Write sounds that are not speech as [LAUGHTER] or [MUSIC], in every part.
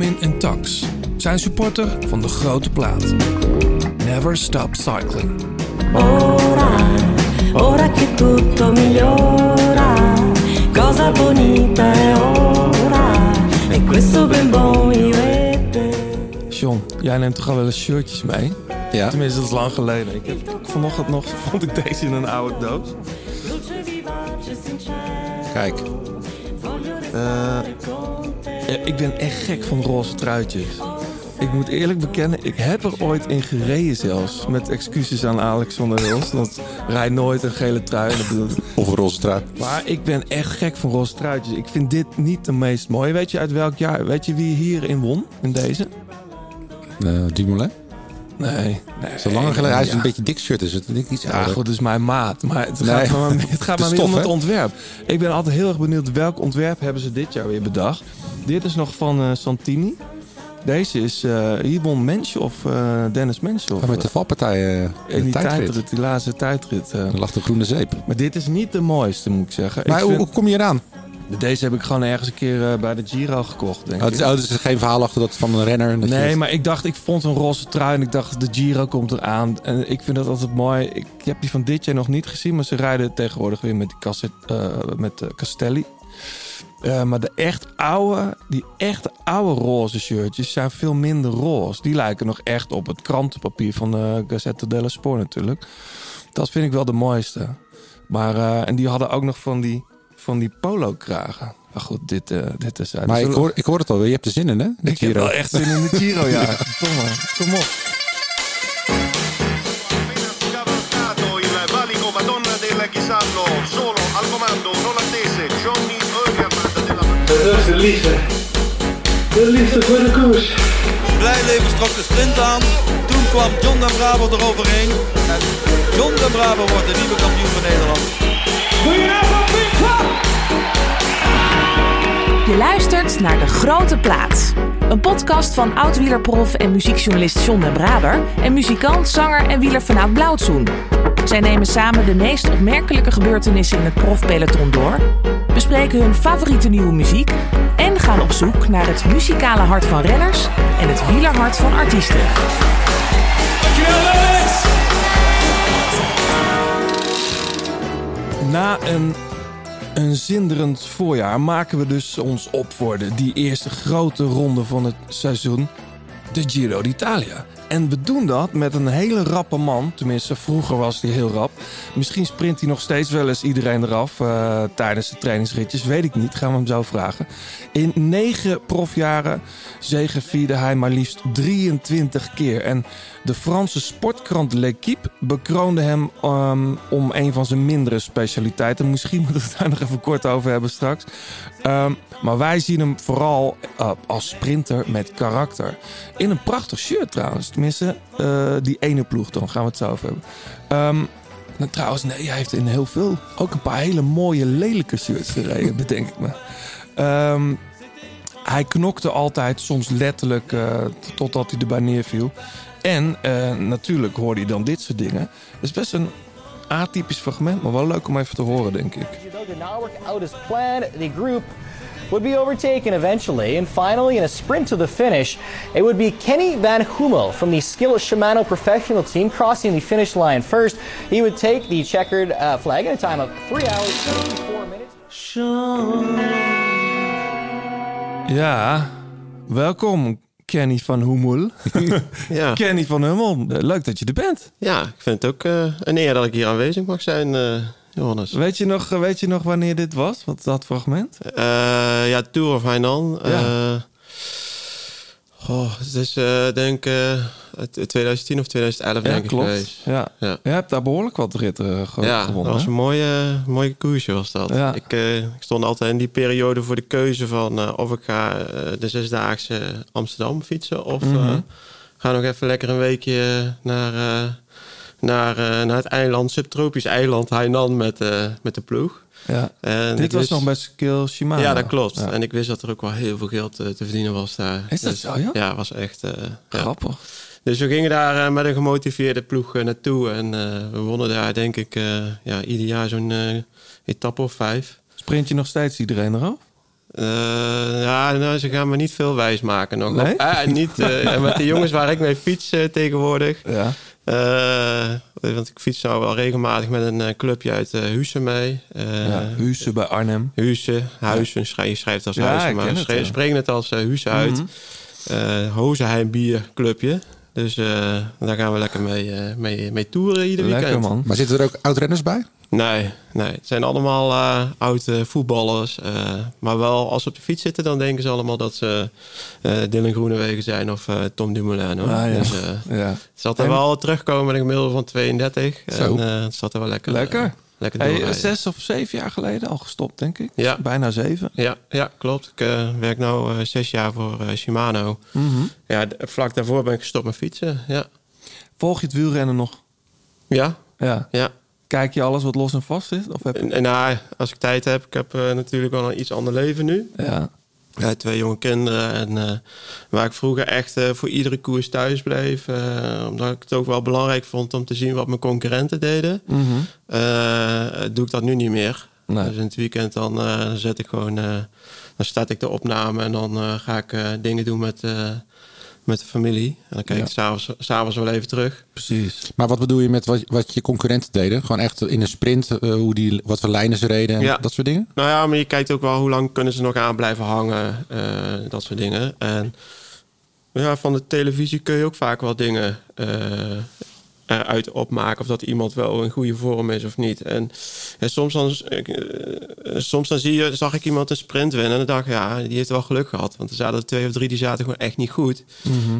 Armin en Tax zijn supporter van de grote plaat. Never stop cycling. Ora, ora che tutto migliora, cosa bonita è ora, e questo ben buon. John, jij neemt toch al wel eens shirtjes mee? Ja. Tenminste, dat is lang geleden. Ik heb, vanochtend nog [LAUGHS] vond ik deze in een oude doos. Kijk. voglio ik ben echt gek van roze truitjes. Ik moet eerlijk bekennen, ik heb er ooit in gereden zelfs. Met excuses aan Alexander Hils. Dat rijdt nooit een gele trui. Of een roze trui. Maar ik ben echt gek van roze truitjes. Ik vind dit niet de meest mooie. Weet je uit welk jaar? Weet je wie hierin won? In deze? Uh, Dumoulin. Nee. nee Zo lang geleden. Hij is Ja. een beetje dik shirt, dus het is iets Ja, ouder. goed, het is mijn maat. Maar het Nee. gaat maar, het [LAUGHS] gaat maar weer om het ontwerp. Ik ben altijd heel erg benieuwd welk ontwerp hebben ze dit jaar weer bedacht. Dit is nog van eh, Santini. Deze is, eh hier won Mensch of eh, Dennis Mensch. Of, Ja, met de valpartij eh, in in de die tijdrit. tijdrit, die laatste tijdrit. eh. Er lag de groene zeep. Maar dit is niet de mooiste, moet ik zeggen. Maar ik hoe, vind- hoe kom je eraan? Deze heb ik gewoon ergens een keer eh, bij de Giro gekocht, denk Oh, ik. het, is, oh, dus er is geen verhaal achter dat van een renner. Nee, maar ik dacht, ik vond een roze trui en ik dacht, de Giro komt eraan. En ik vind dat altijd mooi. Ik heb die van dit jaar nog niet gezien, maar ze rijden tegenwoordig weer met, die eh, met de Castelli. Eh, maar de echt oude, die echt oude roze shirtjes zijn veel minder roze. Die lijken nog echt op het krantenpapier van de Gazzetta dello Sport natuurlijk. Dat vind ik wel de mooiste. Maar, eh, en die hadden ook nog van die, van die polo kragen. Maar goed, dit, eh dit is... Maar ik hoor, ik hoor het al, je hebt er zin in, hè? De ik heb Giro. wel echt zin in de Giro, ja. Verdomme. [LAUGHS] Kom op. Dat is de liefde. De liefde voor de koers. Blijleven trok de sprint aan. Toen kwam John den Braber eroverheen. En John den Braber wordt de nieuwe kampioen van Nederland. Je luistert naar De Grote Plaats. Een podcast van oud-wielerprof en muziekjournalist John den Braber... en muzikant, zanger en wielerfanaat Blauwtsoen. Zij nemen samen de meest opmerkelijke gebeurtenissen in het profpeloton door... bespreken hun favoriete nieuwe muziek... en gaan op zoek naar het muzikale hart van renners... en het wielerhart van artiesten. Na een, een zinderend voorjaar maken we dus ons op voor de, die eerste grote ronde van het seizoen. De Giro d'Italia. En we doen dat met een hele rappe man. Tenminste, vroeger was hij heel rap. Misschien sprint hij nog steeds wel eens iedereen eraf eh, tijdens de trainingsritjes. Weet ik niet, gaan we hem zo vragen. In negen profjaren zegevierde hij maar liefst 23 keer. En de Franse sportkrant L'Equipe bekroonde hem ehm, om een van zijn mindere specialiteiten. Misschien moeten we het daar nog even kort over hebben straks. Ehm, maar wij zien hem vooral eh, als sprinter met karakter. In een prachtig shirt trouwens. Tenminste, eh, die ene ploeg dan gaan we het zo hebben. Ehm, nou, trouwens, nee, hij heeft in heel veel ook een paar hele mooie lelijke shirts gereden, [LAUGHS] bedenk ik me. Ehm, hij knokte altijd, soms letterlijk, eh, totdat hij erbij neerviel. En eh, natuurlijk hoorde je dan dit soort dingen. Het is best een atypisch fragment, maar wel leuk om even te horen, denk ik. The group would be overtaken eventually, and finally, in a sprint to the finish, it would be Kenny Van Hummel from the Skill Shimano professional team crossing the finish line first. He would take the checkered uh, flag in a time of 3 hours 54 minutes. Ja, welkom Kenny van Hummel. [LAUGHS] Ja, Kenny van Hummel, leuk dat je er bent. ja, ik vind het ook eh, een eer dat ik hier aanwezig mag zijn, eh Johannes. Weet je, nog, weet je nog wanneer dit was, wat, dat fragment? Eh, ja, Tour of Hainan. Ja. eh, goh, het is eh, denk ik eh, uit 2010 of 2011 denk ik geweest. Ja. Ja. Je hebt daar behoorlijk wat ritten eh, ge- Ja, dat gewonnen. was een mooie, mooie koersje was dat. Ja. Ik, eh, ik stond altijd in die periode voor de keuze van eh, of ik ga eh, de zesdaagse Amsterdam fietsen of Mhm. eh, ga nog even lekker een weekje naar, eh, naar, eh, naar het eiland, subtropisch eiland Hainan met, eh, met de ploeg. Ja. En Dit was wist- nog bij Skill Shimano. Ja, dat klopt. Ja. En ik wist dat er ook wel heel veel geld eh, te verdienen was daar. Is dat zo, ja? Ja, was echt... ja. Grappig. Dus we gingen daar met een gemotiveerde ploeg naartoe. En we wonnen daar denk ik ja, ieder jaar zo'n etappe of vijf. Sprint je nog steeds iedereen eraf? Eh, ja, nou, ze gaan me niet veel wijs maken nog. Nee? Ah, niet, [LAUGHS] met de jongens waar ik mee fiets tegenwoordig. Ja. Eh, want ik fiets nou wel regelmatig met een eh, clubje uit uh, Huissen mee. Eh ja. Huissen bij Arnhem. Huissen, Huissen, schrijf, je schrijft als Ja, Huissen, ik maar we het, ja. spreken het als eh, Huissen uit. Mhm. Eh Hozenheim bierclubje. Dus eh, daar gaan we lekker mee, eh, mee, mee toeren ieder Lekker weekend. man. Maar zitten er ook oud-renners bij? Nee, nee, het zijn allemaal eh oude voetballers. eh, maar wel als ze op de fiets zitten, dan denken ze allemaal dat ze eh Dylan Groenewegen zijn of Tom Dumoulin. Hoor. Ah, ja. Dus [LAUGHS] Ja. het zal er En- wel terugkomen met een gemiddelde van 32. Zo. En het zat er wel lekker. Lekker. lekker Hey, zes of zeven jaar geleden al gestopt, denk ik. Ja. Bijna zeven. Ja, ja, klopt. Ik werk nu zes jaar voor Shimano. Mhm. Ja, vlak daarvoor ben ik gestopt met fietsen. Ja, Volg je het wielrennen nog? ja, Ja. ja. Kijk je alles wat los en vast is? Of heb je... Nou, als ik tijd heb, ik heb eh, natuurlijk wel een iets ander leven nu. Ja. Ja, twee jonge kinderen. En eh, waar ik vroeger echt eh, voor iedere koers thuis bleef. omdat ik het ook wel belangrijk vond om te zien wat mijn concurrenten deden. Mhm. doe ik dat nu niet meer. Nee. Dus in het weekend dan zet ik gewoon... dan start ik de opname en dan ga ik dingen doen met, met de familie. En dan kijk Ja. ik s'avonds, s'avonds wel even terug. Precies. Maar wat bedoel je met wat, wat je concurrenten deden? Gewoon echt in een sprint, eh, hoe die, wat voor lijnen ze reden en Ja. dat soort dingen? Nou ja, maar je kijkt ook wel hoe lang kunnen ze nog aan blijven hangen. eh, dat soort dingen. En ja, van de televisie kun je ook vaak wel dingen eh, eruit opmaken. Of dat iemand wel in goede vorm is of niet. En, en soms, dan, eh, soms dan zie je, zag ik iemand een sprint winnen. En dan dacht ik, ja, die heeft wel geluk gehad. Want er zaten twee of drie die zaten gewoon echt niet goed.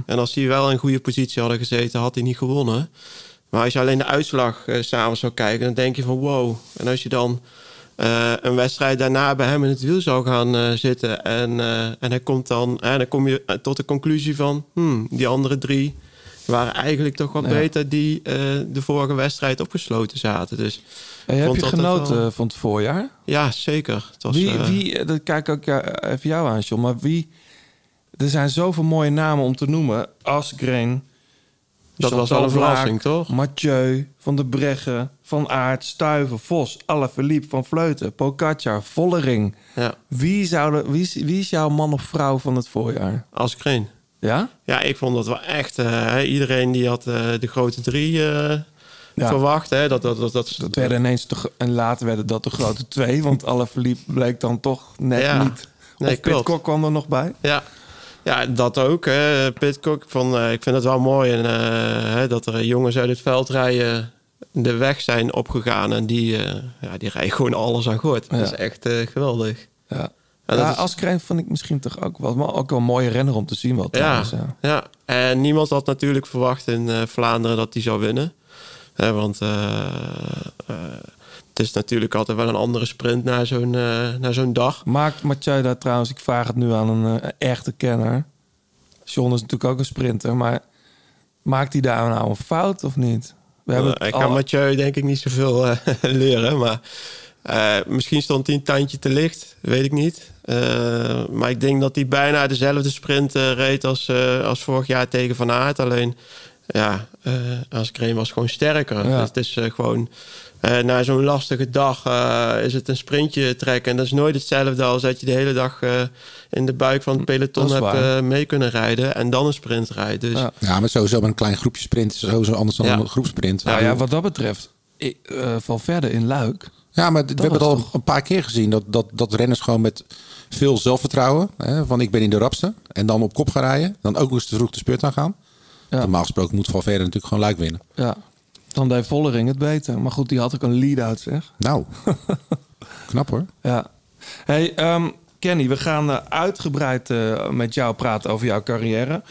En als die wel in een goede positie hadden gezeten, had hij niet gewonnen. Maar als je alleen de uitslag eh, s s'avonds zou kijken, dan denk je van wow. En als je dan eh, een wedstrijd daarna bij hem in het wiel zou gaan eh, zitten. En, eh, en hij komt dan, en dan kom je eh, tot de conclusie van hmm, die andere drie waren eigenlijk toch wat Ja. beter die eh, de vorige wedstrijd opgesloten zaten. Dus Hey, heb je genoten wel- van het voorjaar? ja, zeker. Het was, Wie, eh, wie, eh, dat kijk ik ook even jou aan, John. Maar wie... Er zijn zoveel mooie namen om te noemen. Asgreen. Dat was wel een verrassing, toch? Mathieu, Van der Breggen, Van Aert, Stuiven, Vos, Alaphilippe, Van Vleuten, Pogacar, Vollering. ja, Wie, zou de, wie, is, wie is jouw man of vrouw van het voorjaar? als Kreen. Ja? Ja, ik vond dat wel echt. eh, iedereen die had eh, de grote drie Ja. verwacht. Hè? Dat, dat, dat, dat, Dat werden ineens de, gro- en later werden dat de grote twee, want Alaphilippe bleek dan toch net Ja. niet. Nee, of klopt. Pitcock kwam er nog bij. Ja. ja, dat ook. Hè. Pitcock, van, ik vind het wel mooi en, hè, dat er jongens uit het veld rijden de weg zijn opgegaan. En die, ja, die rijden gewoon alles aan goed. Ja. Dat is echt geweldig. Ja. Ja, Askreen vond ik misschien toch ook wel, maar ook wel een mooie renner om te zien wel Ja, trouwens. Ja. ja, en niemand had natuurlijk verwacht in eh, Vlaanderen dat hij zou winnen. Want eh, eh, het is natuurlijk altijd wel een andere sprint naar zo'n naar zo'n dag. Maakt Mathieu daar trouwens, ik vraag het nu aan een echte kenner. John is natuurlijk ook een sprinter, maar maakt hij daar nou een fout of niet? We hebben ik al- kan Mathieu denk ik niet zoveel [LAUGHS] leren, maar eh, misschien stond hij een tandje te licht, weet ik niet. Eh, maar ik denk dat hij bijna dezelfde sprint eh, reed als, eh, als vorig jaar tegen Van Aert. Alleen, ja, eh als Kreen was gewoon sterker. Ja. Dus het is eh, gewoon, eh, na zo'n lastige dag eh, is het een sprintje trekken. En dat is nooit hetzelfde als dat je de hele dag eh, in de buik van het peloton hebt eh, mee kunnen rijden. En dan een sprint rijden. Dus Ja. Ja, maar sowieso met een klein groepje sprint is sowieso anders dan Ja. een groepsprint. nou ja, wat dat betreft, ik eh val verder in Luik. Ja, maar we hebben het al toch- een paar keer gezien. Dat, dat, dat renners gewoon met veel zelfvertrouwen. Hè, van ik ben in de rapste. En dan op kop gaan rijden. Dan ook eens te vroeg de spurt aan gaan. Ja. Normaal gesproken moet Valverde natuurlijk gewoon luik winnen. Ja, dan deed Vollering het beter. Maar goed, die had ook een lead-out zeg. Nou, [LAUGHS] knap hoor. Ja. Hey, ehm, Kenny, we gaan eh, uitgebreid eh, met jou praten over jouw carrière.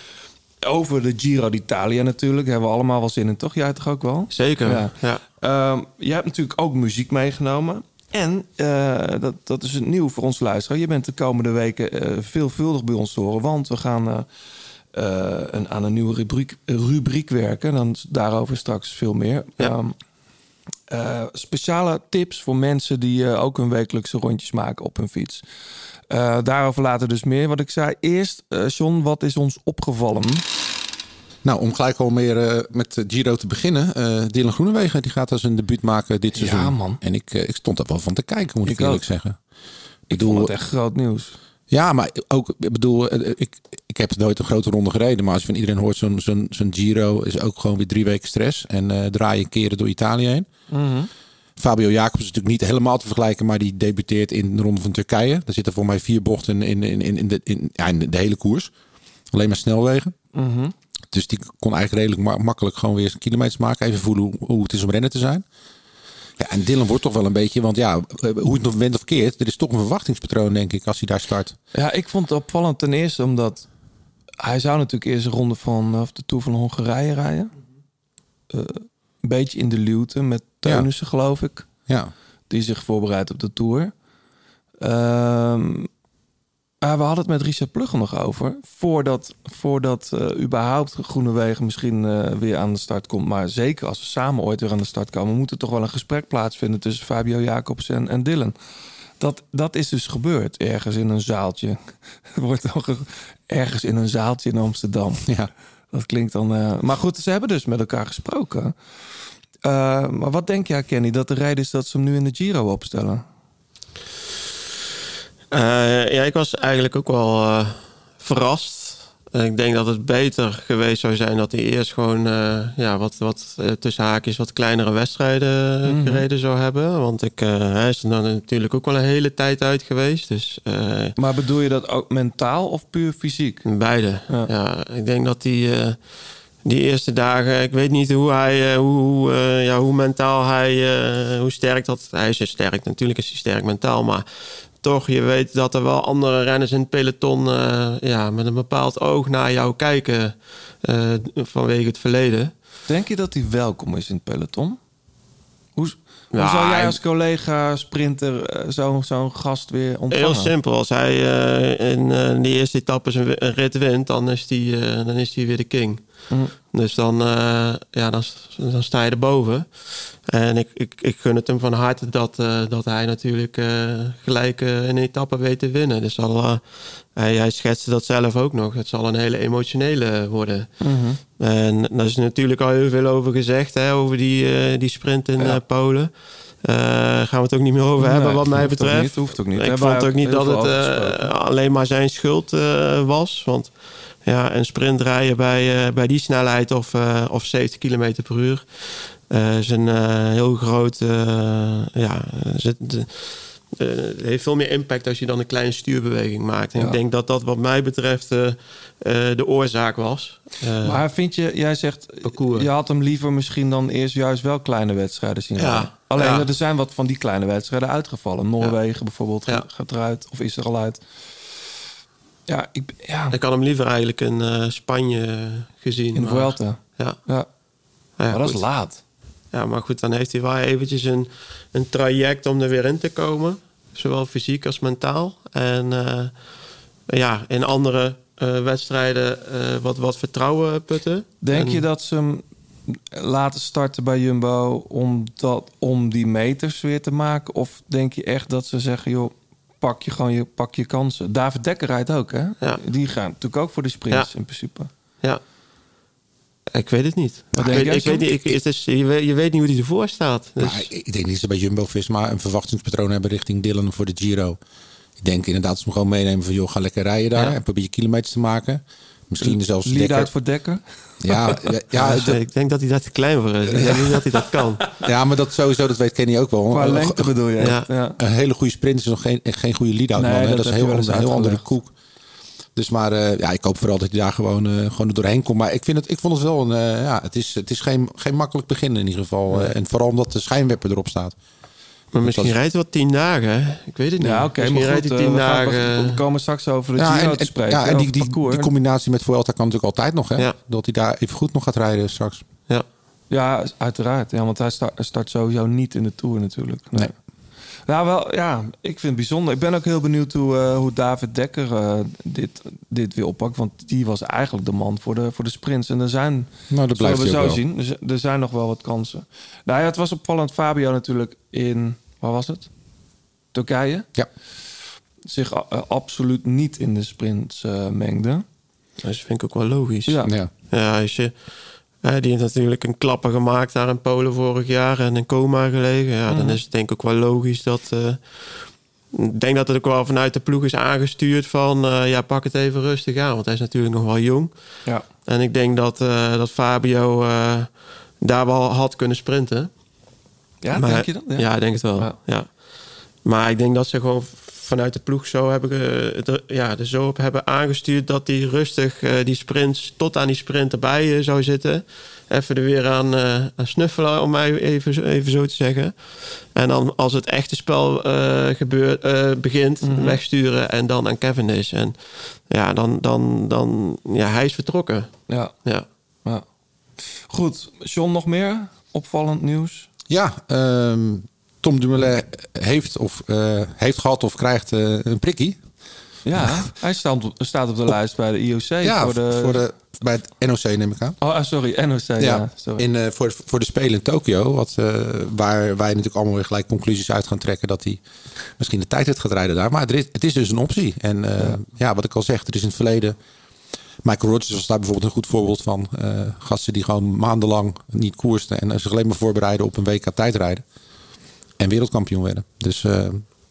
Over de Giro d'Italia natuurlijk. Daar hebben we allemaal wel zin in, toch? Jij toch ook wel? zeker. Ja. ja. Ehm, jij hebt natuurlijk ook muziek meegenomen. En eh, dat, dat is nieuw voor ons luisteren. Je bent de komende weken eh, veelvuldig bij ons te horen. Want we gaan eh, een, aan een nieuwe rubriek, rubriek werken. Dan daarover straks veel meer. Ja. Ehm, eh, speciale tips voor mensen die ook hun wekelijkse rondjes maken op hun fiets. Daarover later dus meer. Wat ik zei eerst, John, wat is ons opgevallen? Nou, om gelijk al meer eh, met Giro te beginnen. eh Dylan Groenewegen die gaat als een debuut maken dit Ja, seizoen. man. En ik, eh, ik stond er wel van te kijken, moet ik, Ik eerlijk ook. zeggen. Ik bedoel- vond het echt groot nieuws. Ja, maar ook, ik bedoel, ik, ik heb nooit een grote ronde gereden. Maar als je van iedereen hoort, zo'n zo'n zo'n Giro is ook gewoon weer drie weken stress. En eh draaien keren door Italië heen. Fabio Jacobs is natuurlijk niet helemaal te vergelijken, maar die debuteert in de ronde van Turkije. Daar zitten voor mij vier bochten in, in, in, in, de, in, ja, in de hele koers. Alleen maar snelwegen. Dus die kon eigenlijk redelijk ma- makkelijk gewoon weer zijn kilometers maken. Even voelen hoe, hoe het is om rennen te zijn. Ja, en Dylan wordt toch wel een beetje, want ja, eh, hoe het nog went of keert, er is toch een verwachtingspatroon, denk ik, als hij daar start. Ja, ik vond het opvallend ten eerste omdat hij zou natuurlijk eerst een ronde van of de Tour van Hongarije rijden. Eh, een beetje in de luwte met Teunissen, geloof ik. Ja, Die zich voorbereidt op de Tour. Ehm, maar we hadden het met Richard Plugge nog over. Voordat, voordat eh, überhaupt Groenewegen misschien eh, weer aan de start komt. Maar zeker als ze samen ooit weer aan de start komen... moet er toch wel een gesprek plaatsvinden tussen Fabio Jacobs en, en Dylan. Dat, dat is dus gebeurd ergens in een zaaltje. Het [LAUGHS] wordt toch ergens in een zaaltje in Amsterdam. ja. Dat klinkt dan... eh, maar goed, ze hebben dus met elkaar gesproken. Eh, maar wat denk jij, Kenny, dat de reden is dat ze hem nu in de Giro opstellen? Eh, ja, ik was eigenlijk ook wel eh, verrast. En Ik denk dat het beter geweest zou zijn dat hij eerst gewoon eh, ja, wat, wat eh, tussen haakjes wat kleinere wedstrijden Mhm. gereden zou hebben. Want ik, eh, hij is er dan natuurlijk ook wel een hele tijd uit geweest. Dus eh, Maar bedoel je dat ook mentaal of puur fysiek? beide. Ja. Ja. ik denk dat die, eh, die eerste dagen, ik weet niet hoe hij, eh, hoe, eh, ja, hoe mentaal hij, eh, hoe sterk dat. Hij is sterk, natuurlijk is hij sterk mentaal, maar toch, je weet dat er wel andere renners in het peloton eh, ja, met een bepaald oog naar jou kijken eh, vanwege het verleden. Denk je dat hij welkom is in het peloton? Hoe, hoe Ja, zou jij als collega sprinter eh, zo'n gast weer ontvangen? Heel simpel. Als hij in die eerste etappe een, rit wint, dan is hij dan is hij weer de king. Mhm. Dus dan, eh, ja, dan, sta je erboven. En ik, ik, ik gun het hem van harte dat, eh, dat hij natuurlijk eh, gelijk een etappe weet te winnen. Dus eh, hij, hij schetste dat zelf ook nog. Het zal een hele emotionele worden. Mhm. En daar is natuurlijk al heel veel over gezegd, hè, over die, die sprint in Ja. Polen. Eh, gaan we het ook niet meer over Nee, hebben, wat mij betreft. hoeft ook niet. Ik vond ook niet dat het alleen maar zijn schuld was. Want ja, een sprint rijden bij, eh, bij die snelheid of, eh, of 70 km per uur eh, is een heel groot. ja, zit, het heeft veel meer impact als je dan een kleine stuurbeweging maakt. En Ja. ik denk dat dat, wat mij betreft, de oorzaak was. Maar vind je, jij zegt, Parcours. je had hem liever misschien dan eerst juist wel kleine wedstrijden zien Ja. Alleen Ja. er zijn wat van die kleine wedstrijden uitgevallen. Noorwegen bijvoorbeeld Ja. gaat eruit of is er al uit. Ja, ik, ja ik had hem liever eigenlijk in eh, Spanje gezien. in de maar- Vuelta. Ja. Ja, Ja, maar dat goed. is laat. Ja, maar goed, dan heeft hij wel eventjes een, een traject om er weer in te komen. Zowel fysiek als mentaal. En eh, ja, in andere eh, wedstrijden wat, wat vertrouwen putten. Denk En- je dat ze hem laten starten bij Jumbo om, dat, om die meters weer te maken? Of denk je echt dat ze zeggen, joh, pak je gewoon je, pak je kansen? David Dekker rijdt ook, hè? Ja. Die gaan natuurlijk ook voor de sprints Ja. in principe. Ja. Ik weet het niet. Wat ik denk weet, jij, ik weet Sam? niet ik, het is, je, weet, je weet niet hoe hij ervoor staat. Dus, Maar ik, denk niet dat ze bij Jumbo-Visma een verwachtingspatroon hebben richting Dylan voor de Giro. Ik denk inderdaad dat ze hem gewoon meenemen van... joh, ga lekker rijden daar Ja. en probeer je kilometers te maken. Misschien zelfs Lead Dekker. out voor Dekker. Ja, ja, [LAUGHS] ja, ja, ik denk dat hij daar te klein voor is. Ik denk niet dat hij dat kan. ja, maar dat sowieso, dat weet Kenny ook wel. Qua Een- lengte bedoel je? Ja. Een hele goede sprint is nog geen, geen goede lead-out. Nee, man, hè. dat dat, is heb een heel, heel andere koek. Dus maar eh, ja, ik hoop vooral dat hij daar gewoon, eh, gewoon er doorheen komt. Maar ik, vind het, ik vond het wel een. eh, ja, het is, het is geen, geen makkelijk begin in ieder geval. En vooral omdat de schijnwerper erop staat. Maar misschien was- rijdt hij wel tien dagen. hè? Ik weet het niet. Ja, oké, misschien maar rijdt hij eh, tien we, gaan- dagen. we komen straks over de Ja, Giro en, te en- spreken. ja, en die, die, die combinatie met Vuelta kan natuurlijk altijd nog. Hè? Ja. Dat hij daar even goed nog gaat rijden straks. ja. Ja, uiteraard. Ja, want hij start, start sowieso niet in de Tour natuurlijk. Nee. Nee. Nou, wel, ja, ik vind het bijzonder. Ik ben ook heel benieuwd hoe, eh, hoe David Dekker eh, dit, dit weer oppakt. Want die was eigenlijk de man voor de, voor de sprints. En er zijn, Nou, dat blijft zullen we zo wel. zien, er, er zijn nog wel wat kansen. Nou ja, het was opvallend. Fabio natuurlijk in, waar was het? Turkije. Ja. Zich eh, absoluut niet in de sprints eh, mengde. Dat vind ik ook wel logisch. Ja. Ja. Ja, als je, die heeft natuurlijk een klapper gemaakt daar in Polen vorig jaar en in coma gelegen. Ja, Mhm. dan is het denk ik ook wel logisch dat, eh, ik denk dat het ook wel vanuit de ploeg is aangestuurd van... eh, ja, pak het even rustig aan, want hij is natuurlijk nog wel jong. Ja. En ik denk dat, eh, dat Fabio daar wel had kunnen sprinten. Ja, Maar- denk je dat? Ja, ik denk het wel. Ja. Ja. Maar ik denk dat ze gewoon vanuit de ploeg zo hebben, ge- er, ja, er zo op hebben aangestuurd dat hij rustig eh, die sprints tot aan die sprint erbij eh, zou zitten. Even er weer aan, eh, aan snuffelen, om mij even, zo- even zo te zeggen. En dan als het echte spel eh, gebeurt, eh, begint, Mhm. wegsturen en dan aan Cavendish. En ja, dan, dan, dan ja, hij is vertrokken. Ja. Ja. ja. Goed, John, nog meer opvallend nieuws? Ja, ehm, Tom Dumoulin heeft, of, eh, heeft gehad of krijgt eh, een prikkie. Ja, hij staat op, staat op de lijst bij de IOC. ja, voor de... voor de, bij het NOC neem ik aan. Oh, ah, sorry, NOC. Ja, Ja, sorry. in, eh, voor, voor de Spelen in Tokio. Wat, waar wij natuurlijk allemaal weer gelijk conclusies uit gaan trekken. Dat hij misschien de tijd gaat rijden daar. Maar er is, het is dus een optie. En eh, ja. wat ik al zeg, er is in het verleden... Michael Rogers was daar bijvoorbeeld een goed voorbeeld van. Gasten die gewoon maandenlang niet koersten. En zich alleen maar voorbereiden op een WK tijdrijden. En wereldkampioen werden. Dus eh,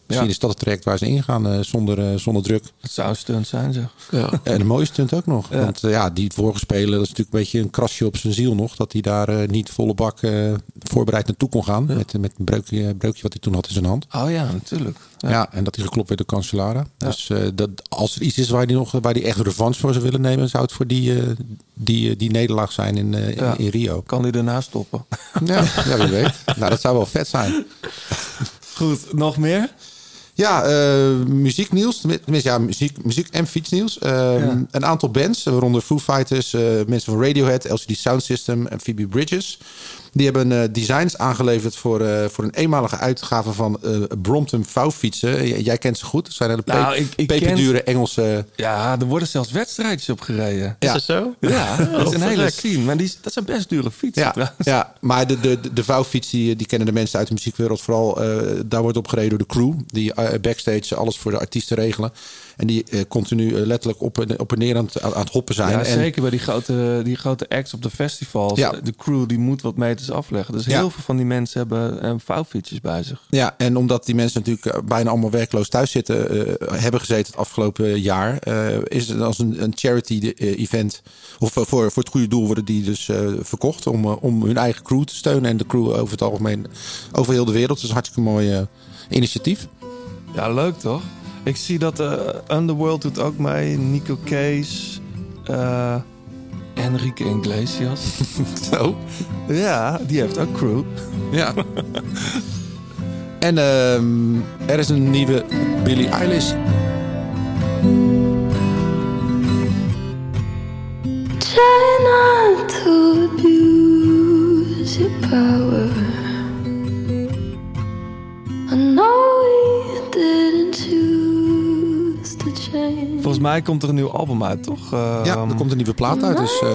misschien Ja. is dat het traject waar ze ingaan eh, zonder, eh, zonder druk. Het zou een stunt zijn, zeg. Ja. En een mooie stunt ook nog. Ja. Want eh, ja, die vorige spelen, dat is natuurlijk een beetje een krasje op zijn ziel nog. Dat hij daar eh, niet volle bak eh, voorbereid naartoe kon gaan. Met, met een breukje, breukje wat hij toen had in zijn hand. Oh ja, natuurlijk. Ja. en dat hij geklopt werd door Cancellara. Dus eh, dat, als er iets is waar hij, nog, waar hij echt revanche voor zou willen nemen... zou het voor die, eh, die, die nederlaag zijn in, eh, Ja. in, in Rio. Kan hij ernaast stoppen? Ja, [LAUGHS] ja, wie weet. Nou, dat zou wel vet zijn. Goed, nog meer? Ja, eh, muzieknieuws. Tenminste, ja, muziek, muziek en fietsnieuws. Eh, Ja. Een aantal bands, waaronder Foo Fighters, eh, mensen van Radiohead, LCD Sound System en Phoebe Bridges. Die hebben eh, designs aangeleverd voor, eh, voor een eenmalige uitgave van eh, Brompton vouwfietsen. J- jij kent ze goed. Het zijn hele pe- Nou, ik- ik ken- peperdure Engelse... Ja, er worden zelfs wedstrijdjes op gereden. Is Ja. dat zo? Ja, [LAUGHS] dat is een hele scene. Maar die, dat zijn best dure fietsen Ja, trouwens. ja, maar de, de, de vouwfiets die, die kennen de mensen uit de muziekwereld vooral. eh, daar wordt op gereden door de crew. Die backstage alles voor de artiesten regelen. En die eh, continu eh, letterlijk op en, op en neer aan het, aan het hoppen zijn. Ja, en, zeker bij die grote, die grote acts op de festivals. Ja. De crew die moet wat meters afleggen. Dus heel veel van die mensen hebben eh, vouwfietsjes bij zich. Ja, en omdat die mensen natuurlijk bijna allemaal werkloos thuis zitten, hebben gezeten het afgelopen jaar, is het als een, een charity event, of voor, voor het goede doel worden die dus verkocht om, om hun eigen crew te steunen. En de crew over het algemeen over heel de wereld. Dus hartstikke mooi initiatief. Ja, leuk toch? Ik zie dat eh, Underworld doet ook mee. Nico Case. eh Enrique Iglesias. [LAUGHS] Zo. ja, die heeft ook crew. Ja. en ehm, er is een nieuwe Billie Eilish. Try not to abuse your power. I know we didn't choose. Volgens mij komt er een nieuw album uit, toch? Ja, er komt een nieuwe plaat uit. Dus eh,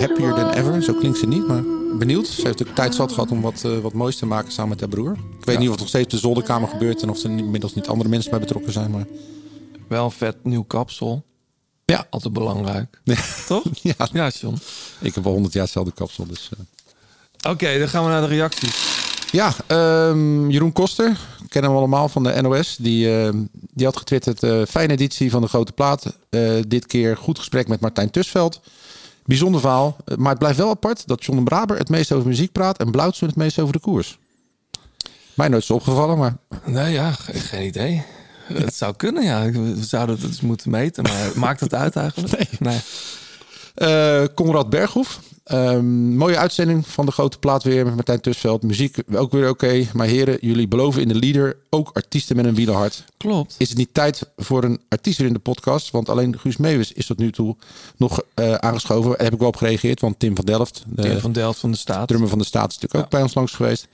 Happier Than Ever. Zo klinkt ze niet, maar benieuwd. Ze heeft ook tijd zat gehad om wat, eh, wat moois te maken samen met haar broer. Ik weet niet of het nog steeds de zolderkamer gebeurt... en of er inmiddels niet andere mensen bij betrokken zijn. Maar Wel een vet nieuw kapsel. Ja. Altijd belangrijk. Toch? [LAUGHS] ja, Ja, John. ik heb al honderd jaar hetzelfde kapsel. Dus, eh. Oké, dan gaan we naar de reacties. Ja, ehm, Jeroen Koster, kennen we allemaal van de NOS. Die, ehm, die had getwitterd, eh, fijne editie van de Grote Plaat. Eh, dit keer goed gesprek met Martijn Tusveld. Bijzonder verhaal, eh, maar het blijft wel apart dat John de Braber het meest over muziek praat... en Blauwtsoen het meest over de koers. Mij nooit zo opgevallen, maar Nee, ja, ge- geen idee. Het zou kunnen, ja. We zouden het eens moeten meten, maar maakt het uit eigenlijk? [LAUGHS] Nee. Eh Conrad Berghoef. Ehm, mooie uitzending van de grote plaat weer met Martijn Tusveld. Muziek ook weer oké. Maar heren, jullie beloven in de leader ook artiesten met een wielerhart. Klopt. Is het niet tijd voor een artiest weer in de podcast? Want alleen Guus Meeuwis is tot nu toe nog eh, aangeschoven. Daar heb ik wel op gereageerd, want Tim van Delft, de Tim van Delft van de Staat. drummer van de Staat, is natuurlijk ook bij ons langs geweest.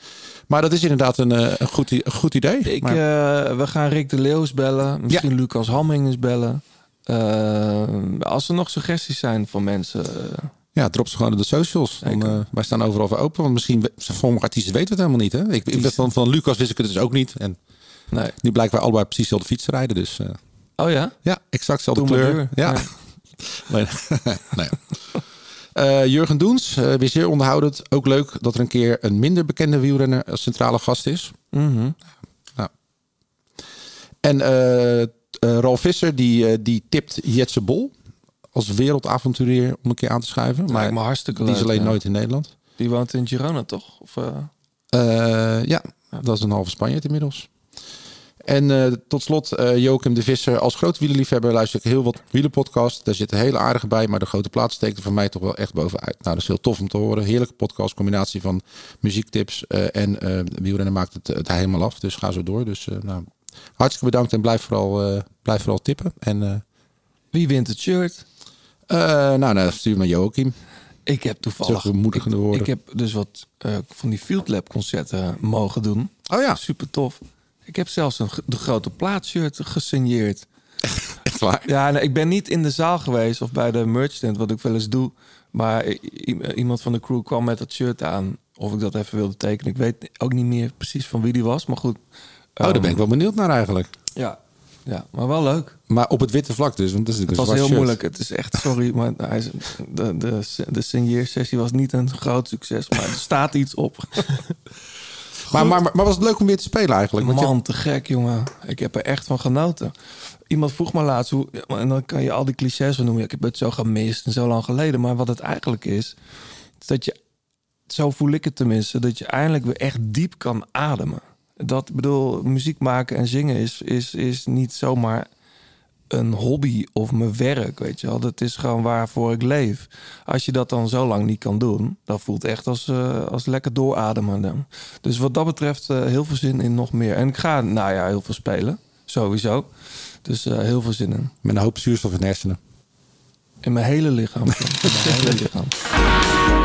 Maar dat is inderdaad een, eh, een, goed, een goed idee. Ik, Maar- eh, we gaan Rick de Leeuws bellen. Misschien Lucas Hamming eens bellen. Als er nog suggesties zijn van mensen. Ja, drop ze gewoon op de socials. Dan, eh, wij staan overal voor open. Want misschien, sommige artiesten weten we het helemaal niet. Hè? Ik, ik van, van Lucas wist ik het dus ook niet. En nee. nu blijken wij allebei precies dezelfde fiets te rijden. Dus eh, Oh ja? ja, exact dezelfde kleur. duur. Ja. Ja. [LAUGHS] Nee. [LAUGHS] nee. Eh, Jurgen Doens, weer zeer onderhoudend. Ook leuk dat er een keer een minder bekende wielrenner als centrale gast is. Mhm. En En Ralf Visser, die, die tipt Jetse Bol als wereldavonturier om een keer aan te schuiven. Maar Lijkt me hartstikke die is leuk, alleen ja. nooit in Nederland. Die woont in Girona, toch? Of, eh, Eh, ja, dat is een halve Spanjaard inmiddels. En eh, tot slot, eh Joachim de Visser. Als grote wielerliefhebber luister ik heel wat wielerpodcasts. Daar zitten hele aardige bij, maar de grote plaats steekt er voor mij toch wel echt bovenuit. Nou, dat is heel tof om te horen. Heerlijke podcast, combinatie van muziektips eh, en wielrennen maakt het, het helemaal af. Dus ga zo door. Dus nou, hartstikke bedankt en blijf vooral, blijf vooral tippen. En wie wint het shirt? Eh, nou, nou, stuur maar Joachim. Ik heb toevallig... Bemoedigende woorden. Ik heb dus wat eh, van die Field Lab concerten mogen doen. Oh ja. Super tof. Ik heb zelfs een, de grote plaatshirt gesigneerd. Echt waar? Ja, nee, ik ben niet in de zaal geweest of bij de merch tent, wat ik wel eens doe. Maar iemand van de crew kwam met dat shirt aan. Of ik dat even wilde tekenen. Ik weet ook niet meer precies van wie die was. Maar goed. Oh, daar ben ik wel benieuwd naar eigenlijk. Ja, ja maar wel leuk. Maar op het witte vlak dus. Want dat is Het was heel shirt. moeilijk. Het is echt, sorry, maar hij is, de, de, de signeersessie was niet een groot succes. Maar er staat iets op. [LAUGHS] Maar, maar, maar was het leuk om weer te spelen eigenlijk? Want je- Man, te gek, jongen. Ik heb er echt van genoten. Iemand vroeg me laatst hoe. En dan kan je al die clichés van noemen. Ik heb het zo gemist en zo lang geleden. Maar wat het eigenlijk is, is dat je. Zo voel ik het tenminste. Dat je eindelijk weer echt diep kan ademen. Dat bedoel, muziek maken en zingen is, is, is niet zomaar een hobby of mijn werk, weet je wel. Dat is gewoon waarvoor ik leef. Als je dat dan zo lang niet kan doen, dan voelt echt als, eh, als lekker doorademen. dan. Dus wat dat betreft eh, heel veel zin in nog meer. En ik ga, nou ja, heel veel spelen. Sowieso. Dus eh, heel veel zin in. Met een hoop zuurstof in hersenen. In mijn hele lichaam. [LAUGHS] in mijn hele lichaam.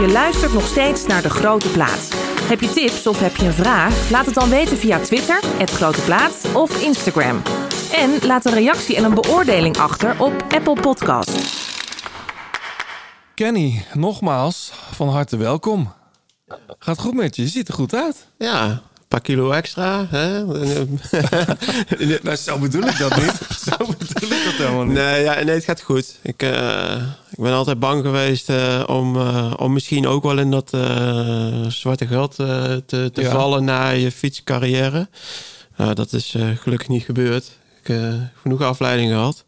Je luistert nog steeds naar De Grote Plaat. Heb je tips of heb je een vraag? Laat het dan weten via Twitter, het Grote Plaat of Instagram. En laat een reactie en een beoordeling achter op Apple Podcast. Kenny, nogmaals, van harte welkom. Gaat goed met je? Je ziet er goed uit. Ja, paar kilo extra. Hè? [LAUGHS] nou, zo bedoel ik dat niet. Zo bedoel ik dat helemaal niet. Nee, ja, nee, het gaat goed. Ik, eh, ik ben altijd bang geweest eh, om, eh, om misschien ook wel in dat zwarte gat eh, te, te Ja. vallen na je fietscarrière. Dat is gelukkig niet gebeurd. Ik heb genoeg afleiding gehad.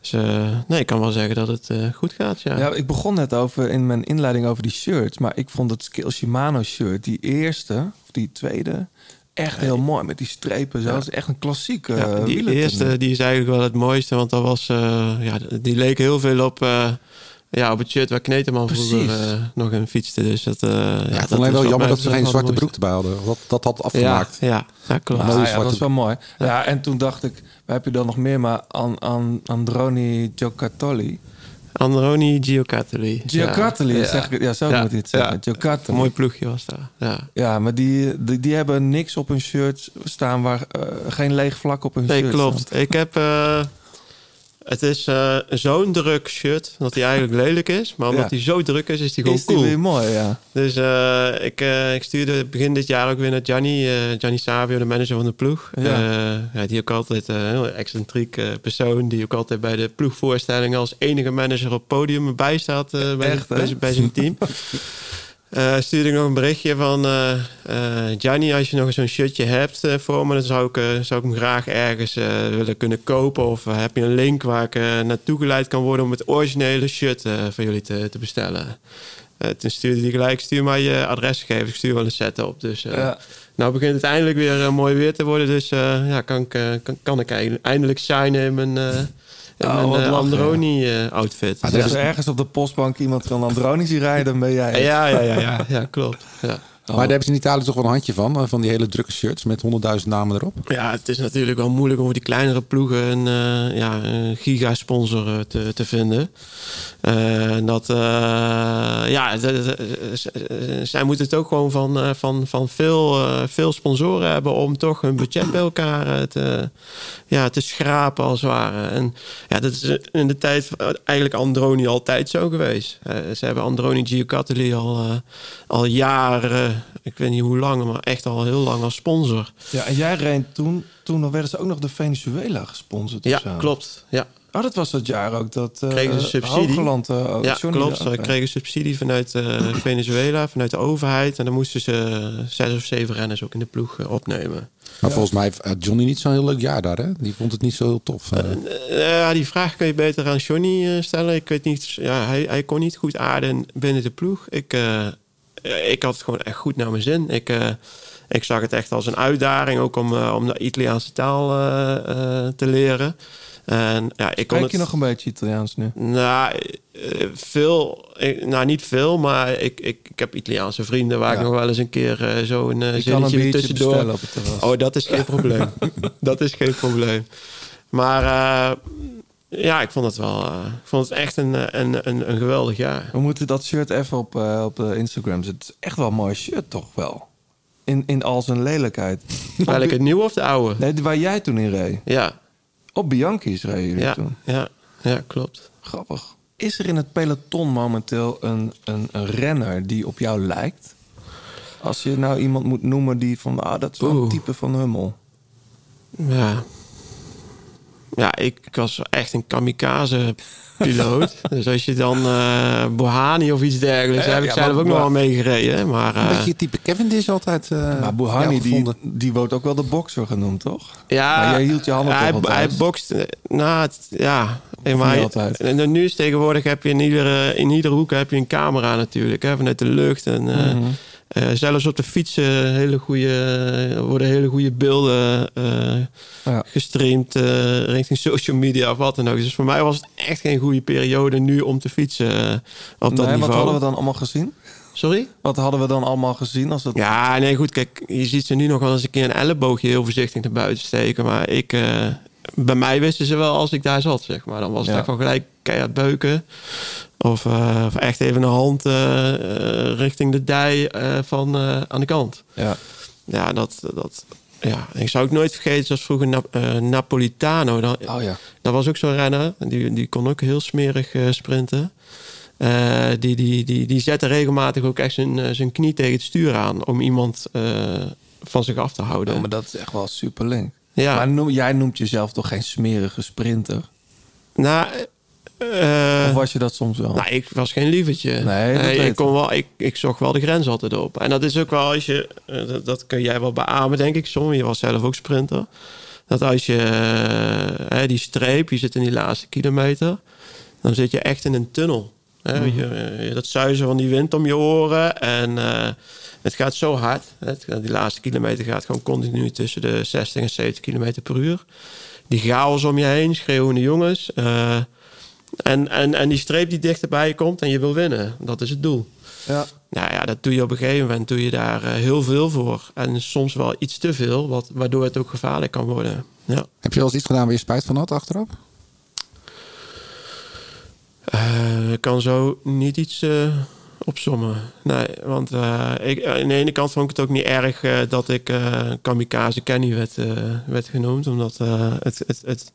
Dus eh, nee, ik kan wel zeggen dat het eh, goed gaat, ja. Ja, ik begon net over in mijn inleiding over die shirts. Maar ik vond het Skill Shimano shirt, die eerste of die tweede, echt heel mooi. Met die strepen. Zo. Ja. Dat is echt een klassieke Ja, eh, die eerste die is eigenlijk wel het mooiste, want dat was, eh, ja, die leek heel veel op, eh, ja, op het shirt waar Kneteman vroeger eh, nog in fietste. Dus dat, eh, ja, Ja, ik dat vond alleen wel jammer dat ze geen zwarte broek erbij hadden. Dat, dat had afgemaakt. ja, ja, klopt. Ah, mooie ja, zwarte dat is wel mooi. Ja, en toen dacht ik, waar heb je dan nog meer? Maar An, An, Androni Giocattoli. Androni Giocattoli. Giocattoli, ja. zeg ik. Ja, zo Ja, moet je het zeggen. ja. Giocattoli. Een mooi ploegje was daar. Ja. Ja, maar die, die, die hebben niks op hun shirt staan waar eh, geen leeg vlak op hun Nee, shirt klopt. staat. Ik heb... eh, het is eh, zo'n druk shirt dat hij eigenlijk lelijk is. Maar omdat Ja. hij zo druk is, is hij gewoon Is cool. weer mooi, ja. Dus eh, ik, eh, ik stuurde begin dit jaar ook weer naar Gianni, Gianni Savio, de manager van de ploeg. Ja. Ja, die ook altijd een heel excentriek persoon, die ook altijd bij de ploegvoorstellingen als enige manager op podium erbij staat bij, Echt, bij, hè? zijn- bij zijn team. [LAUGHS] Eh, stuurde ik nog een berichtje van Gianni, als je nog zo'n shirtje hebt voor me, dan zou ik, zou ik hem graag ergens willen kunnen kopen. Of heb je een link waar ik naartoe geleid kan worden om het originele shirt van jullie te, te bestellen? Toen stuurde hij gelijk, stuur maar je adresgegevens, ik stuur wel een set op. Dus Ja. nou begint het eindelijk weer mooi weer te worden. Dus ja, kan ik, kan, kan ik eindelijk shinen in mijn, eh in Oh, wat eh, lachen. Androni-outfit. Als er ergens op de postbank iemand van Androni ziet rijden, dan ben jij. ja, ja, ja, ja, ja, klopt. Ja. Maar daar hebben ze in Italië toch wel een handje van. eh, Van die hele drukke shirts met honderdduizend namen erop. Ja, het is natuurlijk wel moeilijk om voor die kleinere ploegen een, eh, ja, een gigasponsor eh, te, te vinden. Eh, en dat, eh, ja, z- zij moeten het ook gewoon van, eh, van, van veel, eh, veel sponsoren hebben om toch hun budget bij elkaar eh, te, ja, te schrapen als het ware. En ja, dat is in de tijd eigenlijk Androni altijd zo geweest. Eh, ze hebben Androni Giocattoli al, eh, al jaren, ik weet niet hoe lang, maar echt al heel lang als sponsor. Ja, en jij reed toen, toen werden ze ook nog de Venezuela gesponsord. Ja, zo. klopt. Ja, Oh, dat was dat jaar ook dat eh Kregen ze subsidie. Hoogland, ook ja, klopt. Ze kregen subsidie vanuit eh, [CLEARS THROAT] Venezuela, vanuit de overheid. En dan moesten ze zes of zeven renners ook in de ploeg opnemen. Maar volgens mij had Johnny niet zo'n heel leuk jaar daar, hè? Die vond het niet zo heel tof. ja, die vraag kun je beter aan Johnny stellen. Ik weet niet, ja, hij, hij kon niet goed aarden binnen de ploeg. Ik, eh, ik had het gewoon echt goed naar mijn zin. Ik, eh, ik zag het echt als een uitdaging, ook om, eh, om de Italiaanse taal te leren. En, ja, ik kon Kijk het, je nog een beetje Italiaans nu? Nou, eh, veel. nou, niet veel, maar ik, ik, ik heb Italiaanse vrienden waar Ja. ik nog wel eens een keer eh, zo een een zinnetje biertje tussendoor. op het terras. Oh, dat is geen probleem. [LAUGHS] dat is geen probleem. Maar ja, ik vond het wel. ik vond het echt een, een, een, een geweldig jaar. We moeten dat shirt even op, op Instagram zetten. Het is echt wel een mooi shirt, toch wel? In, in al zijn lelijkheid. Welke, het nieuwe of de oude? Nee, waar jij toen in reed. Ja, Op Bianchi's reden jullie ja, toen. ja, ja, klopt. Grappig. Is er in het peloton momenteel een, een, een renner die op jou lijkt? Als je nou iemand moet noemen die van... Ah, dat is wel een type van Hummel. Ja. Ja, ik was echt een kamikaze-piloot. [LAUGHS] dus als je dan eh Bohani of iets dergelijks... Ja, heb ik ja, zelf ook nog wel meegereden. Maar Een eh, beetje type Kevin is altijd. eh, maar Bouhanni, ja, die, die wordt ook wel de bokser genoemd, toch? ja, Maar jij hield je handen hij, toch hij altijd? bokst... Nou, het- ja. Niet maar altijd? En nu is tegenwoordig heb je in iedere, in iedere hoek heb je een camera natuurlijk. Hè, vanuit de lucht. En, eh, Mhm. Eh, zelfs op de fietsen hele goede, worden hele goede beelden eh, Ja. gestreamd eh, richting social media of wat dan ook. Dus voor mij was het echt geen goede periode nu om te fietsen eh, op dat Nee, niveau. wat hadden we dan allemaal gezien? Sorry? Wat hadden we dan allemaal gezien? Als het... Ja, nee, goed. Kijk, je ziet ze nu nog wel eens een keer een elleboogje heel voorzichtig naar buiten steken. Maar ik, eh, bij mij wisten ze wel als ik daar zat, zeg maar. Dan was het Ja. echt wel gelijk keihard beuken. Of, eh, of echt even een hand eh, eh, richting de dij van aan de kant. Ja. Ja, dat, dat, ja, ik zou ook nooit vergeten, zoals vroeger Nap- Napolitano. Dat, Oh ja. dat was ook zo'n renner. Die, die kon ook heel smerig sprinten. Die, die, die, die zette regelmatig ook echt zijn, zijn knie tegen het stuur aan om iemand van zich af te houden. Oh, maar dat is echt wel super link. ja, Maar noem, jij noemt jezelf toch geen smerige sprinter? nou, eh, Of was je dat soms wel? nou, ik was geen lievertje. Nee, ik, kon wel, ik, ik zocht wel de grens altijd op. En dat is ook wel als je, eh, dat, dat kun jij wel beamen, denk ik. Soms, je was zelf ook sprinter. Dat als je eh, hè, die streep, je zit in die laatste kilometer, dan zit je echt in een tunnel. Hè? Mhm. je, dat zuizen van die wind om je oren. En het gaat zo hard. Het, die laatste kilometer gaat gewoon continu tussen de 60 en 70 kilometer per uur. Die chaos om je heen, schreeuwende jongens. En, en, en die streep die dichterbij komt en je wil winnen. Dat is het doel. Ja. Nou ja, dat doe je op een gegeven moment doe je daar eh, heel veel voor. En soms wel iets te veel, wat, waardoor het ook gevaarlijk kan worden. Ja. Heb je wel eens iets gedaan waar je spijt van had achteraf? Eh, ik kan zo niet iets eh opsommen. Nee, want eh, ik, aan de ene kant vond ik het ook niet erg dat ik kamikaze Kenny werd, werd genoemd. Omdat het, het, het,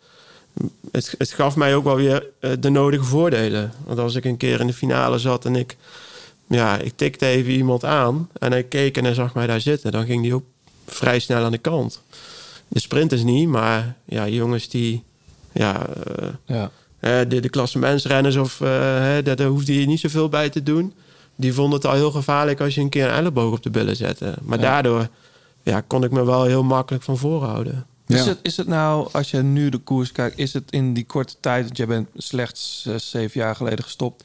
het, het gaf mij ook wel weer eh, de nodige voordelen. Want als ik een keer in de finale zat en ik, ja, ik tikte even iemand aan... en hij keek en hij zag mij daar zitten... dan ging die ook vrij snel aan de kant. De sprinters niet, maar ja, jongens die... Ja, eh, Ja. de, de klassementsrenners, of, eh, hè, daar, daar hoefde je niet zoveel bij te doen. Die vonden het al heel gevaarlijk als je een keer een elleboog op de billen zette. Maar Ja. daardoor ja, kon ik me wel heel makkelijk van voren Is, het, is het nou, als je nu de koers kijkt, is het in die korte tijd, want jij bent slechts zes, zeven jaar geleden gestopt,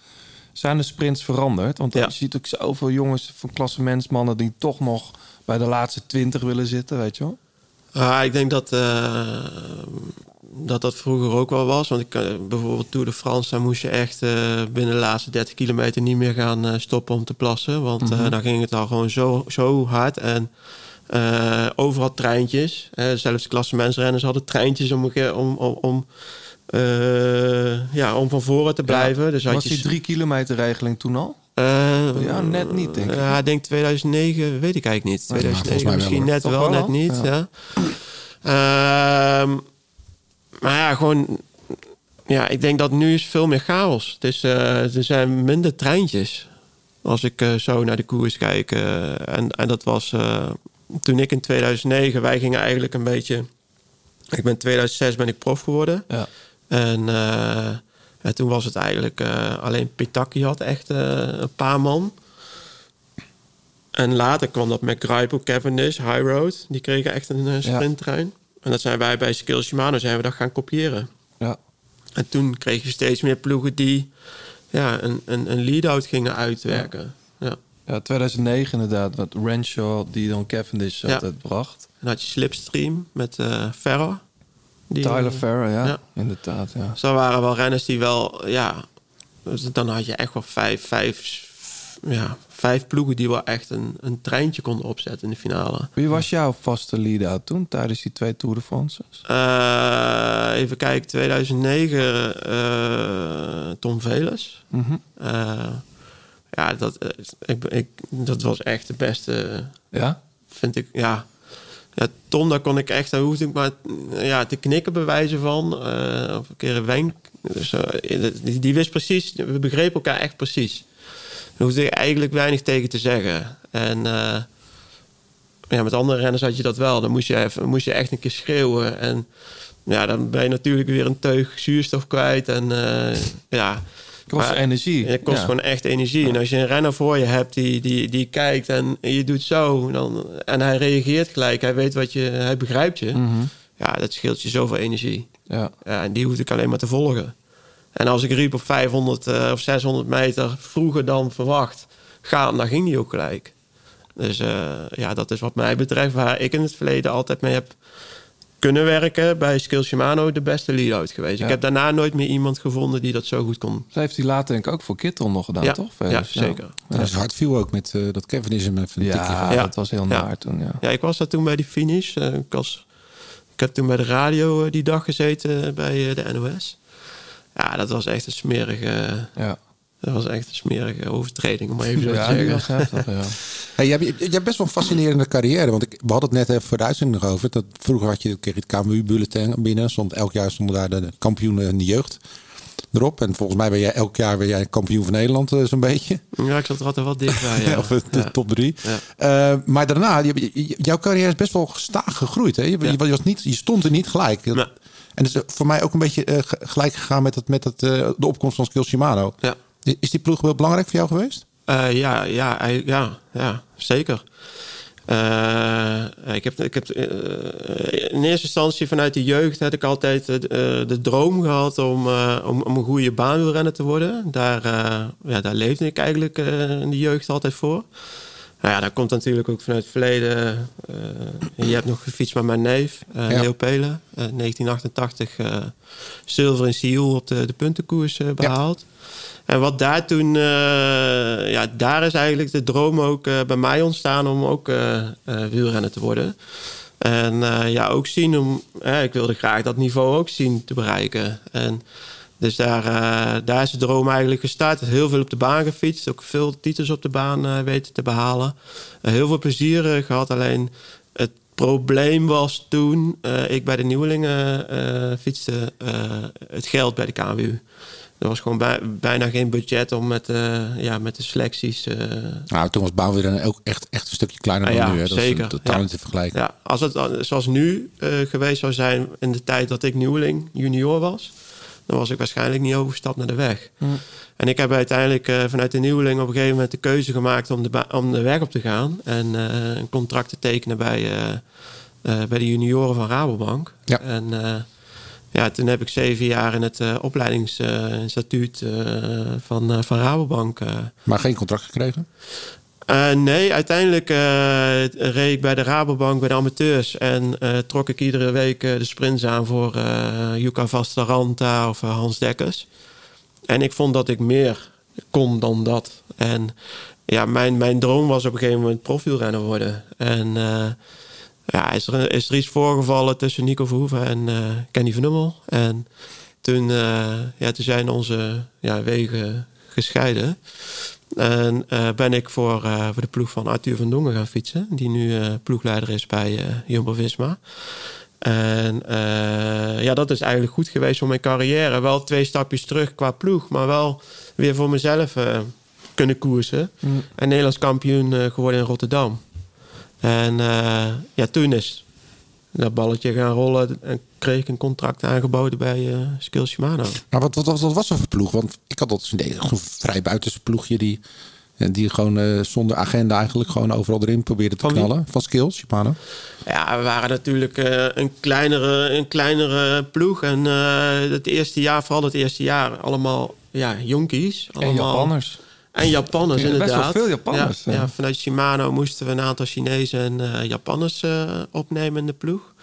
zijn de sprints veranderd? Want Ja. je ziet ook zoveel jongens van klassementsmannen die toch nog bij de laatste twintig willen zitten, weet je wel? Ah, ik denk dat, eh, dat dat vroeger ook wel was. Want ik, eh, bijvoorbeeld Tour de France, daar moest je echt eh, binnen de laatste 30 kilometer niet meer gaan stoppen om te plassen. Want eh, dan ging het al gewoon zo, zo hard. En eh, overal treintjes. Eh, zelfs de klassementsrenners hadden treintjes om, om, om, om, eh, ja, om van voren te blijven. dus had Was je die drie kilometer regeling toen al? eh, Ja, net niet, denk ik. Ja, ik denk 2009, weet ik eigenlijk niet. Ja, volgens 2009 mij wel, misschien net Toch wel, net al? niet. Ja. Ehm, maar ja, gewoon... Ja, ik denk dat nu is veel meer chaos. Het is, eh, er zijn minder treintjes. Als ik zo naar de koers kijk. en, en dat was toen ik in 2009... Wij gingen eigenlijk een beetje... Ik ben in 2006 ben ik prof geworden. Ja. En, eh, en toen was het eigenlijk eh, alleen Pitaki had echt eh, een paar man. En later kwam dat met Grijpel, Cavendish, High Road. Die kregen echt een sprinttrein. En dat zijn wij bij Skill Shimano zijn we dat gaan kopiëren. Ja. En toen kreeg je steeds meer ploegen die ja, een, een, een lead-out gingen uitwerken. Ja. Ja, 2009 inderdaad. Wat Renshaw die dan Cavendish Ja. altijd bracht. En dan had je Slipstream met eh Ferrer. Die- Tyler Farrer, ja. ja. Inderdaad, ja. Zo waren wel renners die wel, ja... dus Dan had je echt wel vijf, vijf, ja, vijf ploegen die wel echt een, een treintje konden opzetten in de finale. Wie was jouw vaste lead-out toen tijdens die twee Tour de France's? Eh, even kijken, 2009 eh, Tom Velers. Mhm. Ja, dat, eh, ik, ik, dat was echt de beste, Ja? vind ik. Ja. Ja, Tom, daar kon ik echt, daar hoefde ik maar eh, ja, te knikken bij wijze van. eh, of een keer een wenk. Dus, die, die wist precies, we begrepen elkaar echt precies. Daar hoefde ik eigenlijk weinig tegen te zeggen. En ja, met andere renners had je dat wel. Dan moest je, even, moest je echt een keer schreeuwen. En ja, dan ben je natuurlijk weer een teug zuurstof kwijt. En ja... Kost Maar energie. Het kost Ja. gewoon echt energie. En als je een renner voor je hebt die, die, die kijkt en je doet zo... Dan, en hij reageert gelijk, hij weet wat je... Hij begrijpt je. Mhm. Ja, dat scheelt je zoveel energie. Ja. Ja, en die hoefde ik alleen maar te volgen. En als ik riep op 500 eh, of 600 meter vroeger dan verwacht gaan, dan ging die ook gelijk. Dus eh, ja, dat is wat mij betreft waar ik in het verleden altijd mee heb kunnen werken. Bij Skill Shimano de beste lead-out geweest. Ja. Ik heb daarna nooit meer iemand gevonden die dat zo goed kon. Ze heeft hij later denk ik ook voor Kittel nog gedaan, Ja, toch? ja, Velers? zeker. Dat is hard viel ook met eh, dat Cavendish hem even een Ja, ja, dat was heel Ja. naar toen, ja. Ja, ik was daar toen bij die finish. Eh, ik, was, ik heb toen bij de radio eh, die dag gezeten bij eh, de NOS. Ja, dat was echt een smerige, Ja, dat was echt een smerige overtreding, om maar even zo ja te zeggen. heftig, ja. [LAUGHS] Hey, je, hebt, je hebt best wel een fascinerende carrière. Want ik, we hadden het net even voor de uitzending nog over. Dat vroeger had je, kreeg het KMU-bulletin binnen. Stond, elk jaar stonden daar de kampioenen in de jeugd erop. En volgens mij ben jij elk jaar ben jij kampioen van Nederland eh, zo'n beetje. Ja, ik zat er altijd wel dichtbij. Ja. [LAUGHS] of eh, de Ja. top drie. Ja. Eh, maar daarna, jouw carrière is best wel gestaag gegroeid. Hè? Je, was niet, je stond er niet gelijk. Nee. En dat is voor mij ook een beetje ge- gelijk gegaan met, het, met het, de opkomst van Skill Shimano. Ja. Is die ploeg wel belangrijk voor jou geweest? Eh, ja, ja, ja, ja, zeker. Eh, ik heb, ik heb eh, in eerste instantie vanuit de jeugd heb ik altijd de, droom gehad om, om, om een goede baanwielrenner te worden. Daar, ja, daar leefde ik eigenlijk in de jeugd altijd voor. Nou ja, dat komt natuurlijk ook vanuit het verleden. je hebt nog gefietst met mijn neef, Ja. Leo Pelen. eh, 1988 eh, zilver in Seoul op de, de puntenkoers eh, behaald. En wat daar toen, eh, ja, daar is eigenlijk de droom ook eh, bij mij ontstaan om ook eh wielrenner te worden. En ja, ook zien om, ik wilde graag dat niveau ook zien te bereiken. En dus daar, daar is de droom eigenlijk gestart. Heel veel op de baan gefietst, ook veel titels op de baan weten te behalen. Eh, heel veel plezier eh, gehad, alleen het probleem was toen ik bij de nieuwelingen fietste, het geld bij de KWU. Er was gewoon bij- bijna geen budget om met, eh, ja, met de selecties. eh, Nou, toen was bouwwielrennen ook echt, echt een stukje kleiner Ah, dan ja, nu. Hè? Dat zeker. is totaal Ja. niet te vergelijken. ja, als het zoals nu eh, geweest zou zijn in de tijd dat ik nieuweling junior was, dan was ik waarschijnlijk niet overgestapt naar de weg. En ik heb uiteindelijk eh, vanuit de nieuweling op een gegeven moment de keuze gemaakt om de, om de weg op te gaan en eh, een contract te tekenen bij, eh, eh, bij de junioren van Rabobank. Ja. En eh, ja, toen heb ik zeven jaar in het eh opleidingsinstituut eh, van, eh, van Rabobank Maar geen contract gekregen? nee, uiteindelijk reed ik bij de Rabobank bij de amateurs. En trok ik iedere week de sprints aan voor Jukka Vastaranta of Hans Dekkers. En ik vond dat ik meer kon dan dat. En ja, mijn, mijn droom was op een gegeven moment profielrenner worden. En ja, is er, is er iets voorgevallen tussen Nico Verhoeven en eh, Kenny van Nummel. En toen, eh, ja, toen zijn onze ja, wegen gescheiden. En eh, ben ik voor, voor de ploeg van Arthur van Dongen gaan fietsen. Die nu ploegleider is bij Jumbo-Visma. En ja, dat is eigenlijk goed geweest voor mijn carrière. Wel twee stapjes terug qua ploeg, maar wel weer voor mezelf kunnen koersen. En Nederlands kampioen geworden in Rotterdam. En eh, ja, toen is dat balletje gaan rollen en kreeg ik een contract aangeboden bij eh Skill Shimano. Maar wat, wat, wat, wat was er voor ploeg? Want ik had dat idee, een vrij buitenste ploegje die, die gewoon eh, zonder agenda eigenlijk gewoon overal erin probeerde te Van knallen. Van Skills, Shimano. Ja, we waren natuurlijk eh, een, kleinere, een kleinere ploeg. En eh, het eerste jaar, vooral het eerste jaar, allemaal ja, jonkies. En Allemaal, Japanners. En Japanners, Ja, best wel inderdaad. veel Japanners, Ja, vanuit Shimano moesten we een aantal Chinezen en eh, Japanners eh, opnemen in de ploeg.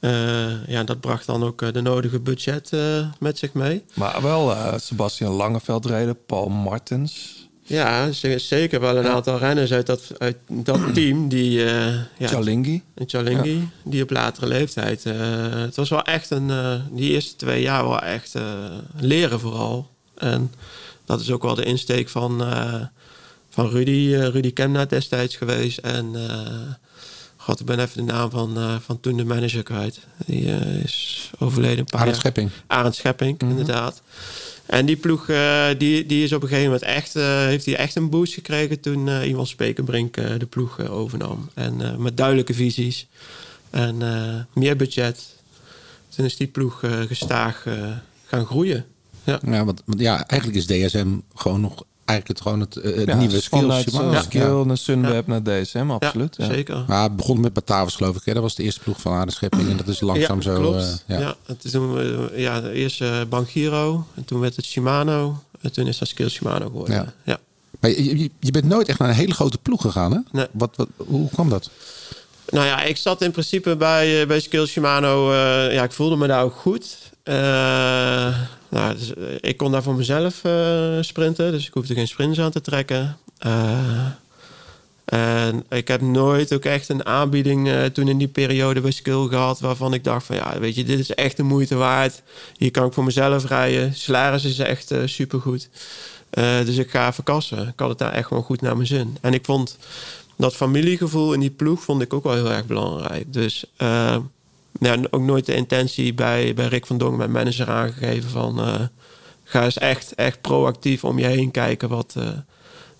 Eh, ja, dat bracht dan ook de nodige budget met zich mee. Maar wel Sebastian Langeveld reden, Paul Martens, Ja, zeker wel een aantal renners uit dat, uit dat [CLEARS THROAT] team die... eh ja, Chalingi. Die op latere leeftijd. het was wel echt een... die eerste twee jaar wel echt leren vooral. En dat is ook wel de insteek van, eh, van Rudy. eh, Rudy Kemna destijds geweest. En... eh, God, ik ben even de naam van, van toen de manager kwijt. Die is overleden een paar Arend. Schepping. Arend Schepping, Mhm. inderdaad. En die ploeg eh, die, die is op een gegeven moment echt, heeft hij echt een boost gekregen toen eh Iwan Spekenbrink de ploeg overnam. En met duidelijke visies en meer budget. Toen is die ploeg gestaag gaan groeien. Ja. Ja, want, want ja, eigenlijk is DSM gewoon nog eigenlijk het, gewoon het, eh, het Ja, nieuwe Skills vanuit skill Ja. naar Sunweb naar DSM, absoluut. Ja, zeker. Maar het begon met Batavus, geloof ik. Hè? Dat was de eerste ploeg van Arend Schepping. En dat is langzaam ja, zo... Klopt. eh, ja. ja. het is toen, eh, ja, eerst eh Banchiro en toen werd het Shimano. En toen is dat Skill Shimano geworden. Ja. ja. Maar je, je- je bent nooit echt naar een hele grote ploeg gegaan, hè? Nee. Wat, wat, hoe kwam dat? Nou ja, ik zat in principe bij, bij Skill Shimano. eh, ja, ik voelde me daar ook goed. Eh, nou, dus, eh, ik kon daar voor mezelf eh, sprinten. Dus ik hoefde geen sprints aan te trekken. Eh, en ik heb nooit ook echt een aanbieding toen in die periode bij Skill gehad... waarvan ik dacht van, ja, weet je, dit is echt de moeite waard. Hier kan ik voor mezelf rijden. Salaris is echt super supergoed. Dus ik ga verkassen. Ik had het daar echt gewoon goed naar mijn zin. En ik vond dat familiegevoel in die ploeg vond ik ook wel heel erg belangrijk. Dus ja, ook nooit de intentie bij, bij Rick van Dongen, mijn manager, aangegeven van... eh, ga eens echt, echt proactief om je heen kijken wat, eh,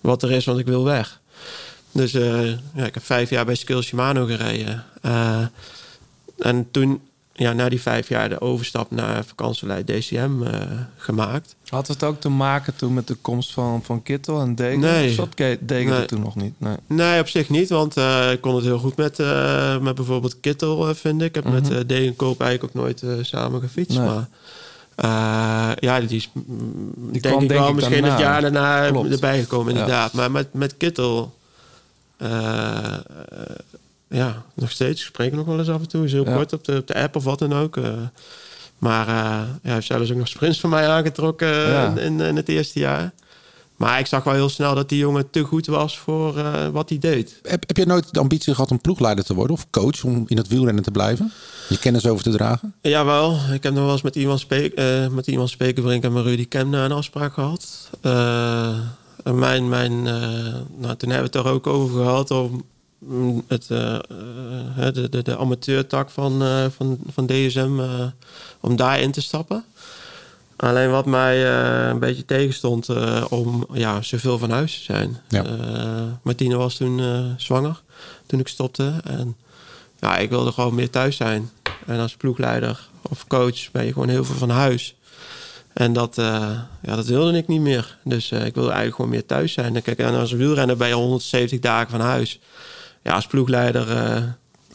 wat er is, want ik wil weg. Dus eh, ja, ik heb vijf jaar bij Skill Shimano gereden. En toen, ja, na die vijf jaar, de overstap naar vakantieleid DCM eh, gemaakt. Had het ook te maken toen met de komst van, van Kittel en Degen? Nee. Degen Nee. toen nog niet? Nee. Nee, op zich niet, want eh, ik kon het heel goed met, eh, met bijvoorbeeld Kittel, vind ik. Ik heb met Mhm. eh Degenkoop eigenlijk ook nooit samen gefietst. Nee. Maar ja, die is mm, Die denk ik denk wel ik misschien daarna. het jaar daarna Klopt. erbij gekomen, Ja. inderdaad. Maar met, met Kittel, nog steeds. Ik spreek nog wel eens af en toe. Is heel Ja. kort op de, op de app of wat dan ook. eh. maar eh, ja, hij heeft zelfs ook nog sprints van mij aangetrokken eh, Ja. in, in, het eerste jaar. Maar ik zag wel heel snel dat die jongen te goed was voor wat hij deed. Heb, heb je nooit de ambitie gehad om ploegleider te worden? Of coach om in het wielrennen te blijven? Je kennis over te dragen? Jawel, ik heb nog wel eens met iemand, Speek, met iemand Spekenbrink en met Rudy Kemna een afspraak gehad. Eh, mijn, mijn, nou, toen hebben we het er ook over gehad om het, eh, eh, de, de, de amateurtak van, eh, van, van DSM, eh, om daarin te stappen. Alleen wat mij een beetje tegenstond om ja, zoveel van huis te zijn. Ja. Martine was toen zwanger toen ik stopte. En ja, ik wilde gewoon meer thuis zijn. En als ploegleider of coach ben je gewoon heel veel van huis. En dat, ja, dat wilde ik niet meer. Dus ik wilde eigenlijk gewoon meer thuis zijn. En kijk, en als wielrenner ben je 170 dagen van huis. Ja, als ploegleider... eh,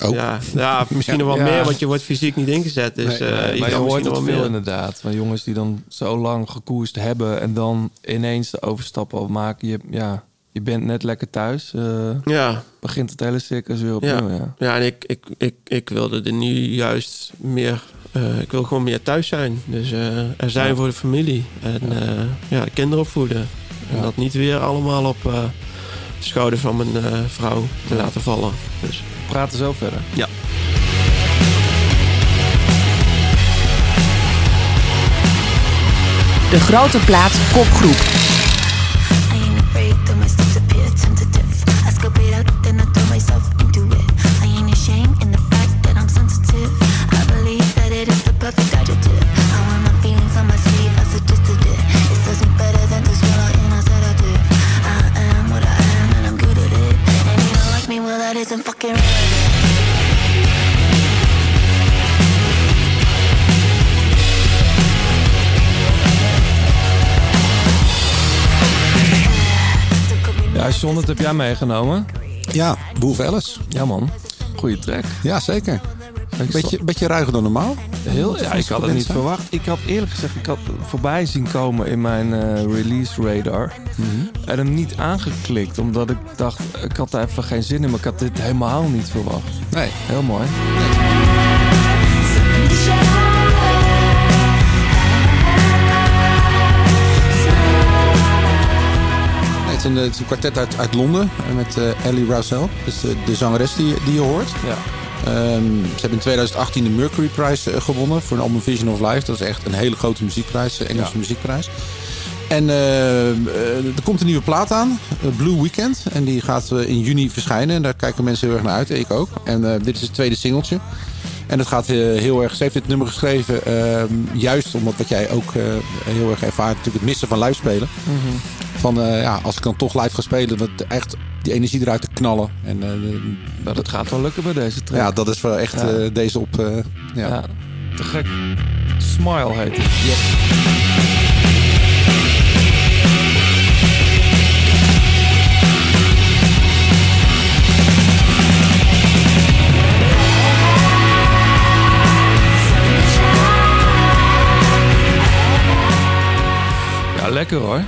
Ook. Ja, ja, misschien nog wel Ja. meer, want je wordt fysiek niet ingezet. Dus Nee, eh, maar je hoort misschien het nog veel wel meer. inderdaad. Van jongens die dan zo lang gekoerst hebben... en dan ineens de overstap al maken. Je, ja, je bent net lekker thuis. eh, Ja, begint het hele circus weer opnieuw. Ja. Ja, ja en ik, ik, ik, ik wilde er nu juist meer... eh, ik wil gewoon meer thuis zijn. Dus eh, er zijn Ja. voor de familie. En ja, ja de kinderen opvoeden. En Ja. dat niet weer allemaal op eh, schouder van mijn eh, vrouw te laten vallen. Dus We praten zo verder. ja. De grote plaat kopgroep. John, dat heb jij meegenomen. Ja, Boef Alice. Ja man, goede track. Ja, zeker. Beetje, beetje ruiger dan normaal. Heel, ja, ik had het niet zijn. verwacht. Ik had eerlijk gezegd, ik had voorbij zien komen in mijn eh, release radar. En hem niet aangeklikt, omdat ik dacht, ik had daar even geen zin in. Maar ik had dit helemaal niet verwacht. Nee. Heel mooi. Nee, het, is een, het is een kwartet uit, uit Londen eh, met eh, Ellie Rousseau. Dus de, de zangeres die, die je hoort. Ja. Ehm, ze hebben in 2018 de Mercury Prize eh, gewonnen voor een album Vision of Life. Dat is echt een hele grote muziekprijs, eh, Engelse Ja. muziekprijs. En eh, eh, er komt een nieuwe plaat aan, eh, Blue Weekend. En die gaat eh, in juni verschijnen. En daar kijken mensen heel erg naar uit, ik ook. En eh, dit is het tweede singeltje. En het gaat eh, heel erg. Ze heeft dit nummer geschreven ehm, juist omdat wat jij ook eh, heel erg ervaart, natuurlijk het missen van live spelen. Van eh, ja, als ik dan toch live ga spelen, dat echt die energie eruit te knallen. En eh, Nou, dat gaat wel lukken bij deze track. ja, dat is wel echt Ja. eh, deze op. ja. Ja, te gek. Smile heet het. Ja, lekker hoor.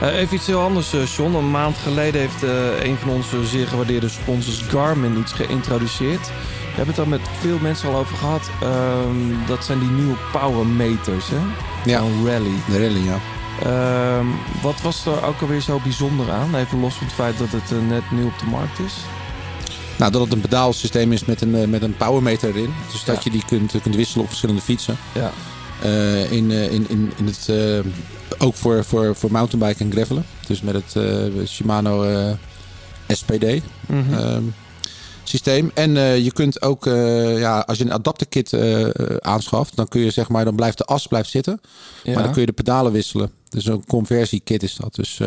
Eh, even iets heel anders, eh, John. Een maand geleden heeft eh, een van onze zeer gewaardeerde sponsors Garmin iets geïntroduceerd. We hebben het daar met veel mensen al over gehad. Ehm, dat zijn die nieuwe power meters, hè? Ja. Van Rally. De rally, ja. Ehm, wat was er ook alweer zo bijzonder aan? Even los van het feit dat het net nieuw op de markt is. Nou, dat het een pedaalsysteem is met een, met een powermeter erin. Dus dat Ja. je die kunt, kunt wisselen op verschillende fietsen. Ja. Eh, in, eh, in, in, in het, eh, ook voor, voor, voor mountainbiken en gravelen. Dus met het Shimano SPD Mhm. ehm, systeem. En je kunt ook, ja, als je een adapterkit eh, aanschaft, dan kun je zeg maar, dan blijft de as blijft zitten. Ja. Maar dan kun je de pedalen wisselen. Dus een conversiekit is dat. Dus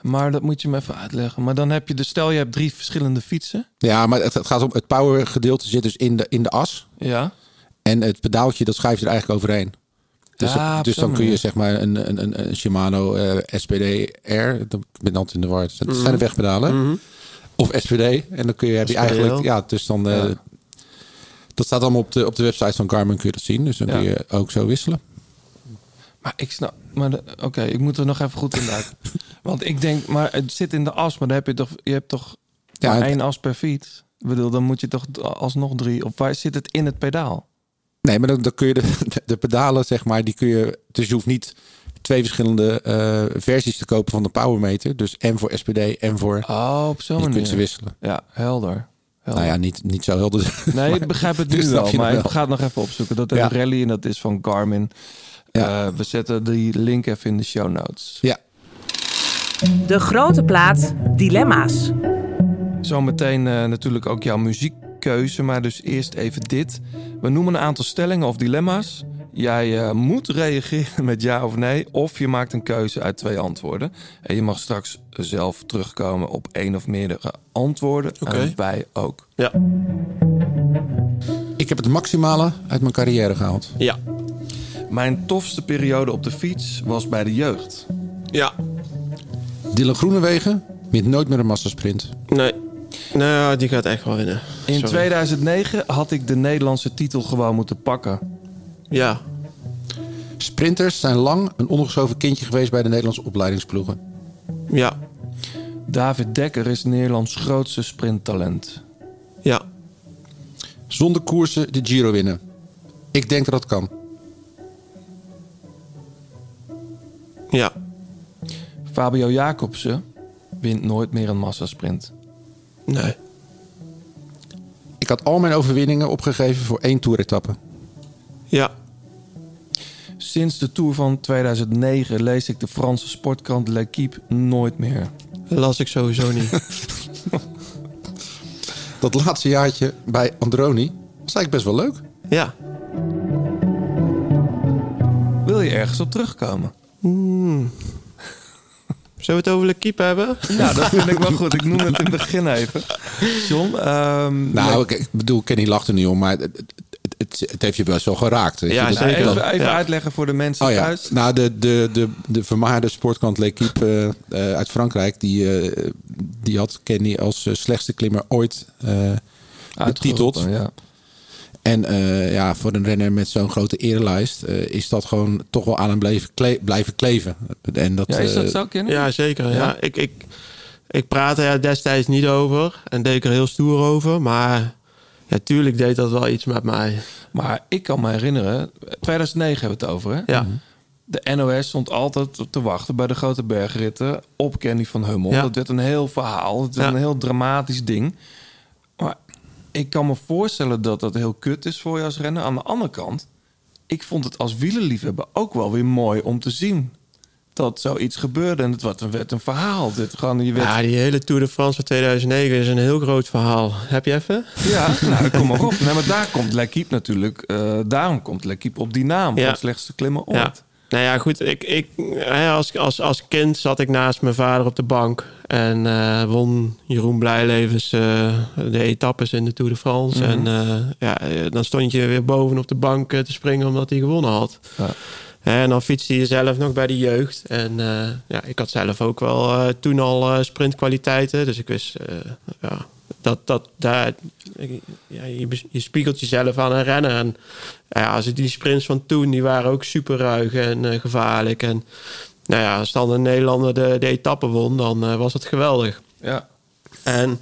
Maar dat moet je me even uitleggen. Maar dan heb je, dus stel je hebt drie verschillende fietsen. ja, maar het, het gaat om het power gedeelte zit dus in de, in de as. Ja. En het pedaaltje, dat schuif je er eigenlijk overheen. Dus, Ja, dus dan kun je zeg maar een, een, een, een Shimano eh, SPD R, dat- ik ben altijd in de war. Dat Mhm. zijn de wegpedalen. Of SPD. En dan kun je, heb je eigenlijk, ja, dus dan, eh, Ja. dat staat allemaal op de, op de website van Garmin, kun je dat zien. Dus dan Ja. kun je ook zo wisselen. Maar ik snap. Maar oké, ik moet er nog even goed in duiken. [LAUGHS] Want ik denk, maar het zit in de as, maar dan heb je toch, je hebt toch Ja, één as per fiets. Ik bedoel, dan moet je toch alsnog drie. Of waar zit het in het pedaal? Nee, maar dan, dan kun je [LAUGHS] de, de, pedalen, zeg maar, die kun je, dus je hoeft niet twee verschillende eh, versies te kopen van de powermeter. Dus en voor SPD en voor, Oh, op zo'n je manier. kunt ze wisselen. Ja, helder. helder. Nou ja, niet, niet zo helder. Nee, ik [LAUGHS] begrijp het [LAUGHS] Nu nu wel, je maar ik ga het nog even opzoeken. Dat is Ja. een rally en dat is van Garmin. Ja. Eh, we zetten die link even in de show notes. Ja, De grote plaat Dilemma's. Zometeen eh, natuurlijk ook jouw muziekkeuze, maar dus eerst even dit. We noemen een aantal stellingen of dilemma's. Jij eh, moet reageren met ja of nee, of je maakt een keuze uit twee antwoorden. En je mag straks zelf terugkomen op één of meerdere antwoorden. Oké. En wij ook. Ja. ik heb het maximale uit mijn carrière gehaald. Ja. Mijn tofste periode op de fiets was bij de jeugd. Ja. Dylan Groenewegen wint nooit meer een massasprint. Nee. Nou ja, die gaat echt wel winnen. In Sorry. 2009 had ik de Nederlandse titel gewoon moeten pakken. Ja. Sprinters zijn lang een ondergeschoven kindje geweest bij de Nederlandse opleidingsploegen. Ja. David Dekker is Nederlands grootste sprinttalent. Ja. Zonder koersen de Giro winnen. Ik denk dat dat kan. Ja. Fabio Jacobsen wint nooit meer een massasprint. Nee. Ik had al mijn overwinningen opgegeven voor één toeretappe. Ja. Sinds de Tour van 2009 lees ik de Franse sportkrant L'Equipe nooit meer. Las ik sowieso niet. [LAUGHS] Dat laatste jaartje bij Androni was eigenlijk best wel leuk. ja. Wil je ergens op terugkomen? Zullen we het over de keep hebben? Ja, dat vind ik wel goed. Ik noem het in het begin even. John, ehm, Nou, nee, ik, ik bedoel, Kenny lacht er niet om, maar het, het, het, het, het heeft je best wel geraakt. weet je. Ja, Dat- zeker. Even, even Ja. uitleggen voor de mensen Oh ja, thuis. nou de, de, de, de vermaarde sportkant L'Equipe eh, uit Frankrijk... die, eh, die had Kenny als eh, slechtste klimmer ooit eh, betiteld. Ja. En eh, ja, voor een renner met zo'n grote erelijst... eh, is dat gewoon toch wel aan hem blijven, kle- blijven kleven. En dat, ja, is dat eh, zo, Kenny? Ja, zeker. Ja. Ja. ik, ik, ik praatte er destijds niet over en deed ik er heel stoer over. Maar ja, tuurlijk deed dat wel iets met mij. Maar ik kan me herinneren, 2009 hebben we het over, hè? Ja, De NOS stond altijd te wachten bij de grote bergritten op Kenny van Hummel. Ja. Dat werd een heel verhaal. Het werd Ja. een heel dramatisch ding. Ik kan me voorstellen dat dat heel kut is voor je als renner. Aan de andere kant, ik vond het als wielerliefhebber ook wel weer mooi om te zien dat zoiets gebeurde. En het werd een, werd een verhaal. Dit gewoon, je werd, ja die hele Tour de France van 2009 is een heel groot verhaal. Heb je even? Ja, nou, kom maar op. Nee, maar daar komt L'Equipe natuurlijk. eh, daarom komt L'Equipe op die naam. Ja. Van het slechtste klimmen ooit. Ja. Nou ja, goed. Ik, ik, als, als, als kind zat ik naast mijn vader op de bank. En eh, won Jeroen Blijlevens eh, de etappes in de Tour de France. En eh, ja, dan stond je weer boven op de bank te springen omdat hij gewonnen had. Ja. En dan fietste je zelf nog bij de jeugd. En ja, ik had zelf ook wel toen al sprintkwaliteiten. Dus ik wist ja, dat, dat daar, ja, je, spiegelt jezelf aan een renner. En ja, als die sprints van toen, die waren ook super ruig en eh, gevaarlijk. En nou ja, als dan een Nederlander de, de etappe won, dan eh, was het geweldig. Ja. En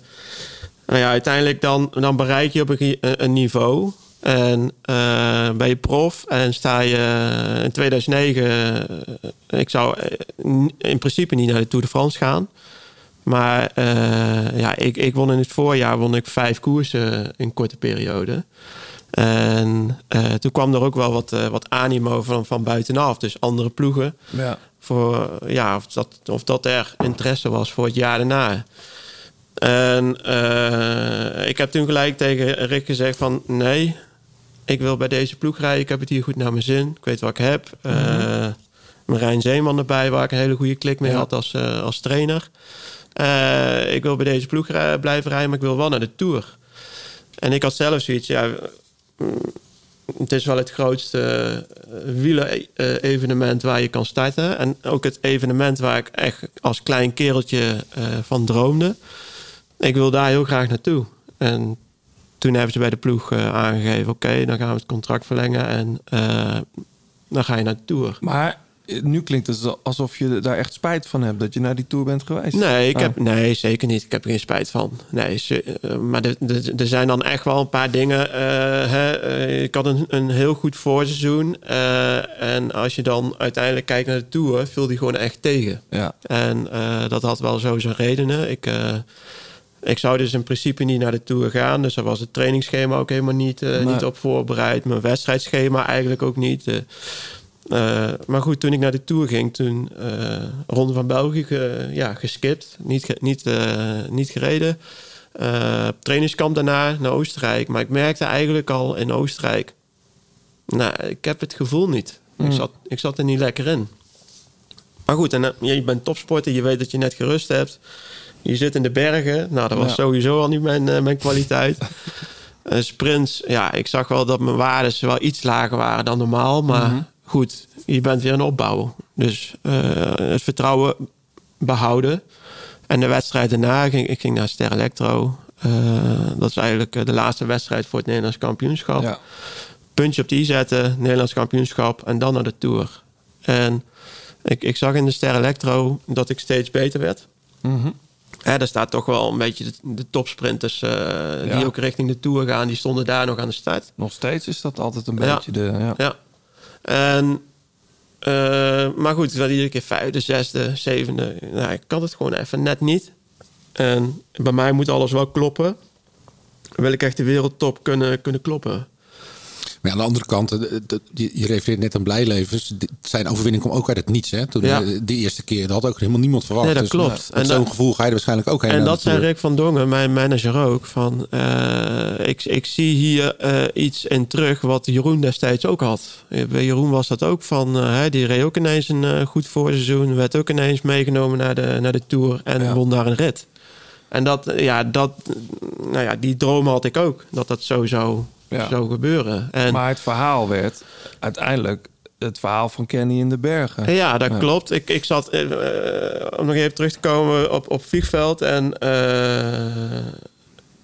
nou ja, uiteindelijk dan, dan bereik je op een, niveau. En eh, ben je prof en sta je in 2009... eh, ik zou in principe niet naar de Tour de France gaan. Maar eh, ja, ik, ik won in het voorjaar won ik vijf koersen in een korte periode. En eh, toen kwam er ook wel wat, eh, wat animo van, van buitenaf. Dus andere ploegen Ja. voor ja, of, dat, of dat er interesse was voor het jaar daarna. En ik heb toen gelijk tegen Rick gezegd van nee, ik wil bij deze ploeg rijden. Ik heb het hier goed naar mijn zin. Ik weet wat ik heb. Eh Marijn Zeeman erbij, waar ik een hele goede klik mee Ja. had als, als trainer. Eh, ik wil bij deze ploeg blijven rijden, maar ik wil wel naar de Tour. En ik had zelf zoiets, ja, mm, het is wel het grootste wielen-evenement waar je kan starten. En ook het evenement waar ik echt als klein kereltje eh, van droomde. Ik wil daar heel graag naartoe. En toen hebben ze bij de ploeg eh, aangegeven... oké, dan gaan we het contract verlengen en eh, dan ga je naar de Tour. Maar eh, nu klinkt het alsof je daar echt spijt van hebt dat je naar die tour bent geweest. Nee, ik heb, nee, zeker niet. Ik heb er geen spijt van. Nee, ze- eh, maar er- zijn dan echt wel een paar dingen. eh, hè, eh, ik had een, een heel goed voorseizoen. en als je dan uiteindelijk kijkt naar de Tour, viel die gewoon echt tegen. Ja. En dat had wel zo zijn redenen. Ik, ik zou dus in principe niet naar de Tour gaan. Dus daar was het trainingsschema ook helemaal niet, niet op voorbereid. Mijn wedstrijdschema eigenlijk ook niet. Eh, maar goed, toen ik naar de Tour ging, toen eh Ronde van België ja, geskipt. Niet, niet, eh, niet gereden. Trainingskamp daarna naar Oostenrijk. Maar ik merkte eigenlijk al in Oostenrijk... Nou, ik heb het gevoel niet. Ik, zat, ik zat er niet lekker in. Maar goed, en, je bent topsporter. Je weet dat je net gerust hebt. Je zit in de bergen. Nou, dat was Ja. sowieso al niet mijn, mijn kwaliteit. [LAUGHS] Sprints, ja, ik zag wel dat mijn waarden wel iets lager waren dan normaal. Maar goed, je bent weer aan het opbouwen. Dus eh, het vertrouwen behouden. En de wedstrijd daarna, ging, ik ging naar Ster Electro. Eh, dat is eigenlijk eh, de laatste wedstrijd voor het Nederlands kampioenschap. Ja. Puntje op die zetten, Nederlands kampioenschap en dan naar de Tour. En ik, ik zag in de Ster Electro dat ik steeds beter werd. Hè, daar staat toch wel een beetje de, de topsprinters Ja. die ook richting de Tour gaan. Die stonden daar nog aan de start. Nog steeds is dat altijd een Ja. beetje de... Ja. Ja. Eh, maar goed, het iedere keer vijfde, zesde, zevende. Nou, ik kan het gewoon even net niet. En bij mij moet alles wel kloppen. Wil ik echt de wereldtop kunnen, kunnen kloppen. Maar aan de andere kant, eh, dat- je refereert net aan Blijlevens. Zijn overwinning kwam ook uit het niets. Hè? Toen Ja. eh, de eerste keer, dat had ook helemaal niemand verwacht. Nee, dat Dus, klopt. eh, En zo'n gevoel ga je er waarschijnlijk ook heen. En dat zei. Rick van Dongen, mijn manager ook. Van, eh, ik, ik zie hier eh, iets in terug wat Jeroen destijds ook had. Eh, Bij Jeroen was dat ook van... eh, hij die reed ook ineens een eh, goed voorseizoen. Werd ook ineens meegenomen naar de, naar de Tour. En Ja. won daar een rit. En dat, eh, ja, dat, eh, nou ja, die droom had ik ook. Dat dat zo zou Ja. zou gebeuren. En Maar het verhaal werd uiteindelijk het verhaal van Kenny in de bergen. Ja, dat Ja. klopt. Ik, ik zat, eh, eh, om nog even terug te komen, op, op vliegveld. En eh,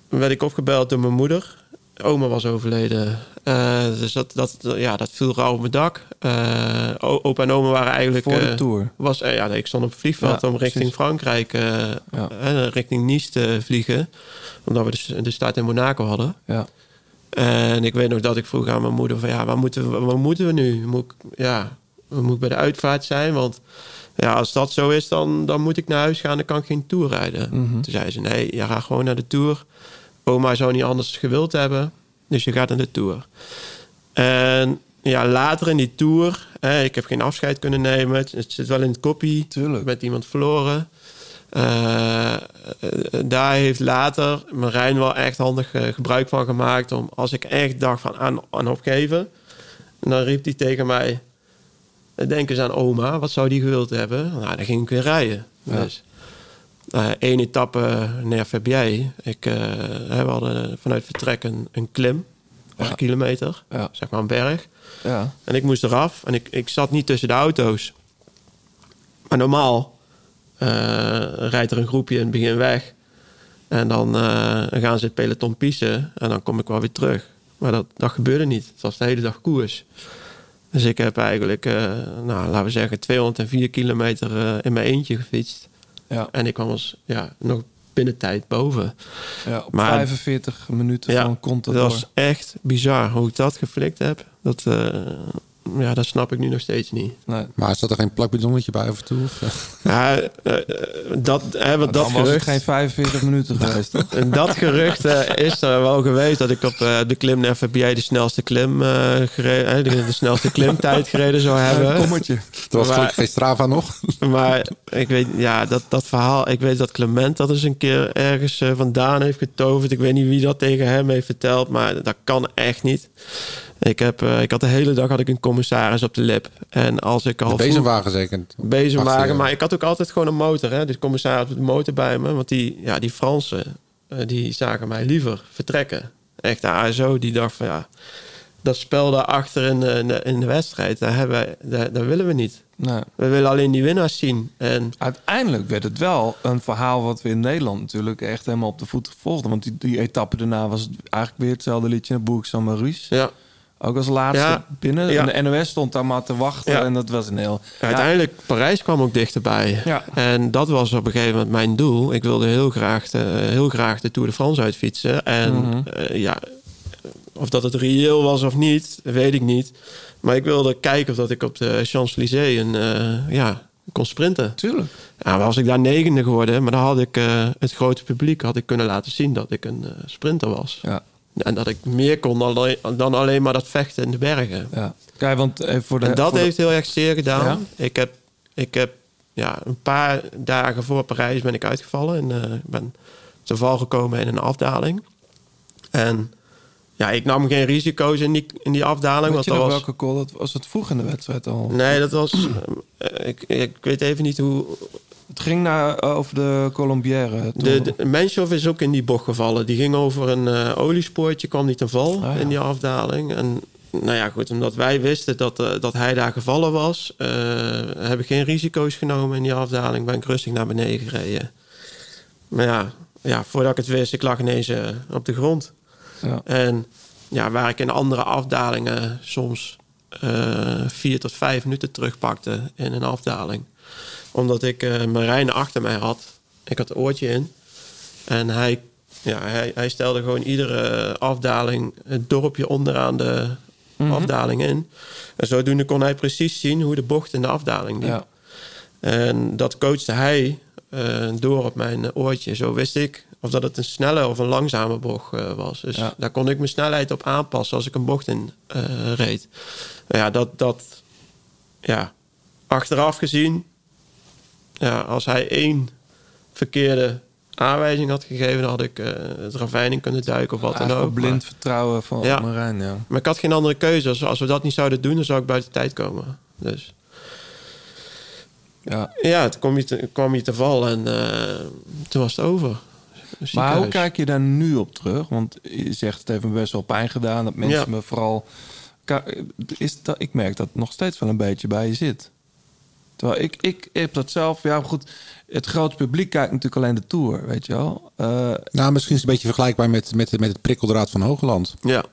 werd ik opgebeld door mijn moeder. Oma was overleden. Dus dat, dat, ja, dat viel rauw op mijn dak. Opa en oma waren eigenlijk... Voor de tour. Was, ja, nee, ik stond op het vliegveld Ja, om richting precies. Frankrijk, Ja. richting Nice te vliegen. Omdat we de, de start in Monaco hadden. Ja. En ik weet nog dat ik vroeg aan mijn moeder van ja, waar moeten we, waar moeten we nu? Moet ik, ja, we moeten bij de uitvaart zijn, want ja, als dat zo is, dan, dan moet ik naar huis gaan, dan kan ik geen tour rijden. Mhm. Toen zei ze nee, je gaat gewoon naar de tour. Oma zou niet anders gewild hebben, dus je gaat naar de tour. En ja, later in die tour, hè, ik heb geen afscheid kunnen nemen. Het, het zit wel in het koppie. Tuurlijk. Met iemand verloren. Eh, eh, daar heeft later Marijn wel echt handig eh, gebruik van gemaakt. Om als ik echt dacht van aan, aan opgeven. Dan riep hij tegen mij. Denk eens aan oma. Wat zou die gewild hebben? Nou, dan ging ik weer rijden. Ja. Dus één etappe naar Verbier. Ik, we hadden vanuit vertrek een, een klim. Acht Ja. kilometer. Ja. Zeg maar een berg. Ja. En ik moest eraf. En ik, ik zat niet tussen de auto's. Maar normaal rijdt er een groepje in het begin weg. En dan eh, gaan ze het peloton piezen. En dan kom ik wel weer terug. Maar dat, dat gebeurde niet. Het was de hele dag koers. Dus ik heb eigenlijk, eh, nou, laten we zeggen, 204 kilometer eh, in mijn eentje gefietst. Ja. En ik kwam als, ja, nog binnen tijd boven. ja, op Maar- 45 minuten Ja, van Dat Contador. was echt bizar hoe ik dat geflikt heb. Dat, eh, ja, dat snap ik nu nog steeds niet. Nee. Maar zat er geen plakbidonnetje bij af en toe? Of, eh? Ja, eh, eh, dat, hè, wat dat Dan was het gerucht, geen 45 minuten geweest, toch? En [LAUGHS] dat gerucht eh, is er wel geweest dat ik op eh, de klim naar FBI de snelste klim eh, gereden, hè, de, de snelste klimtijd [LAUGHS] gereden zou hebben. Kommertje. Er was Maar- gelukkig geen Strava nog. Maar ik weet, ja, dat, dat verhaal, ik weet dat Clement dat eens een keer ergens eh, vandaan heeft getoverd. Ik weet niet wie dat tegen hem heeft verteld, maar dat kan echt niet. Ik, heb, eh, ik had de hele dag had ik een commissaris op de lip. En als ik al bezemwagen zeker. bezemwagen. Maar ik had ook altijd gewoon een motor. Hè? Dus commissaris op de motor bij me. Want die, ja, die Fransen, eh, die zagen mij liever vertrekken. Echt, de ASO, die dacht van ja... Dat spel daarachter in de, in de, in de wedstrijd, daar, hebben wij, daar, daar willen we niet. Nee. We willen alleen die winnaars zien. En Uiteindelijk werd het wel een verhaal wat we in Nederland natuurlijk echt helemaal op de voet volgden. Want die, die etappe daarna was het eigenlijk weer hetzelfde liedje naar Bourg Saint-Maurice. ja, Ook als laatste Ja. binnen. Ja. En de NOS stond daar maar te wachten. Ja. En dat was een heel... uiteindelijk Parijs kwam ook dichterbij. En dat was op een gegeven moment mijn doel. Ik wilde heel graag de, heel graag de Tour de France uitfietsen. En Mhm. eh, ja, of dat het reëel was of niet, weet ik niet. Maar ik wilde kijken of dat ik op de Champs-Élysées een, eh, ja, kon sprinten. Tuurlijk. Ja, was ik daar negende geworden, maar dan had ik eh, het grote publiek had ik kunnen laten zien dat ik een eh, sprinter was. Ja. En dat ik meer kon dan alleen, dan alleen maar dat vechten in de bergen. ja. Kijk, want even voor de... En dat voor de- heeft heel erg zeer gedaan. Ja? Ik heb, ik heb ja, een paar dagen voor Parijs ben ik uitgevallen. En eh, ik ben te val gekomen in een afdaling. En ja, ik nam geen risico's in die, in die afdaling. Weet Want dat was, welke call? Dat was het vroeg in de wedstrijd al. Nee, dat was... eh, ik, ik weet even niet hoe... Het ging naar, eh, over de Colombière. De, de is ook in die bocht gevallen. Die ging over een eh, oliespoortje, kwam niet te val Ah, ja. in die afdaling. En nou ja, goed, omdat wij wisten dat, eh, dat hij daar gevallen was... eh, heb ik geen risico's genomen in die afdaling. Ben ik rustig naar beneden gereden. Maar ja, ja voordat ik het wist, ik lag ineens op de grond. Ja. En ja, waar ik in andere afdalingen soms vier tot vijf minuten terugpakte in een afdaling. Omdat ik eh Marijn achter mij had. Ik had het oortje in. En hij, ja, hij, hij stelde gewoon iedere afdaling het dorpje onderaan de afdaling in. En zodoende kon hij precies zien hoe de bocht in de afdaling liep. Ja. En dat coachte hij eh, door op mijn oortje. Zo wist ik of dat het een snelle of een langzame bocht eh, was. Dus Ja. daar kon ik mijn snelheid op aanpassen als ik een bocht in reed. Nou ja, dat, dat, ja, achteraf gezien, ja, als hij één verkeerde aanwijzing had gegeven, dan had ik eh, het ravijn in kunnen duiken of wat dan ook. blind Maar, vertrouwen van Ja. Marijn, ja. maar ik had geen andere keuze. Als, als we dat niet zouden doen, dan zou ik buiten tijd komen. Dus ja. ja, toen kwam je te, kwam je te val en eh, toen was het over. Maar hoe kijk je daar nu op terug? Want je zegt het heeft me best wel pijn gedaan. Dat mensen Ja. me vooral... Is dat, ik merk dat het nog steeds wel een beetje bij je zit. Terwijl ik, ik heb dat zelf... Ja, goed. Het grote publiek kijkt natuurlijk alleen de Tour, weet je wel. Eh, Nou, misschien is het een beetje vergelijkbaar met, met, met het prikkeldraad van Hogeland. Ja,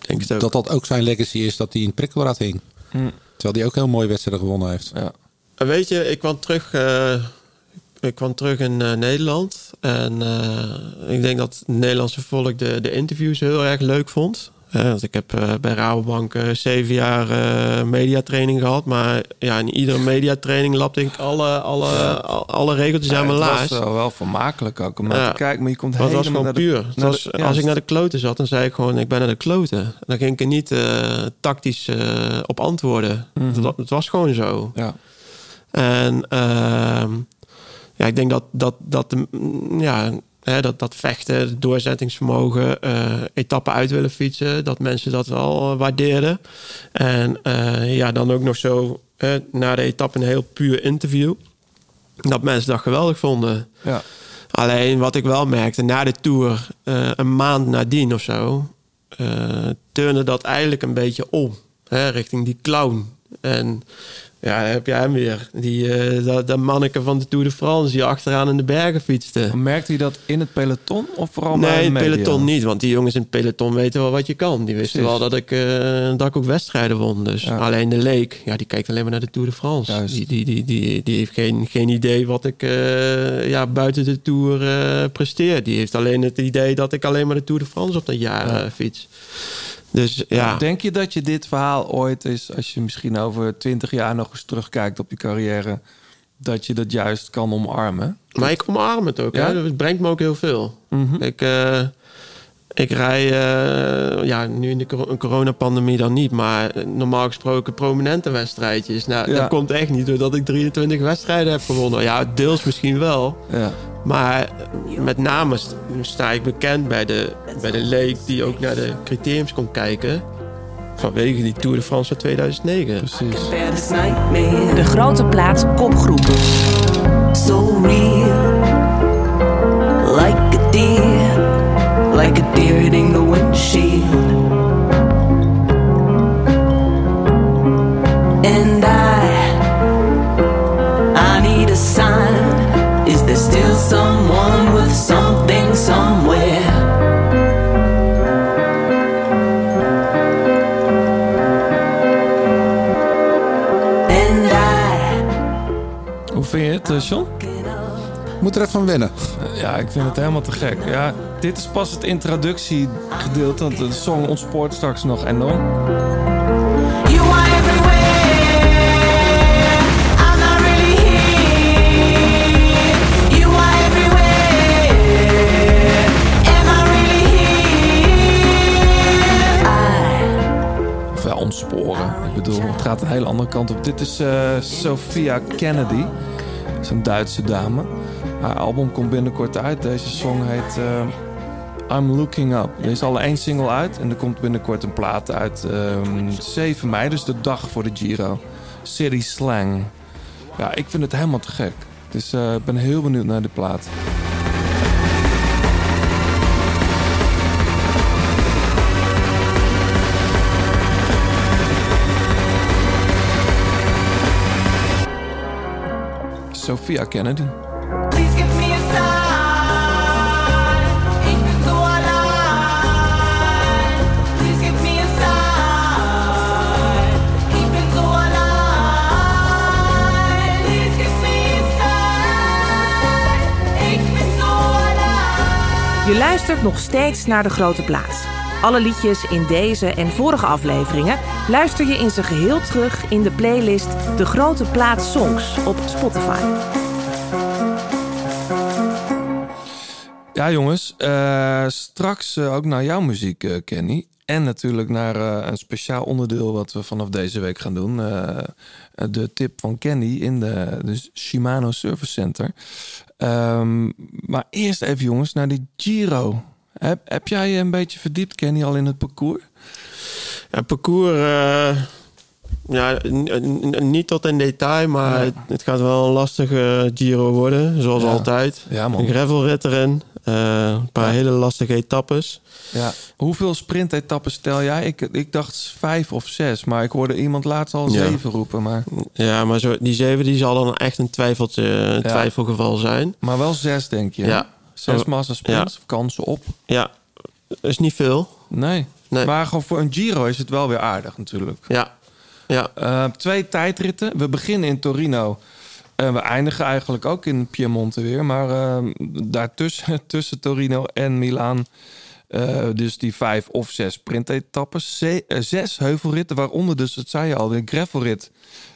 denk het ook. Dat dat ook zijn legacy is dat hij in het prikkeldraad hing. Hm. Terwijl hij ook heel mooie wedstrijden gewonnen heeft. ja. En Weet je, ik kwam terug, eh, ik kwam terug in eh, Nederland. En eh, ik denk dat het Nederlandse volk de, de interviews heel erg leuk vond. Want ik heb eh, bij Rabobank eh, zeven jaar eh, mediatraining gehad. Maar ja, in iedere [LAUGHS] mediatraining lapte ik alle, alle, al- alle regeltjes aan mijn het laars. was wel, wel vermakelijk ook om naar te kijken. Maar je komt het was helemaal gewoon naar de- puur. Het naar was- de- als ik naar de kloten zat, dan zei ik gewoon: ik ben naar de kloten. Dan ging ik er niet tactisch op antwoorden. Mhm. het, het was gewoon zo. Ja. En ehm, ja, ik denk dat dat, dat, de, ja, hè, dat, dat vechten, doorzettingsvermogen, eh, etappen uit willen fietsen, dat mensen dat wel eh, waardeerden. En eh, ja, dan ook nog zo na de etappe een heel puur interview. Dat mensen dat geweldig vonden. Ja. Alleen wat ik wel merkte, na de tour, een maand nadien of zo, turnde dat eigenlijk een beetje om. Hè, richting die clown. En ja, heb je hem weer. Die, eh dat, dat manneke van de Tour de France die achteraan in de bergen fietste. Merkte je dat in het peloton of vooral bij Nee, de in het peloton niet. Want die jongens in het peloton weten wel wat je kan. Die wisten Precies. wel dat ik, eh, dat ik ook wedstrijden won. Dus Ja. alleen de leek, ja, die kijkt alleen maar naar de Tour de France. Juist. Die, die, die, die, die heeft geen, geen idee wat ik eh, ja, buiten de Tour presteer. Die heeft alleen het idee dat ik alleen maar de Tour de France op dat jaar Ja. fiets. Dus ja, Denk je dat je dit verhaal ooit is, als je misschien over twintig jaar nog eens terugkijkt op je carrière, dat je dat juist kan omarmen? Maar ik omarm het ook. Ja? Hè? Het brengt me ook heel veel. Mhm. Ik, eh, ik rij, eh, ja, nu in de cor- coronapandemie dan niet, maar normaal gesproken prominente wedstrijdjes. Nou, Ja. dat komt echt niet doordat ik 23 wedstrijden heb gewonnen. Ja, deels misschien wel. Ja. Maar met name st- sta ik bekend bij de, bij de leek die ook naar de criteriums komt kijken. Vanwege die Tour de France van 2009. Precies. De grote plaats kopgroep. so real. Like a deer hitting the windshield. And I, I need a sign. Is there still someone with something somewhere? And I, Hoe vind je het, eh, John? Moet er even van wennen. Ja, ik vind het helemaal te gek. Ja, dit is pas het introductiegedeelte, want de song ontspoort straks nog enorm. You are everywhere. I'm not really here. You are everywhere. Am I really here? Of ja, ontsporen. Ik bedoel, het gaat een hele andere kant op. Dit is eh, Sophia Kennedy. Dat is een Duitse dame. Haar album komt binnenkort uit. Deze song heet eh, I'm Looking Up. Er is al één single uit en er komt binnenkort een plaat uit. ehm 7 mei, dus de dag voor de Giro. City Slang. Ja, ik vind het helemaal te gek. Dus eh, ik ben heel benieuwd naar de plaat. Sophia Kennedy. Je luistert nog steeds naar de grote plaats. Alle liedjes in deze en vorige afleveringen luister je in zijn geheel terug in de playlist De Grote Plaats Songs op Spotify. Ja, jongens. eh, straks eh, ook naar jouw muziek, eh, Kenny. En natuurlijk naar een speciaal onderdeel wat we vanaf deze week gaan doen. de tip van Kenny in de Shimano Service Center. Ehm, maar eerst even, jongens, naar die Giro. Heb, heb jij je een beetje verdiept, Kenny, al in het parcours? Ja, parcours, eh, ja, niet tot in detail, maar het, het gaat wel een lastige Giro worden, zoals Ja. altijd. Ja, man. Een gravelrit erin. Eh, een paar hele lastige etappes. Ja. Hoeveel sprintetappes stel jij? Ik, ik dacht vijf of zes, maar ik hoorde iemand laatst al Ja. zeven roepen. Maar, Ja, maar zo, die zeven die zal dan echt een, twijfeltje, een twijfelgeval zijn. maar wel zes, denk je? Ja. Zes Oh, massa sprints, kansen op. Ja, is niet veel. Nee. Nee. Maar gewoon voor een Giro is het wel weer aardig natuurlijk. Ja, ja. Eh, twee tijdritten. We beginnen in Torino. En we eindigen eigenlijk ook in Piemonte weer. Maar eh, daartussen [LAUGHS] tussen Torino en Milaan... eh, dus die vijf of zes sprintetappes. Ze- eh, zes heuvelritten, waaronder dus, dat zei je al, de gravelrit.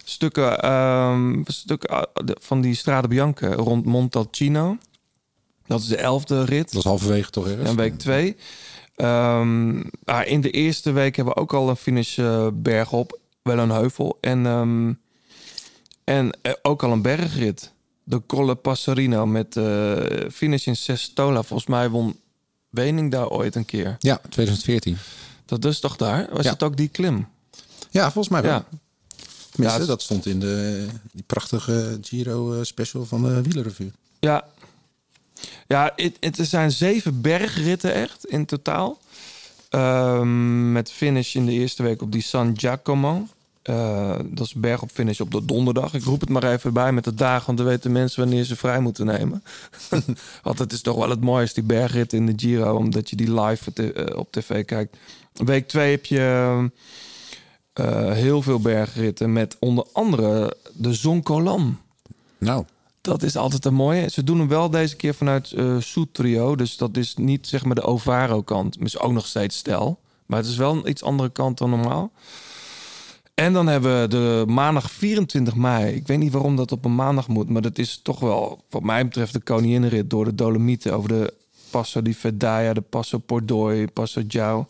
Stukken, ehm, stukken eh, van die Strade Bianca rond Montalcino. Dat is de elfde rit. Dat is halverwege toch ergens? En week twee. Ehm, ah, in de eerste week hebben we ook al een finish eh, bergop. Wel een heuvel. En, ehm, en eh, ook al een bergrit. De Colle Passarino met eh, finish in Sestola. Volgens mij won Wening daar ooit een keer. Ja, 2014. Dat is toch daar? Was Ja. het ook die klim? Ja, volgens mij wel. Ja. Tenminste, Ja, dat stond in de, die prachtige Giro eh, special van de Wielerrevue. Ja, ja het, het, er zijn zeven bergritten echt in totaal. Ehm, met finish in de eerste week op die San Giacomo. Eh, dat is berg op finish op de donderdag. Ik roep het maar even bij met de dagen, want dan weten mensen wanneer ze vrij moeten nemen. [LAUGHS] want het is toch wel het mooiste, die bergrit in de Giro, omdat je die live te- eh, op tv kijkt. Week 2 heb je eh, heel veel bergritten met onder andere de Zoncolan. Nou, Dat is altijd een mooie. Ze doen hem wel deze keer vanuit eh Soetrio. Dus dat is niet zeg maar de Ovaro-kant. Maar is ook nog steeds stijl. Maar het is wel een iets andere kant dan normaal. En dan hebben we de maandag 24 mei. Ik weet niet waarom dat op een maandag moet. Maar dat is toch wel, wat mij betreft, de koninginrit door de Dolomieten. Over de Passo di Fedaya, de Passo Pordoi, Passo Giao.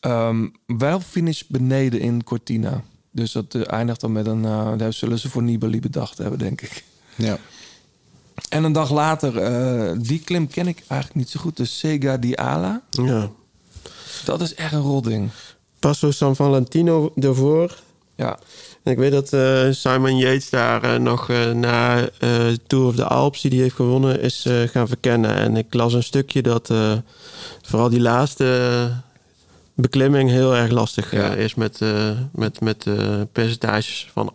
Ehm, wel finish beneden in Cortina. Dus dat eh, eindigt dan met een... eh, daar zullen ze voor Nibali bedacht hebben, denk ik. ja. En een dag later, eh, die klim ken ik eigenlijk niet zo goed. De Sega di Ala. ja. Dat is echt een rodding. Passo San Valentino ervoor. Ja. En ik weet dat eh, Simon Yates daar eh, nog eh, na Tour of the Alps, die die heeft gewonnen, is gaan verkennen. En ik las een stukje dat vooral die laatste beklimming heel erg lastig Ja. is met, met, met percentages van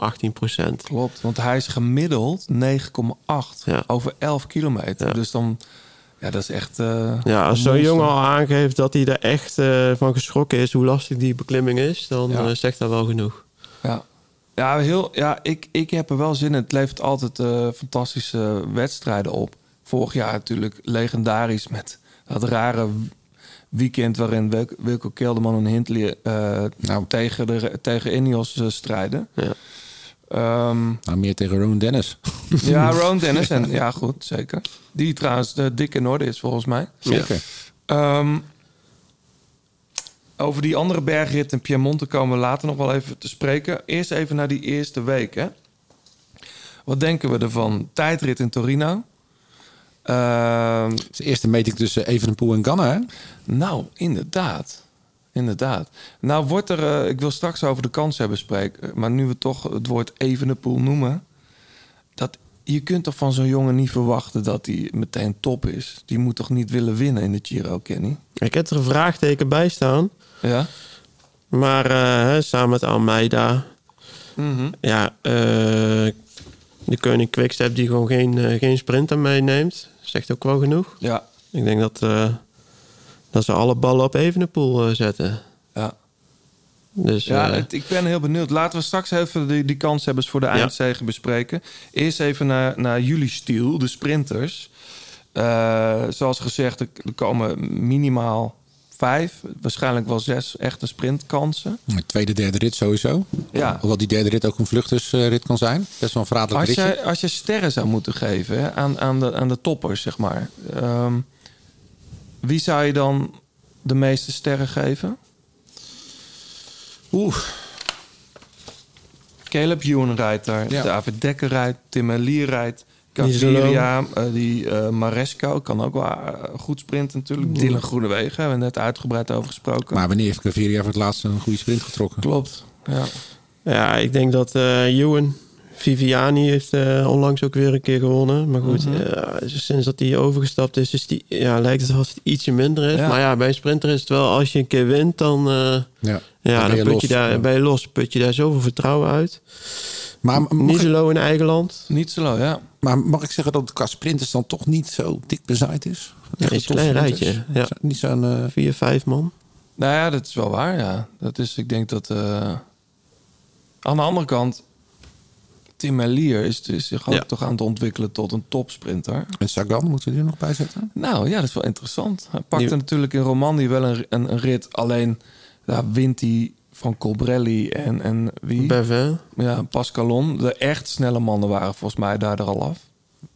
18%. Klopt, want hij is gemiddeld 9,8 Ja. over 11 kilometer. Ja. Dus dan, ja, dat is echt. eh, Ja, als zo'n jongen al aangeeft dat hij er echt eh, van geschrokken is hoe lastig die beklimming is, dan Ja. eh, zegt dat wel genoeg. Ja, ja, heel, ja ik, ik heb er wel zin in. Het levert altijd fantastische wedstrijden op. Vorig jaar natuurlijk legendarisch met dat rare weekend waarin Wil- Wilco Kelderman en Hindley Nou. tegen, de, tegen Ineos strijden. Ja. Nou, meer tegen Rowan Dennis. [LAUGHS] ja, [LAUGHS] Ron Dennis. En, ja, goed, zeker. Die trouwens de dik in orde is volgens mij. Zeker. Ehm, over die andere bergrit in Piemonte komen we later nog wel even te spreken. Eerst even naar die eerste week. Hè? Wat denken we ervan? Tijdrit in Torino. Het is de eerste meting tussen Evenepoel en Ganna, hè? nou, inderdaad. Inderdaad. Nou wordt er... eh, ik wil straks over de kansen hebben spreken. Maar nu we toch het woord Evenepoel noemen... Dat, je kunt toch van zo'n jongen niet verwachten dat hij meteen top is. Die moet toch niet willen winnen in de Giro, Kenny? Ik heb er een vraagteken bij staan. Ja? Maar eh, samen met Almeida. Mhm. Ja, eh, de koning Quickstep die gewoon geen, eh, geen sprinter meeneemt. Zegt ook wel genoeg. Ja, Ik denk dat, eh, dat ze alle ballen op Evenepoel eh, zetten. ja. Dus Ja, eh, het- ik ben heel benieuwd. Laten we straks even die, die kanshebbers voor de eindzege bespreken. Eerst even naar, naar jullie stiel, de sprinters. Eh, zoals gezegd, er, komen minimaal vijf, waarschijnlijk wel zes echte sprintkansen. Tweede, derde rit sowieso. Ja. Hoewel die derde rit ook een vluchtersrit kan zijn. Best wel een verraderlijk Als ritje. je, als je sterren zou moeten geven hè, aan, aan, de, aan de toppers, zeg maar. ehm, wie zou je dan de meeste sterren geven? Oeh, Caleb Ewan rijdt daar. Ja. David Dekker rijdt. Tim Elier rijdt. Gaviria, eh, die eh, Maresco kan ook wel eh, goed sprinten natuurlijk. Dylan Groenewegen hebben we net uitgebreid over gesproken. maar wanneer heeft Gaviria voor het laatst een goede sprint getrokken? Klopt, ja. ja, ik denk dat eh Ewan Viviani heeft eh, onlangs ook weer een keer gewonnen. Maar goed, Mhm. eh, sinds dat hij overgestapt is, is die, ja, lijkt het alsof het ietsje minder is. Ja. Maar ja, bij een sprinter is het wel, als je een keer wint, dan, eh, Ja. ja, ben dan je put los. je daar, Ja. ben je los. Put je daar zoveel vertrouwen uit. Maar, zo low in eigen land. Niet zo low, ja. maar mag ik zeggen dat het qua sprinters dan toch niet zo dik bezaaid is? Een klein rijtje, ja. Niet zo'n... Vier, vijf man. Nou ja, dat is wel waar, ja. Dat is, ik denk dat... eh, Aan de andere kant... Tim Merlier is, is zich ook Ja. toch aan het ontwikkelen tot een topsprinter. en Sagan, moeten we die er nog bij zetten? Nou ja, dat is wel interessant. Hij pakte Die- natuurlijk in Romandie wel een, een, een rit. Alleen daar wint hij van Colbrelli en, en wie? Bevin. Ja, Pascalon. De echt snelle mannen waren volgens mij daar er al af.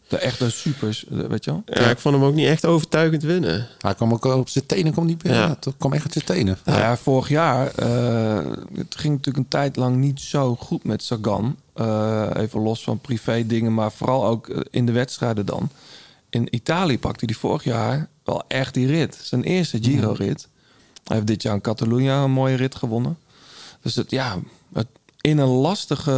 De echte supers, eh, weet je wel? Ja, ik vond hem ook niet echt overtuigend winnen. Hij kwam ook op zijn tenen, kwam niet binnen. Ja. Het kwam echt op zijn tenen. Nou ja, vorig jaar, eh, het ging natuurlijk een tijd lang niet zo goed met Sagan. Eh, even los van privé dingen, maar vooral ook in de wedstrijden dan. In Italië pakte hij vorig jaar wel echt die rit. Zijn eerste Giro-rit. Hij heeft dit jaar in Catalunya een mooie rit gewonnen. Dus het, ja, het, in een lastige,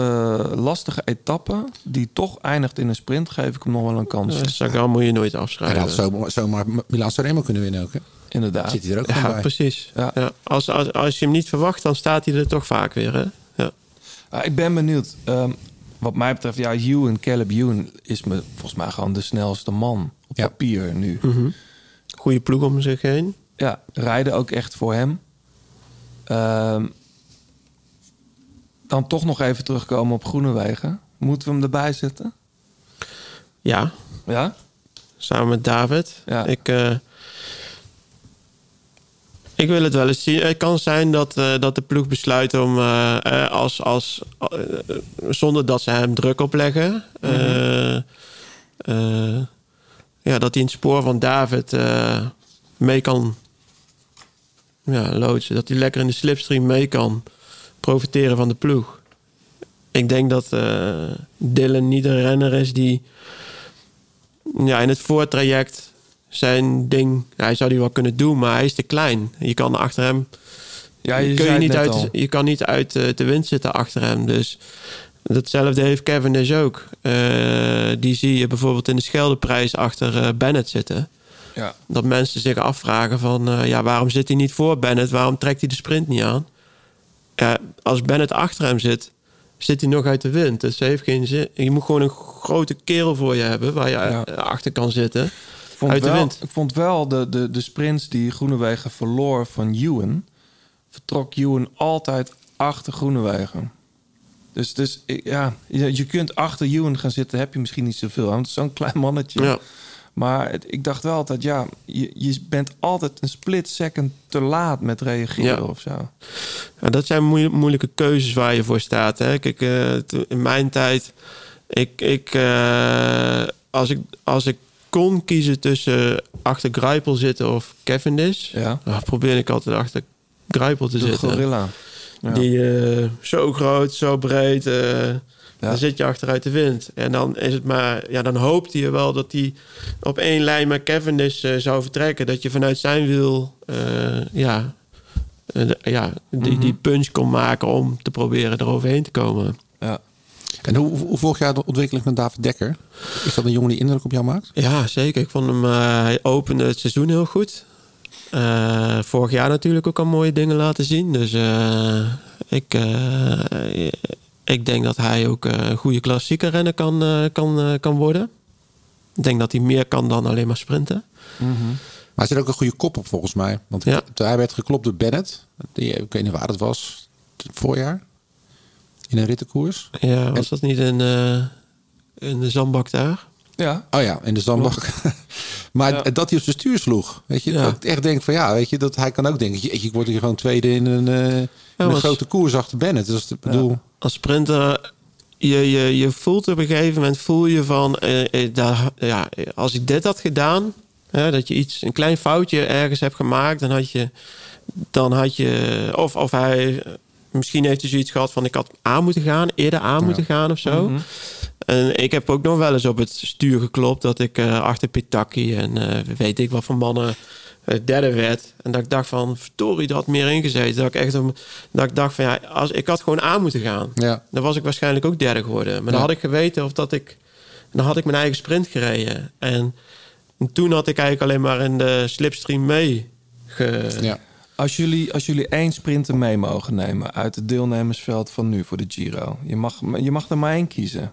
lastige etappe, die toch eindigt in een sprint, geef ik hem nog wel een kans. Uh, Sagan moet je nooit Hij afschrijven. had zomaar, zomaar Milan Sanremo kunnen winnen ook. Hè? Inderdaad. Zit hij er ook Ja, bij. precies. Ja. Ja. Als, als, als je hem niet verwacht, dan staat hij er toch vaak weer. Hè? Ja. Ik ben benieuwd. Ehm, wat mij betreft, ja, Ewan, Caleb Ewan is me volgens mij gewoon de snelste man op Ja. papier nu. Goede ploeg om zich heen. Ja, rijden ook echt voor hem. Ehm, dan toch nog even terugkomen op Groenewegen. Moeten we hem erbij zetten? Ja, Ja? samen met David. Ja. Ik, eh, ik wil het wel eens zien. Het kan zijn dat, eh, dat de ploeg besluit om eh, als, als, zonder dat ze hem druk opleggen. eh, ja, dat hij in het spoor van David mee kan ja, loodsen. Dat hij lekker in de slipstream mee kan profiteren van de ploeg. Ik denk dat eh, Dylan niet een renner is die ja, in het voortraject zijn ding. Hij zou die wel kunnen doen, maar hij is te klein. Je kan achter hem. Ja, je, kun je, niet uit, al. je kan niet uit eh, de wind zitten achter hem. Dus datzelfde heeft Kevin dus ook. Eh, die zie je bijvoorbeeld in de Scheldeprijs achter Bennett zitten. Ja. Dat mensen zich afvragen van... ja, waarom zit hij niet voor Bennett? Waarom trekt hij de sprint niet aan? Ja, als Bennett achter hem zit, zit hij nog uit de wind. Dus het heeft geen zin. Je moet gewoon een grote kerel voor je hebben... waar je Ja. achter kan zitten. Ik vond, Uit de wind. ik vond wel de, de, de sprints die Groenewegen verloor van Ewan... vertrok Ewan altijd achter Groenewegen. Dus, dus ja, je, je kunt achter Ewan gaan zitten, heb je misschien niet zoveel aan. Want het is zo'n klein mannetje. Ja. Maar het- ik dacht wel altijd, ja, je, je bent altijd een split second te laat met reageren Ja. of zo. Ja, dat zijn moe- moeilijke keuzes waar je voor staat. Hè? Kijk, eh, in mijn tijd, ik, ik, eh, als, ik, als ik kon kiezen tussen achter Greipel zitten of Cavendish, Ja. dan probeerde ik altijd achter Greipel te De zitten. gorilla. Ja. Die eh, zo groot, zo breed. Eh Dan zit je achteruit de wind. En dan is het maar, ja, dan hoopte je wel dat hij op één lijn met Cavendish eh, zou vertrekken. Dat je vanuit zijn wiel, eh, ja, eh, ja die, die punch kon maken om te proberen eroverheen te komen. Ja. En hoe, hoe volg jij de ontwikkeling van David Dekker? Is dat een jongen die indruk op jou maakt? Ja, zeker. Ik vond hem, hij opende het seizoen heel goed. Vorig jaar natuurlijk ook al mooie dingen laten zien. Dus ik, ik denk dat hij ook eh, een goede klassieke renner kan, eh, kan, eh, kan worden. Ik denk dat hij meer kan dan alleen maar sprinten. Maar hij zit ook een goede kop op volgens mij. Want Ja. hij werd geklopt door Bennett. Die, ik weet niet waar het was. Het voorjaar. In een rittenkoers. Ja, was dat niet in, eh, in de zandbak daar? Ja. Oh ja, in de zandbak. maar Ja. dat hij op zijn stuur sloeg. Weet je, Ja. dat ik echt denk van ja, weet je, dat hij kan ook denken. Ik word hier gewoon tweede in een, eh, in een grote koers achter Bennett. Dus ik bedoel, Als sprinter, je, je, je voelt op een gegeven moment, voel je van, eh, eh, daar, ja, als ik dit had gedaan, hè, dat je iets, een klein foutje ergens hebt gemaakt, dan had je, dan had je, of, of hij, misschien heeft hij zoiets gehad van, ik had aan moeten gaan, eerder aan moeten gaan of zo. Mhm. En ik heb ook nog wel eens op het stuur geklopt dat ik eh, achter Pitaki en eh, weet ik wat voor mannen eh, derde werd. En dat ik dacht van, verdorie, dat had meer ingezeten. Dat ik echt om, dat ik dacht van, ja, als, ik had gewoon aan moeten gaan. Ja. Dan was ik waarschijnlijk ook derde geworden. Maar dan had ik geweten of dat ik... Dan had ik mijn eigen sprint gereden. En, en toen had ik eigenlijk alleen maar in de slipstream mee. Ge... Ja. Als jullie, als jullie één sprinter mee mogen nemen uit het deelnemersveld van nu voor de Giro. Je mag, je mag er maar één kiezen.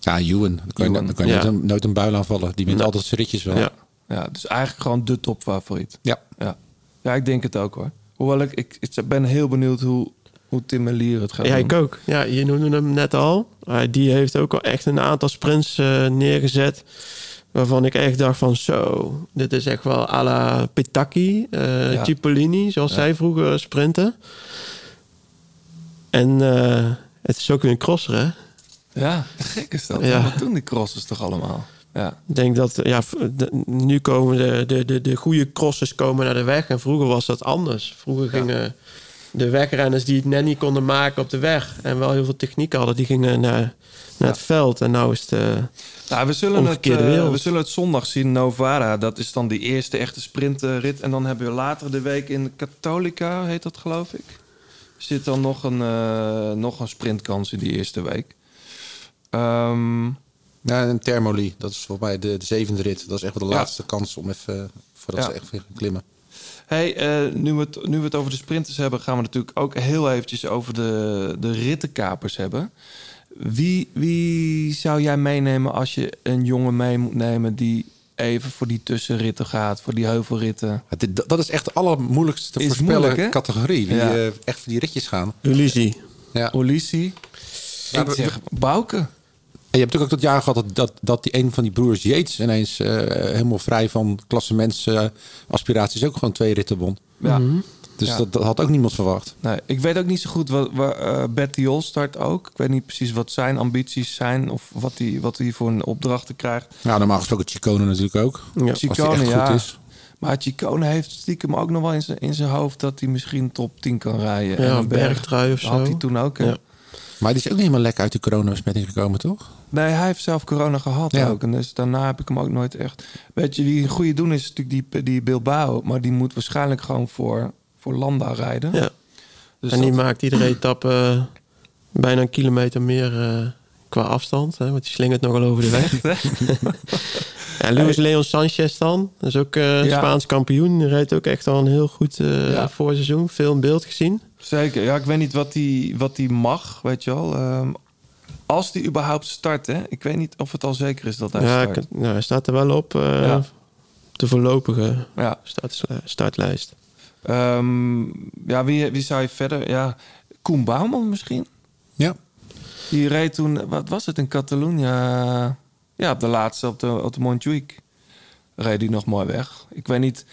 Ja, Ewan. Dan kan je, Ewan. dan kan je Ja. nooit, een, nooit een buil aanvallen. Die wint Ja. altijd zijn ritjes wel. Ja. Ja, dus eigenlijk gewoon de topfavoriet. Ja. Ja. ja, ik denk het ook hoor. Hoewel ik, ik, ik ben heel benieuwd hoe, hoe Tim Melier het gaat Ja, doen. ik ook. Ja, je noemde hem net al. Uh, die heeft ook al echt een aantal sprints eh, neergezet. Waarvan ik echt dacht van zo, dit is echt wel à la Petacchi, eh Ja. Cipollini, zoals Ja. zij vroeger sprinten. En eh, het is ook weer een crosser, hè? Ja, gek is dat. Ja. Wat doen die crossers toch allemaal? Ja. Ik denk dat ja, de- nu komen de, de, de, de goede crossers komen naar de weg. En vroeger was dat anders. Vroeger gingen de wegrenners die het net niet konden maken op de weg... en wel heel veel techniek hadden, die gingen naar, naar het veld. En nou is het... eh, Nou, we zullen, het, eh, we zullen het zondag zien. Novara, dat is dan die eerste echte sprintrit. En dan hebben we later de week in Catholica, heet dat geloof ik. Zit dan nog een, eh, nog een sprintkans in die eerste week. Ehm, Ja, en Thermoli. Dat is volgens mij de, de zevende rit. Dat is echt wel de Ja. laatste kans om even... Voordat Ja. ze echt weer gaan klimmen. hey, eh, nu, we het, nu we het over de sprinters hebben... gaan we natuurlijk ook heel eventjes over de, de rittenkapers hebben. Wie, wie zou jij meenemen als je een jongen mee moet nemen... die even voor die tussenritten gaat, voor die heuvelritten? Dat is echt de allermoeilijkste te Is voorspellen moeilijk, categorie. Die Ja. eh, echt voor die ritjes gaan. Ja. Ulissi. Ja, Ik zeg Bouke. En je hebt natuurlijk ook dat jaar gehad dat, dat, dat die een van die broers Yates ineens eh, helemaal vrij van klassementsaspiraties ook gewoon twee ritten won. Ja. Dus Ja. dat, dat had ook niemand verwacht. Nee, ik weet ook niet zo goed wat, waar eh, Betty start ook. Ik weet niet precies wat zijn ambities zijn of wat hij wat hij voor een opdrachten krijgt. Ja, normaal gesproken Chicone natuurlijk ook. Ja. Als die Chicone, echt ja. goed is. Maar Chicone heeft stiekem ook nog wel in zijn, in zijn hoofd dat hij misschien top 10 kan rijden. En Ja, een of bergtrui of Dat had zo. hij toen ook. hè? Ja. Maar die is ook niet helemaal lekker uit die coronabesmetting gekomen, toch? Nee, hij heeft zelf corona gehad Ja. ook. En dus daarna heb ik hem ook nooit echt. Weet je, wie een goede doen is natuurlijk die, die Bilbao. Maar die moet waarschijnlijk gewoon voor, voor Landa rijden. Ja. Dus en die dat- maakt iedere etappe eh, bijna een kilometer meer eh, qua afstand. Hè, want die slingert nogal over de weg. [LAUGHS] [LAUGHS] ja, Luis Leon Sanchez dan. Dat is ook Ja. Spaans kampioen. Die rijdt ook echt al een heel goed Ja. voorseizoen. Veel in beeld gezien. Zeker. Ja, ik weet niet wat die, wat die mag, weet je wel. Ehm, als die überhaupt start, hè. Ik weet niet of het al zeker is dat hij Ja, start. nou, hij staat er wel op. eh, Ja. De voorlopige Ja. start, startlijst. Ehm, ja, wie, wie zou je verder... Ja, Koen Bouwman misschien? Ja. Die reed toen, wat was het, in Catalonië? Ja, op de laatste, op de, op de Montjuïc. Reed hij nog mooi weg. Ik weet niet,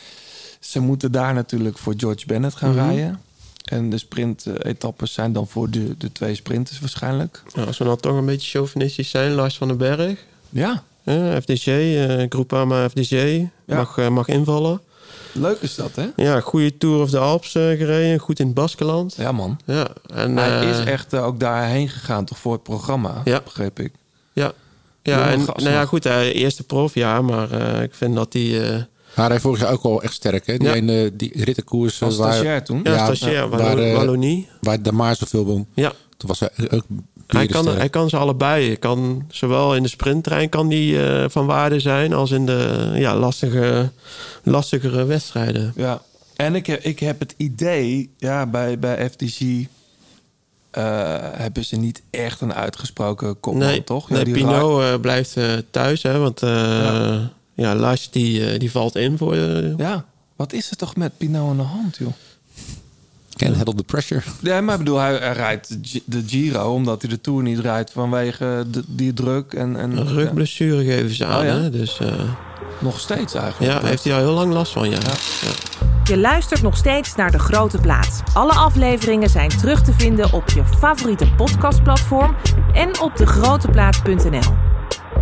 ze moeten daar natuurlijk voor George Bennett gaan Mhm. rijden. En de sprint-etappes zijn dan voor de, de twee sprinters waarschijnlijk. Nou, als we dan toch een beetje chauvinistisch zijn. Lars van den Berg. Ja, eh, FDG. eh Groupama FDG. Mag, eh, mag invallen. leuk is dat, hè? Ja, goede Tour of the Alps eh, gereden. Goed in het Baskeland. Ja, man. Ja, en, Hij eh, is echt ook daarheen gegaan, toch voor het programma, Ja. begreep ik. Ja, ja en nou ja, goed, hij eerste profjaar, maar ik vind dat hij... Maar hij vorig jaar ook wel echt sterk, hè? Die, Ja. ene, die rittenkoers eh, Als waar, stagiair toen. ja, Ja, stagiair, waar, Wallo- eh, Wallonie. waar de Maar zoveel won. Ja, Toen was hij ook hij kan, hij kan ze allebei. Hij kan, zowel in de sprinttrein kan die eh, van waarde zijn... als in de ja, lastige, lastigere wedstrijden. Ja, en ik heb, ik heb het idee, ja, bij, bij FDG eh, hebben ze niet echt een uitgesproken kopman, nee, toch? Ja, nee die Pinot eh, blijft eh, thuis, hè, want eh Ja. Ja. Lars die, eh, die valt in voor... Ja, wat is er toch met Pinot aan de hand, joh? Can't handle the pressure. Ja, maar ik bedoel, hij, hij rijdt de Gi- de Giro omdat hij de Tour niet rijdt vanwege de, die druk en... en een rugblessure geven ze aan, Oh, ja? hè, dus... eh, nog steeds eigenlijk. ja, heeft hij al heel lang last van, ja. ja. Je luistert nog steeds naar De Grote Plaat. Alle afleveringen zijn terug te vinden op je favoriete podcastplatform en op degroteplaat.nl.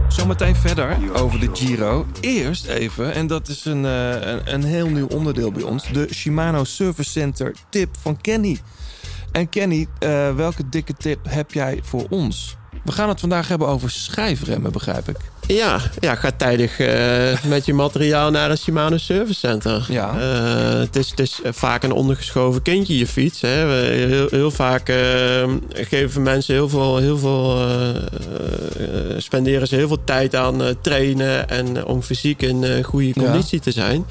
Zometeen verder over de Giro. Eerst even, en dat is een, eh, een, een heel nieuw onderdeel bij ons... de Shimano Service Center tip van Kenny. En Kenny, eh, welke dikke tip heb jij voor ons? We gaan het vandaag hebben over schijfremmen, begrijp ik. Ja, ja ga tijdig eh, met je materiaal naar een Shimano Service Center. Ja. Eh, het, is, het is vaak een ondergeschoven kindje, je fiets. Hè. We, heel, heel vaak eh, geven mensen heel veel... Heel veel eh, eh, spenderen ze heel veel tijd aan eh, trainen... en eh, om fysiek in eh, goede Ja. conditie te zijn.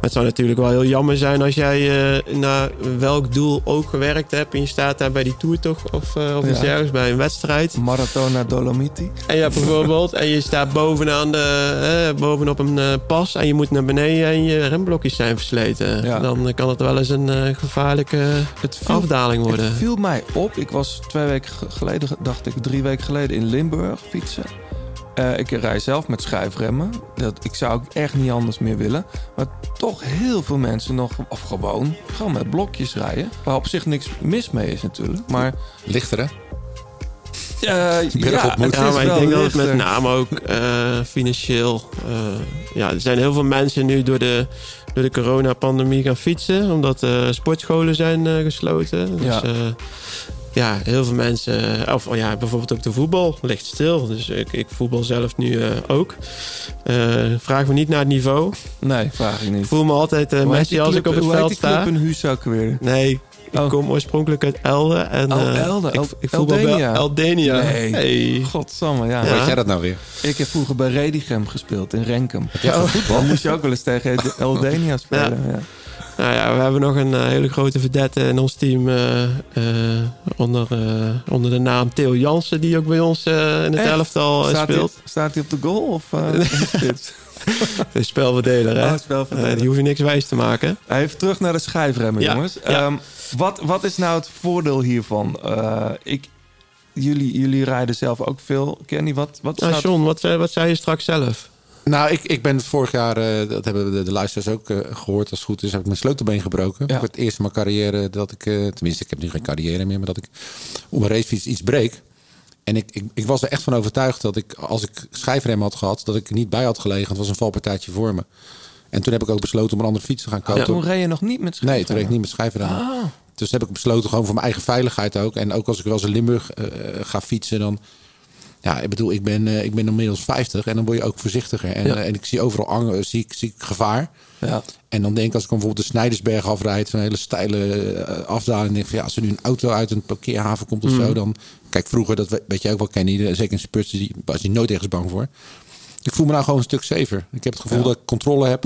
Maar het zou natuurlijk wel heel jammer zijn als jij eh, naar welk doel ook gewerkt hebt... en je staat daar bij die toertocht of, eh, of Ja. ergens bij een wedstrijd... Maratona Dolomiti. En ja, bijvoorbeeld, [LAUGHS] en je staat bovenaan de, bovenop een eh, pas en je moet naar beneden en je remblokjes zijn versleten. Ja. Dan kan het wel eens een gevaarlijke Het viel, afdaling worden. het viel mij op. Ik was twee weken ge- geleden, dacht ik, drie weken geleden in Limburg fietsen. Eh, ik rij zelf met schijfremmen. Dat, ik zou ook echt niet anders meer willen. Maar toch heel veel mensen nog, of gewoon, gewoon met blokjes rijden. Waar op zich niks mis mee is natuurlijk. Maar Lichter, hè? eh, Berg op moet. Ja, maar ik denk dat het met name ook eh, financieel... ja, er zijn heel veel mensen nu door de, door de coronapandemie gaan fietsen. Omdat sportscholen zijn gesloten. Dus, Ja. Ja. heel veel mensen... Of oh ja, bijvoorbeeld ook de voetbal ligt stil. Dus ik, ik voetbal zelf nu eh, ook. Eh, vraag me niet naar het niveau. Nee, vraag ik Ik niet. voel me altijd uh, Hoe heet Messi als ik op het hoe veld sta. club in Huus ook weer? Nee, ik Oh. kom oorspronkelijk uit Elden. En, Oh, eh, Elden. Ik, ik voetbal bij Eldenia. Eldenia. Nee. Hey. Godsamme, ja. Ja. Weet jij dat nou weer? Ik heb vroeger bij Redigem gespeeld in Renkum. Ja, voetbal. Dan moest je ook wel eens tegen [LAUGHS] Eldenia spelen. Ja. Nou ja, we hebben nog een eh, hele grote verdette in ons team eh, eh, onder, onder de naam Theo Jansen, die ook bij ons in het Echt? elftal hij, speelt. staat hij op de goal of [LAUGHS] de spelverdeler, hè? Oh, spelverdeler. Die hoef je niks wijs te maken. Even terug naar de schijfremmen, Ja, jongens. ja. Ehm, wat, wat is nou het voordeel hiervan? Ik, jullie, jullie rijden zelf ook veel. Kenny, wat, wat is Nou, nou het- John, wat, wat zei je straks zelf? Nou, ik, ik ben vorig jaar, eh, dat hebben de, de luisteraars ook eh, gehoord als het goed is, heb ik mijn sleutelbeen gebroken. Ja. Voor het eerst in mijn carrière dat ik, eh, tenminste ik heb nu geen carrière meer, maar dat ik op een racefiets iets breek. En ik, ik, ik was er echt van overtuigd dat ik, als ik schijfrem had gehad, dat ik er niet bij had gelegen. Het was een valpartijtje voor me. En toen heb ik ook besloten om een andere fiets te gaan kopen. Toen reed je nog niet met Nee, schijfremmen? toen reed ik niet met schijfremmen. Ah. Dus heb ik besloten gewoon voor mijn eigen veiligheid ook. En ook als ik wel eens in Limburg ga fietsen, dan... Ja, ik bedoel, ik ben, eh, ik ben inmiddels 50 en dan word je ook voorzichtiger. En, Ja. eh, en ik zie overal ang- zie, ik, zie ik gevaar. Ja. En dan denk ik, als ik bijvoorbeeld de Snijdersberg afrijd, zo'n hele steile eh, afdaling, denk van ja, als er nu een auto uit een parkeerhaven komt of zo, dan kijk vroeger, dat we- weet jij ook wel, Kenny, de- zeker in spurts, die was je nooit ergens bang voor. Ik voel me nou gewoon een stuk safer. Ik heb het gevoel Ja. dat ik controle heb.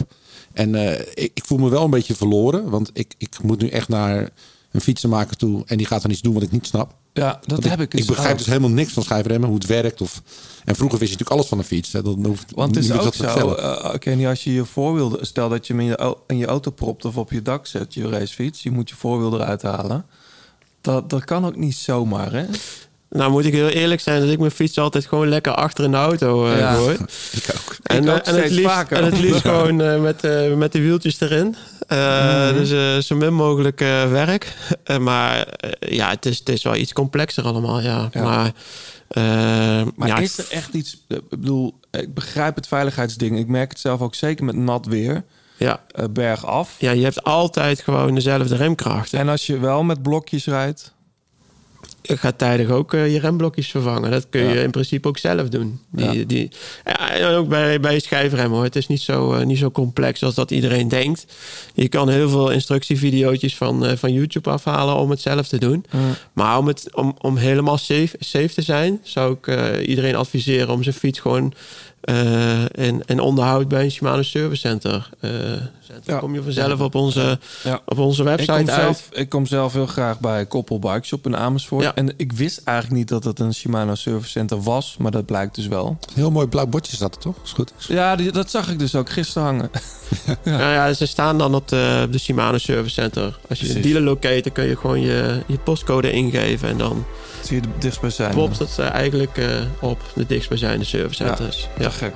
En eh, ik, ik voel me wel een beetje verloren, want ik, ik moet nu echt naar een fietsenmaker toe en die gaat dan iets doen wat ik niet snap. Ja, dat Want heb ik dus Ik begrijp dus helemaal niks van schijfremmen, hoe het werkt. Of, en vroeger wist je natuurlijk alles van een fiets. Hè. Dan hoeft Want het is ook zo, vertellen. uh, Kenny, als je je voorwiel... Stel dat je hem in je, in je auto propt of op je dak zet, je racefiets. Je moet je voorwiel eruit halen. Dat, dat kan ook niet zomaar, hè? Nou, moet ik heel eerlijk zijn dat ik mijn fiets altijd gewoon lekker achter in de auto eh Ja. gooi. [LAUGHS] Ik ook. En, Ik eh, ook en, het liefst, vaker. en het liefst [LAUGHS] gewoon eh, met, eh, met de wieltjes erin. Eh, Mhm. Dus eh, zo min mogelijk eh, werk. [LAUGHS] Eh, maar eh, ja, het is, het is wel iets complexer allemaal, ja. Ja. Maar, eh, Maar ja, is er echt iets... eh, Ik bedoel, ik begrijp het veiligheidsding. Ik merk het zelf ook zeker met nat weer. ja, eh, berg af. ja, je hebt altijd gewoon dezelfde remkrachten. En als je wel met blokjes rijdt... Je gaat tijdig ook eh, je remblokjes vervangen. Dat kun je Ja. in principe ook zelf doen. Die, Ja. die, ja, en ook bij, bij schijfrem hoor. Het is niet zo, eh, niet zo complex als dat iedereen denkt. Je kan heel veel instructievideo's van, eh, van YouTube afhalen om het zelf te doen. Maar om, het, om, om helemaal safe, safe te zijn, zou ik eh, iedereen adviseren om zijn fiets gewoon eh in, in onderhoud bij een Shimano Service Center. Zetten. Dan Ja. kom je vanzelf op onze, Ja. op onze Ik website kom, uit. zelf, ik kom zelf heel graag bij Koppel Bike Shop in Amersfoort. Ja. En ik wist eigenlijk niet dat het een Shimano Service Center was. Maar dat blijkt dus wel. Heel mooi blauw bordje staat er toch? Is goed. Ja, die- dat zag ik dus ook gisteren hangen. [LAUGHS] Nou ja, ze staan dan op de, de Shimano Service Center. Als je een dealer locator kun je gewoon je, je postcode ingeven. En dan Zie je de dichtstbijzijnde. popt het eh, eigenlijk eh, op de dichtstbijzijnde service Ja. centers. Ja, gek.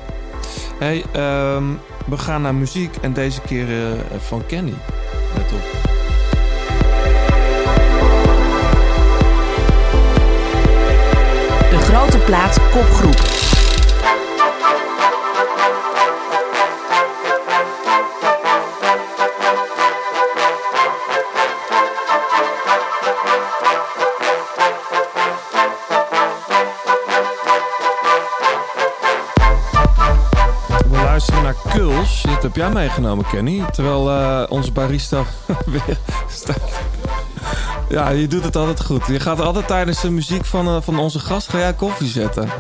Hey, ehm, we gaan naar muziek en deze keer eh, van Kenny. Let op. De grote plaat kopgroep. Dit heb jij meegenomen, Kenny. Terwijl eh, onze barista [LAUGHS] weer staat. Ja, je doet het altijd goed. Je gaat altijd tijdens de muziek van, eh, van onze gast ga jij koffie zetten. [LAUGHS]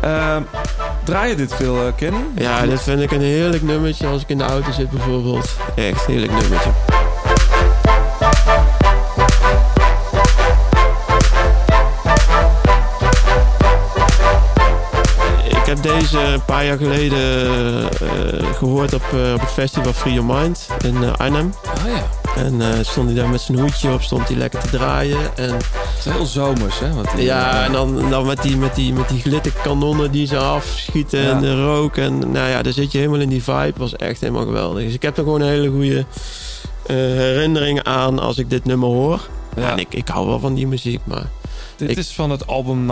Ehm, draai je dit veel, eh, Kenny? Ja, dit vind ik een heerlijk nummertje als ik in de auto zit bijvoorbeeld. Echt heerlijk nummertje. Deze een paar jaar geleden eh, gehoord op, eh, op het festival Free Your Mind in eh, Arnhem. Oh ja. En eh, stond hij daar met zijn hoedje op, stond hij lekker te draaien. En Het is heel zomers, hè? Wat die- ja, en dan, dan met, die, met, die, met die glitterkanonnen die ze afschieten Ja. en de rook. En nou ja, daar zit je helemaal in die vibe. was echt helemaal geweldig. Dus ik heb er gewoon een hele goede eh, herinnering aan als ik dit nummer hoor. Ja. En ik, ik hou wel van die muziek, maar... Dit ik- is van het album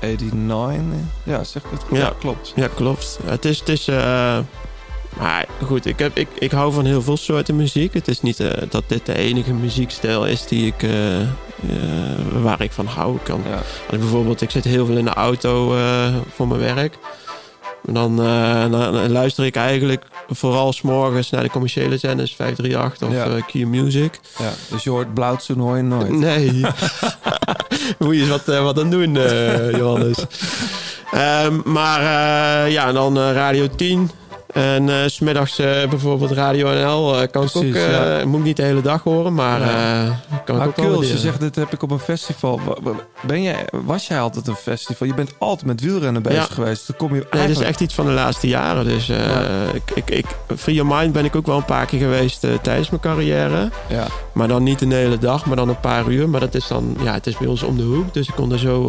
1989. ja, zeg ik het goed? Ja. Ja, klopt. Ja, klopt. Het is... Het is eh, maar goed, ik, heb, ik, ik hou van heel veel soorten muziek. Het is niet eh, dat dit de enige muziekstijl is die ik, eh, eh, waar ik van hou. Ik kan, Ja. Als ik bijvoorbeeld, ik zit heel veel in de auto eh, voor mijn werk. Dan, eh, dan, dan luister ik eigenlijk vooral s'morgens naar de commerciële zenders, 538 of Ja. eh, Q Music. Ja, dus je hoort Blauwtsoen hoor je nooit. Nee. [LAUGHS] [LAUGHS] Moet je eens wat, eh, wat aan doen, eh, Johannes. Ehm, maar eh, ja, en dan Radio 10. En 's smiddags eh, bijvoorbeeld Radio NL. eh, kan ik ook, Precies, ja. moet ik niet de hele dag horen, maar Ja. kan ik Maar ook wel Kuls, je zegt dit heb ik op een festival. Ben jij, was jij altijd een festival? Je bent altijd met wielrennen bezig Ja. geweest. Dan kom je Nee, eigenlijk... dat is echt iets van de laatste jaren. Dus ik, ik, ik, Free Your Mind ben ik ook wel een paar keer geweest tijdens mijn carrière. Ja. Maar dan niet een hele dag, maar dan een paar uur. Maar dat is dan, ja, het is bij ons om de hoek. Dus ik kon er zo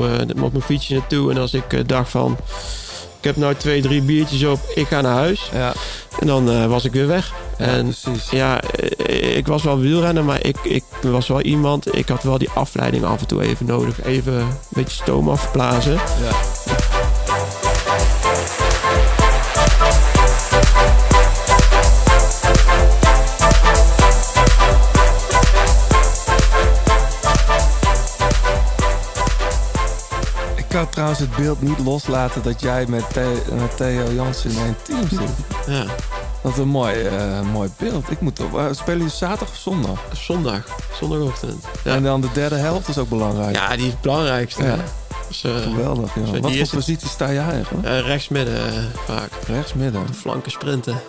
op mijn fietsje naartoe. En als ik dacht van, ik heb nou twee, drie biertjes op, ik ga naar huis. Ja, En dan eh, was ik weer weg. ja, en precies. ja, eh, ik was wel wielrenner, maar ik, ik was wel iemand. Ik had wel die afleiding af en toe even nodig. Even een beetje stoom afblazen. Ja. Trouwens het beeld niet loslaten dat jij met, The- met Theo Jansen in één team zit. Ja, Wat een mooi, eh, mooi beeld. Ik moet op, eh, spelen jullie zaterdag of zondag? zondag. Zondagochtend. Ja, En dan de derde helft is ook belangrijk. ja die is het belangrijkste. Ja. Dus, eh, Geweldig, joh. Wat voor positie sta jij eigenlijk? eh, rechtsmidden vaak. Rechts midden. Flanken sprinten. [LAUGHS]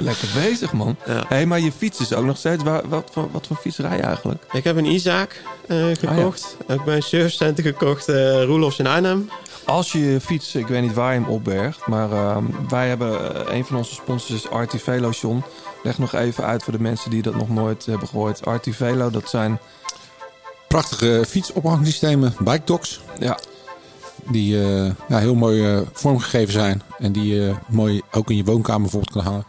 Lekker bezig, man. Ja. Hé, maar je fiets is ook nog steeds... Waar, wat, voor, wat voor fiets rij je eigenlijk? Ik heb een Isaac eh, Ah, gekocht. Heb ik bij een surfcenter gekocht. eh Roelofs in Arnhem. Als je je fiets, ik weet niet waar je hem opbergt... maar ehm, wij hebben... eh, een van onze sponsors is Artivelo, John. Leg nog even uit voor de mensen die dat nog nooit hebben gehoord. Artivelo, dat zijn... Prachtige fietsophangsystemen, bike docks. Ja, Die eh, ja, heel mooi eh, vormgegeven zijn. En die je mooi ook in je woonkamer bijvoorbeeld kan hangen.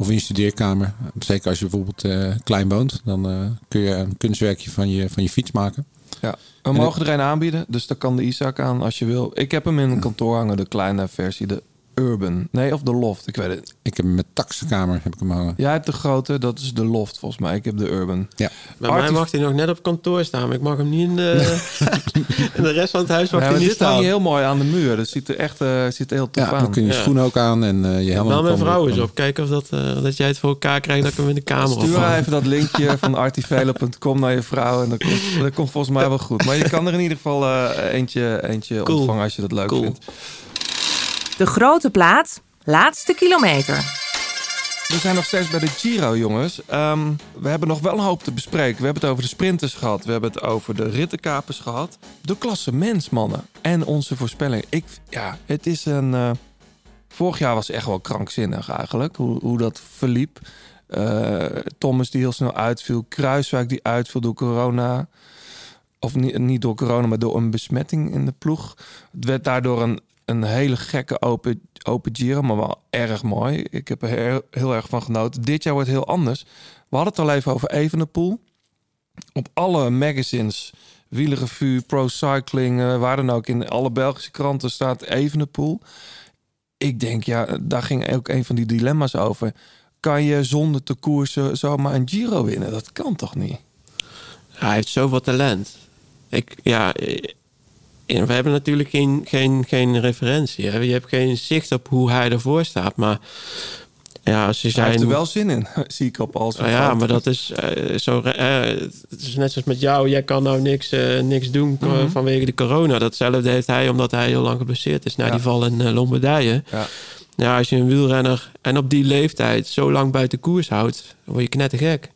Of in je studeerkamer. Zeker als je bijvoorbeeld eh, klein woont. Dan eh, kun je een kunstwerkje van je, van je fiets maken. Ja, we En mogen er een aanbieden, dus daar kan de Isaac aan als je wil. Ik heb hem in een [LAUGHS] kantoor hangen, de kleine versie, de Urban. Nee, of de Loft, ik weet het. Ik heb hem met taxkamer heb ik hem hangen. Jij hebt de grote, dat is de Loft volgens mij. Ik heb de Urban. Ja. Bij mij mag hij nog net op kantoor staan. Maar ik mag hem niet in de, [LAUGHS] in de rest van het huis mag Ja, hij niet dit staan. je heel mooi aan de muur. Dat ziet er echt uh, ziet er heel tof Ja, aan. dan kun je je Ja. schoenen ook aan en eh, je helm. Wel mijn vrouw eens op. Kijken of dat, eh, dat jij het voor elkaar krijgt dat ik hem in de kamer Stuur ophang. even dat linkje [LAUGHS] van artivelo.com naar je vrouw. En dat komt, dat komt volgens mij wel goed. Maar je kan er in ieder geval eh, eentje, eentje Cool. ontvangen als je dat leuk Cool. vindt. De grote plaat, laatste kilometer. We zijn nog steeds bij de Giro, jongens. Ehm, we hebben nog wel een hoop te bespreken. We hebben het over de sprinters gehad. We hebben het over de rittenkapers gehad. De klasse mensmannen. En onze voorspelling. Ik, ja, het is een... eh, vorig jaar was echt wel krankzinnig eigenlijk. Hoe, hoe dat verliep. Eh, Thomas die heel snel uitviel. Kruiswijk die uitviel door corona. Of niet, niet door corona, maar door een besmetting in de ploeg. Het werd daardoor een, een hele gekke open, open Giro, maar wel erg mooi. Ik heb er heel, erg van genoten. Dit jaar wordt heel anders. We hadden het al even over Evenepoel. Op alle magazines, Wielerrevue, Pro Cycling, eh, waar dan ook, in alle Belgische kranten staat Evenepoel. Ik denk, ja, daar ging ook een van die dilemma's over. Kan je zonder te koersen zomaar een Giro winnen? Dat kan toch niet? Hij heeft zoveel talent. Ik, ja, en we hebben natuurlijk geen, geen, geen referentie. Hè? Je hebt geen zicht op hoe hij ervoor staat. Maar ja, ze Hij zijn... heeft er wel zin in, [LAUGHS] zie ik op als Nou ja, maar dat is eh, zo. eh, het is net zoals met jou. Jij kan nou niks, eh, niks doen Mhm. vanwege de corona. Datzelfde heeft hij omdat hij heel lang geblesseerd is na Ja. die val in Lombardije. Ja. Ja, als je een wielrenner en op die leeftijd zo lang buiten koers houdt, dan word je knettergek.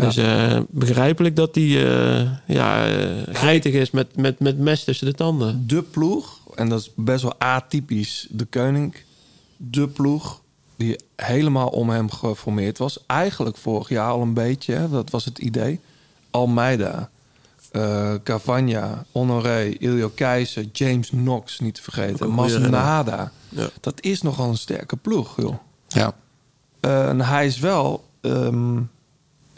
Ja. Dus eh, begrijpelijk dat hij eh, ja, gretig is met, met, met mes tussen de tanden. de ploeg, en dat is best wel atypisch de koning, de ploeg die helemaal om hem geformeerd was. Eigenlijk vorig jaar al een beetje, hè, dat was het idee. Almeida, Cavagna, Honoré, Ilio Keizer, James Knox, niet te vergeten. Masnada. Ja. Dat is nogal een sterke ploeg, joh. Ja. En hij is wel... ehm,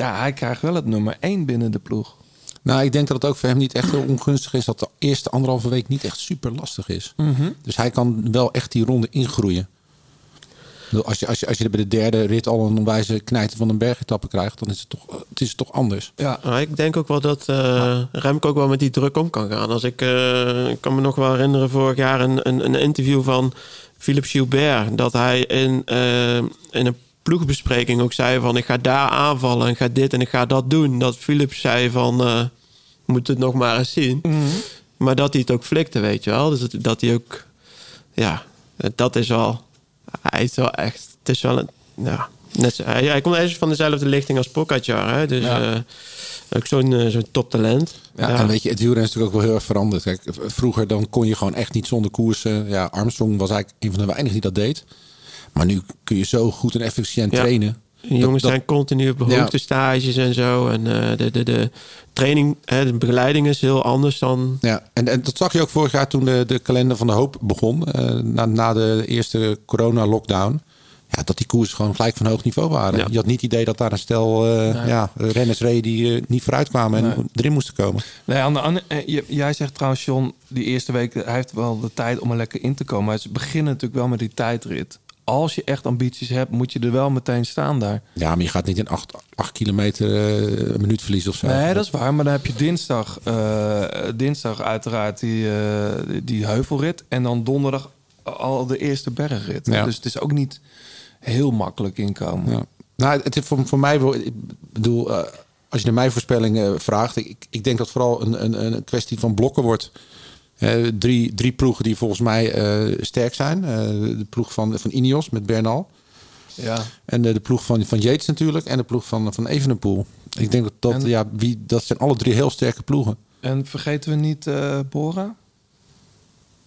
ja, hij krijgt wel het nummer één binnen de ploeg. Nou, ik denk dat het ook voor hem niet echt heel ongunstig is dat de eerste anderhalve week niet echt super lastig is. Mhm. Dus hij kan wel echt die ronde ingroeien. Als je, als, je, als je bij de derde rit al een onwijze knijter van een bergetappe krijgt, dan is het toch, het is toch anders. Ja. Maar ik denk ook wel dat eh, Remco ook wel met die druk om kan gaan. Als ik, eh, ik kan me nog wel herinneren vorig jaar een, een, een interview van Philippe Gilbert. Dat hij in, eh, in een ploegbespreking ook zei van ik ga daar aanvallen en ga dit en ik ga dat doen. Dat Philippe zei van eh moet het nog maar eens zien. Maar dat hij het ook flikte, weet je wel. Dus dat, dat hij ook, ja, dat is wel, hij is wel echt, het is wel een, ja, net zo, hij, hij komt eigenlijk van dezelfde lichting als Pogacar, hè. Dus Ja. eh, ook zo'n eh, zo'n toptalent. Ja, En weet je, het wielrennen is natuurlijk ook wel heel erg veranderd. Kijk, vroeger dan kon je gewoon echt niet zonder koersen. Ja, Armstrong was eigenlijk een van de weinigen die dat deed. Maar nu kun je zo goed en efficiënt Ja. trainen. Die jongens Dat- zijn continu op Ja. hoogtestages en zo. En eh, de, de, de training, hè, de begeleiding is heel anders dan... Ja, en, en dat zag je ook vorig jaar toen de, de kalender van de hoop begon. eh, na, na de eerste corona-lockdown. Ja, dat die koersen gewoon gelijk van hoog niveau waren. Ja. Je had niet het idee dat daar een stel eh, ja, renners reden die niet vooruit kwamen en Nee. erin moesten komen. Nee, aan de andere, je- jij zegt trouwens, John, die eerste week, hij heeft wel de tijd om er lekker in te komen. Maar ze beginnen natuurlijk wel met die tijdrit. Als je echt ambities hebt, moet je er wel meteen staan daar. Ja, maar je gaat niet in acht, acht kilometer eh, een minuut verliezen of zo. Nee, dat is waar. Maar dan heb je dinsdag, eh, dinsdag uiteraard die, eh, die heuvelrit. En dan donderdag al de eerste bergrit. Ja. Dus het is ook niet heel makkelijk inkomen. Ja. Nou, het is voor, voor mij, ik bedoel, als je naar mijn voorspelling eh, vraagt, ik, ik denk dat vooral een, een, een kwestie van blokken wordt. Eh, drie, drie ploegen die volgens mij eh, sterk zijn. Eh, de ploeg van, van Ineos met Bernal. Ja. En de, de ploeg van, van Yates natuurlijk. En de ploeg van, van Evenepoel. Ik denk dat dat, En- ja, wie, dat zijn alle drie heel sterke ploegen. En vergeten we niet eh, Bora?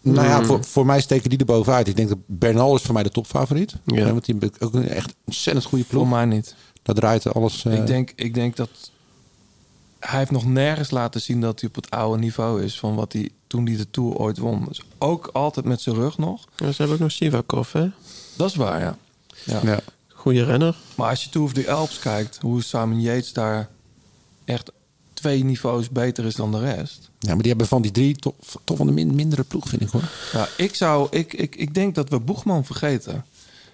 Nou ja, Mm. voor, voor mij steken die er bovenuit. Ik denk dat Bernal is voor mij de topfavoriet. Ja. Want die heeft ook een echt ontzettend goede ploeg. Voor mij niet. Dat draait alles... eh, Ik, denk, ik denk dat hij heeft nog nergens laten zien dat hij op het oude niveau is van wat hij toen hij de Tour ooit won. Dus ook altijd met zijn rug nog. Ja, ze hebben ook nog Sivakov, hè? Dat is waar, ja. ja. ja. Goede renner. Maar als je Tour of the Alps kijkt, hoe Simon Yates daar echt twee niveaus beter is dan de rest. Ja, maar die hebben van die drie toch, toch wel een min- mindere ploeg, vind ik hoor. Ja, ik, zou, ik, ik, ik denk dat we Boegman vergeten.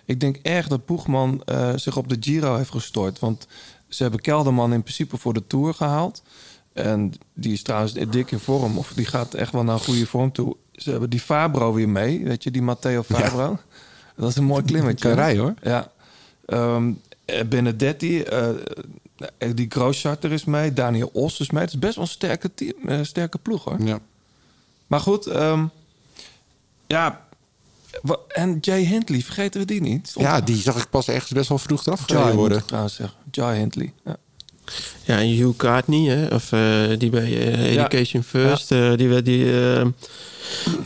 Ik denk echt dat Boegman eh, zich op de Giro heeft gestort. Want ze hebben Kelderman in principe voor de Tour gehaald. En die is trouwens dik in vorm. Of die gaat echt wel naar een goede vorm toe. Ze hebben die Fabro weer mee. Weet je, die Matteo Fabro. [LAUGHS] Dat is een mooi klimmetje. Kan rijden, hoor. Ja. Ehm, eh, Benedetti. eh, die Grooscharter is mee. Daniel Os is mee. Het is best wel een sterke, team, sterke ploeg hoor. Ja. Maar goed, ehm, ja. En Jay Hindley, vergeten we die niet? Stond Ja, die zag ik pas ergens best wel vroeg eraf worden. trouwens. Jay Hindley. Ja. Ja, en Hugh Cartney, hè? Of eh, die bij eh, Ja. Education First. eh, die werd die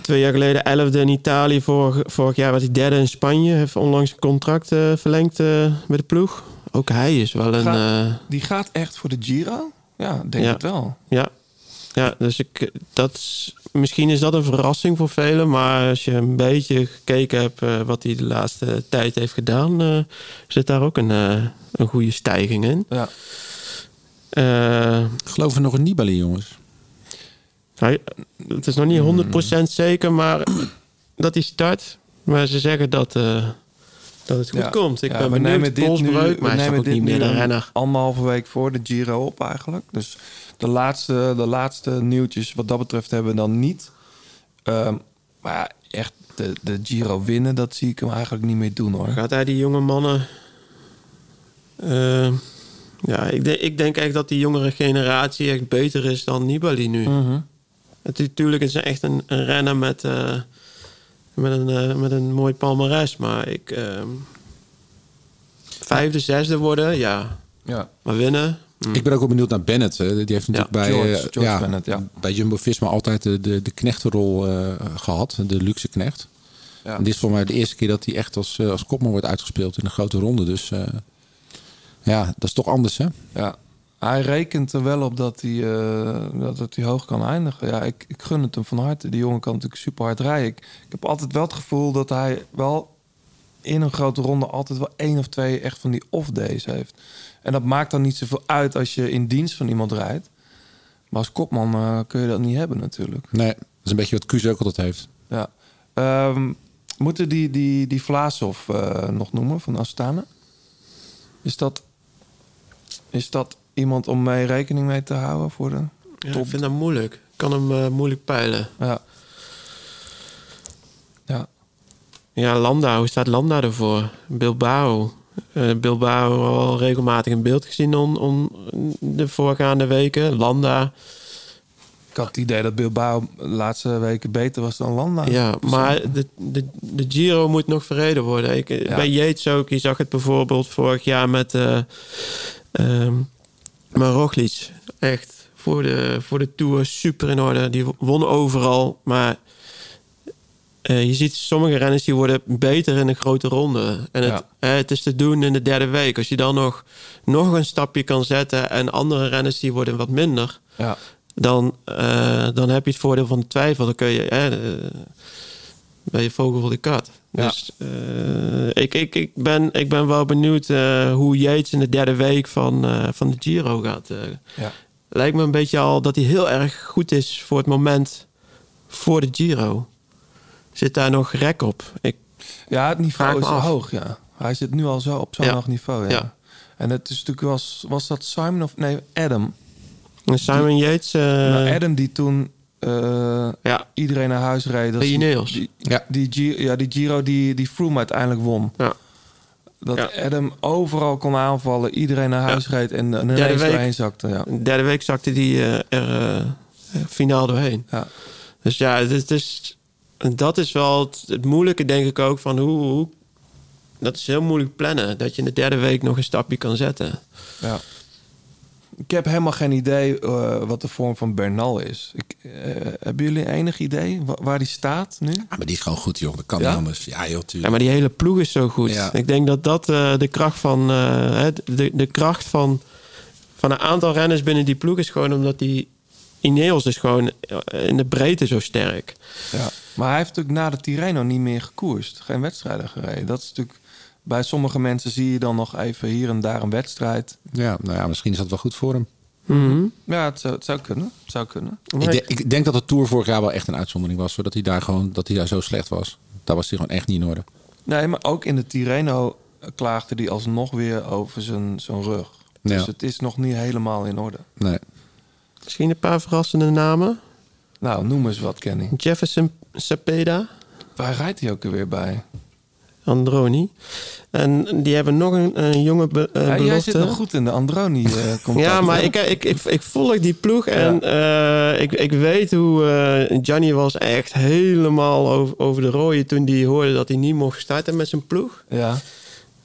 twee jaar geleden elfde in Italië. Vorig, vorig jaar was hij derde in Spanje. Heeft onlangs een contract verlengd met de ploeg. Ook hij is wel een... Die gaat echt voor de Giro? Ja, denk Ja. het wel. ja. ja, dus ik, dat is, misschien is dat een verrassing voor velen. Maar als je een beetje gekeken hebt wat hij de laatste tijd heeft gedaan... zit daar ook een, een goede stijging in. Ja. Eh, Geloof er nog een Nibali, jongens. Hij, het is nog niet 100% zeker, maar dat hij start. Maar ze zeggen dat, eh, dat het goed Ja. komt. Ik Ja, ben we benieuwd. nemen dit nu, Polsbreuk, we maar is nemen ook dit niet meer de een renner. Anderhalve week voor de Giro op eigenlijk. Dus de laatste, de laatste nieuwtjes wat dat betreft hebben we dan niet. Ehm, maar ja, echt de, de Giro winnen, dat zie ik hem eigenlijk niet meer doen hoor. Gaat hij die jonge mannen... Eh, ja, ik, denk- ik denk echt dat die jongere generatie echt beter is dan Nibali nu. Mhm. Het is natuurlijk is echt een, een renner met, eh, met, een, eh, met een mooi palmares. Maar ik... ehm, vijfde, zesde worden, ja. Ja. Maar winnen... hm. Ik ben ook wel benieuwd naar Bennett. hè. Die heeft natuurlijk bij, George- eh, George ja, Bennett, ja. bij Jumbo-Visma altijd de, de, de knechtenrol eh, gehad. De luxe knecht. Ja. En dit is voor mij de eerste keer dat hij echt als, als kopman wordt uitgespeeld in een grote ronde. Dus eh, ja, dat is toch anders hè? Ja. Hij rekent er wel op dat hij, eh, dat, dat hij hoog kan eindigen. Ja, ik, ik gun het hem van harte. Die jongen kan natuurlijk super hard rijden. Ik, ik heb altijd wel het gevoel dat hij wel in een grote ronde altijd wel één of twee echt van die off-days heeft. En dat maakt dan niet zoveel uit als je in dienst van iemand rijdt. Maar als kopman eh, kun je dat niet hebben natuurlijk. Nee, dat is een beetje wat Kuus ook altijd heeft. Ja. Ehm, moeten die, die, die Vlaasov eh, nog noemen van Astana? Is dat, is dat iemand om mee rekening mee te houden voor de Ja, top? ik vind dat moeilijk. Ik kan hem eh, moeilijk peilen. Ja. Ja. Ja, Landa. Hoe staat Landa ervoor? Bilbao. Eh, Bilbao al regelmatig in beeld gezien om, om de voorgaande weken. Landa. Ik had het idee dat Bilbao de laatste weken beter was dan Landa. Ja, maar de, de, de Giro moet nog verreden worden. Ik, Bij Yates ook. Je zag het bijvoorbeeld vorig jaar met eh ehm, maar Roglic. Echt voor de, voor de Tour super in orde. Die won overal. Maar eh, je ziet sommige renners die worden beter in een grote ronde. En het, het is te doen in de derde week. Als je dan nog, nog een stapje kan zetten... en andere renners die worden wat minder... Ja. Dan, eh, dan heb je het voordeel van de twijfel. Dan kun je... ben je vogel voor de kat. Ja. Dus eh, ik, ik, ik, ben, ik ben wel benieuwd eh, hoe Yates in de derde week van, eh, van de Giro gaat. Ja. Lijkt me een beetje al dat hij heel erg goed is voor het moment voor de Giro. Zit daar nog rek op? Ik, Ja, het niveau is af. hoog, ja. Hij zit nu al zo op zo'n Ja. hoog niveau, ja. Ja. En het is natuurlijk, was, was dat Simon of... Nee, Adam. Simon Yates... eh, Nou, Adam die toen eh, ja. iedereen naar huis reed. Dat die- Ineos. Die, Ja. die, Gi- ja, die Giro die, die Froome uiteindelijk won. Ja. Dat Ja. Adam overal kon aanvallen, iedereen naar huis reed en, en Derde ineens week. doorheen zakte. Ja. De derde week zakte die eh, er eh, finaal doorheen. Ja. Dus ja, het is, het is- dat is wel het, het moeilijke, denk ik ook, van hoe, hoe... Dat is heel moeilijk plannen, dat je in de derde week nog een stapje kan zetten. Ja. Ik heb helemaal geen idee eh, wat de vorm van Bernal is. Ik, eh, hebben jullie enig idee wa- waar die staat nu? Ja, maar die is gewoon goed, joh. Dat kan Ja? niet anders. Ja, joh, Ja, tuurlijk. maar die hele ploeg is zo goed. Ja. Ik denk dat dat eh, de kracht van... eh, hè, de, de kracht van, van een aantal renners binnen die ploeg is gewoon omdat die... Ineos is gewoon in de breedte zo sterk. Ja. Maar hij heeft natuurlijk na de Tirreno niet meer gekoerst. Geen wedstrijden gereden. Dat is natuurlijk... Bij sommige mensen zie je dan nog even hier en daar een wedstrijd. Ja, nou ja, misschien is dat wel goed voor hem. Mhm. Ja, het zou, het zou kunnen. Het zou kunnen. Ik, denk- ik denk dat de Tour vorig jaar wel echt een uitzondering was. Zodat hij daar gewoon dat hij daar zo slecht was. Daar was hij gewoon echt niet in orde. Nee, maar ook in de Tirreno klaagde hij alsnog weer over zijn, zijn rug. Dus Ja. het is nog niet helemaal in orde. Nee. Misschien een paar verrassende namen. Nou, noem eens wat, Kenny. Jefferson Cepeda. Waar rijdt hij ook weer bij? Androni. En die hebben nog een, een jonge be, eh, Ja, jij zit nog goed in de Androni eh [LAUGHS] contact, Ja, maar ik, ik, ik, ik volg die ploeg en eh, ik, ik weet hoe eh Gianni was echt helemaal over, over de rode toen hij hoorde dat hij niet mocht starten met zijn ploeg. Ja,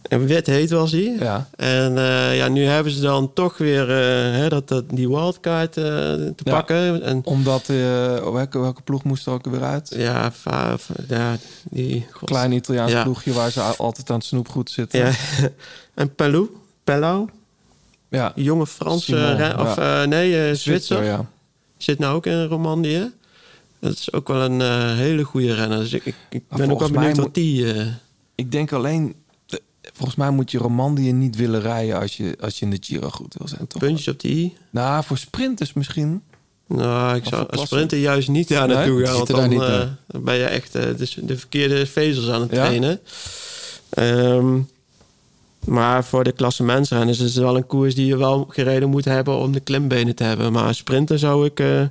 En wit heet was hij. ja. En eh, ja, nu hebben ze dan toch weer eh, hè, dat, dat, die wildcard eh, te Ja. pakken. En Omdat, welke, welke ploeg moest er ook weer uit? ja, ja die... God. Klein Italiaans Ja. ploegje waar ze altijd aan het snoepgoed zitten. Ja. [LAUGHS] en Pelou, Pellau, ja. jonge Franse... Of nee, Zwitser. ja. Zit nou ook in Romandie. Dat is ook wel een hele goede renner. Dus ik, ik, ben ook wel benieuwd wat die... Ik denk alleen... Volgens mij moet je Romandie niet willen rijden als je, als je in de Giro goed wil zijn, toch? puntjes op die i. Nou, voor sprinters misschien. Nou, ik Of zou als klasse. sprinter juist niet daar Nee? naartoe gaan. Zit Want dan, eh, nee. dan ben je echt eh, dus de verkeerde vezels aan het Ja? trainen. Ehm, maar voor de klassementsrenners is het wel een koers die je wel gereden moet hebben om de klimbenen te hebben. Maar als sprinter zou ik... eh,